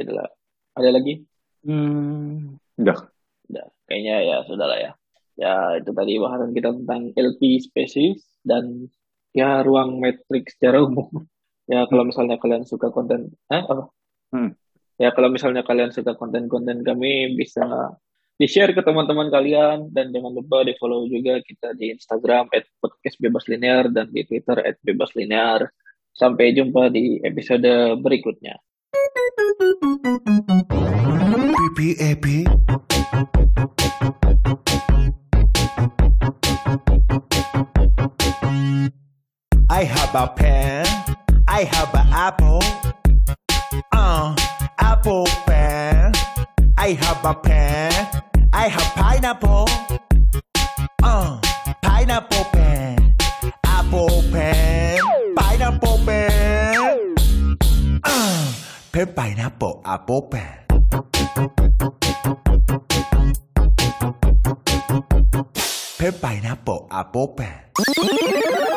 Itulah. Ada lagi Hmm. Udah. Udah, kayaknya ya sudah lah ya. Ya, itu tadi bahasan kita tentang LP species dan ya ruang metrik secara umum. Ya, kalau misalnya kalian suka konten, eh, apa? Hmm. Ya, kalau misalnya kalian suka konten-konten kami, bisa di-share ke teman-teman kalian dan jangan lupa di-follow juga kita di Instagram @podcastbebaslinear dan di Twitter @bebaslinear. Sampai jumpa di episode berikutnya. PPAP I have a pen I have an apple uh apple pen. I have a pen I have pineapple uh pineapple pen apple pen Pep Pineapple a Popper. Pep Pineapple a Popper.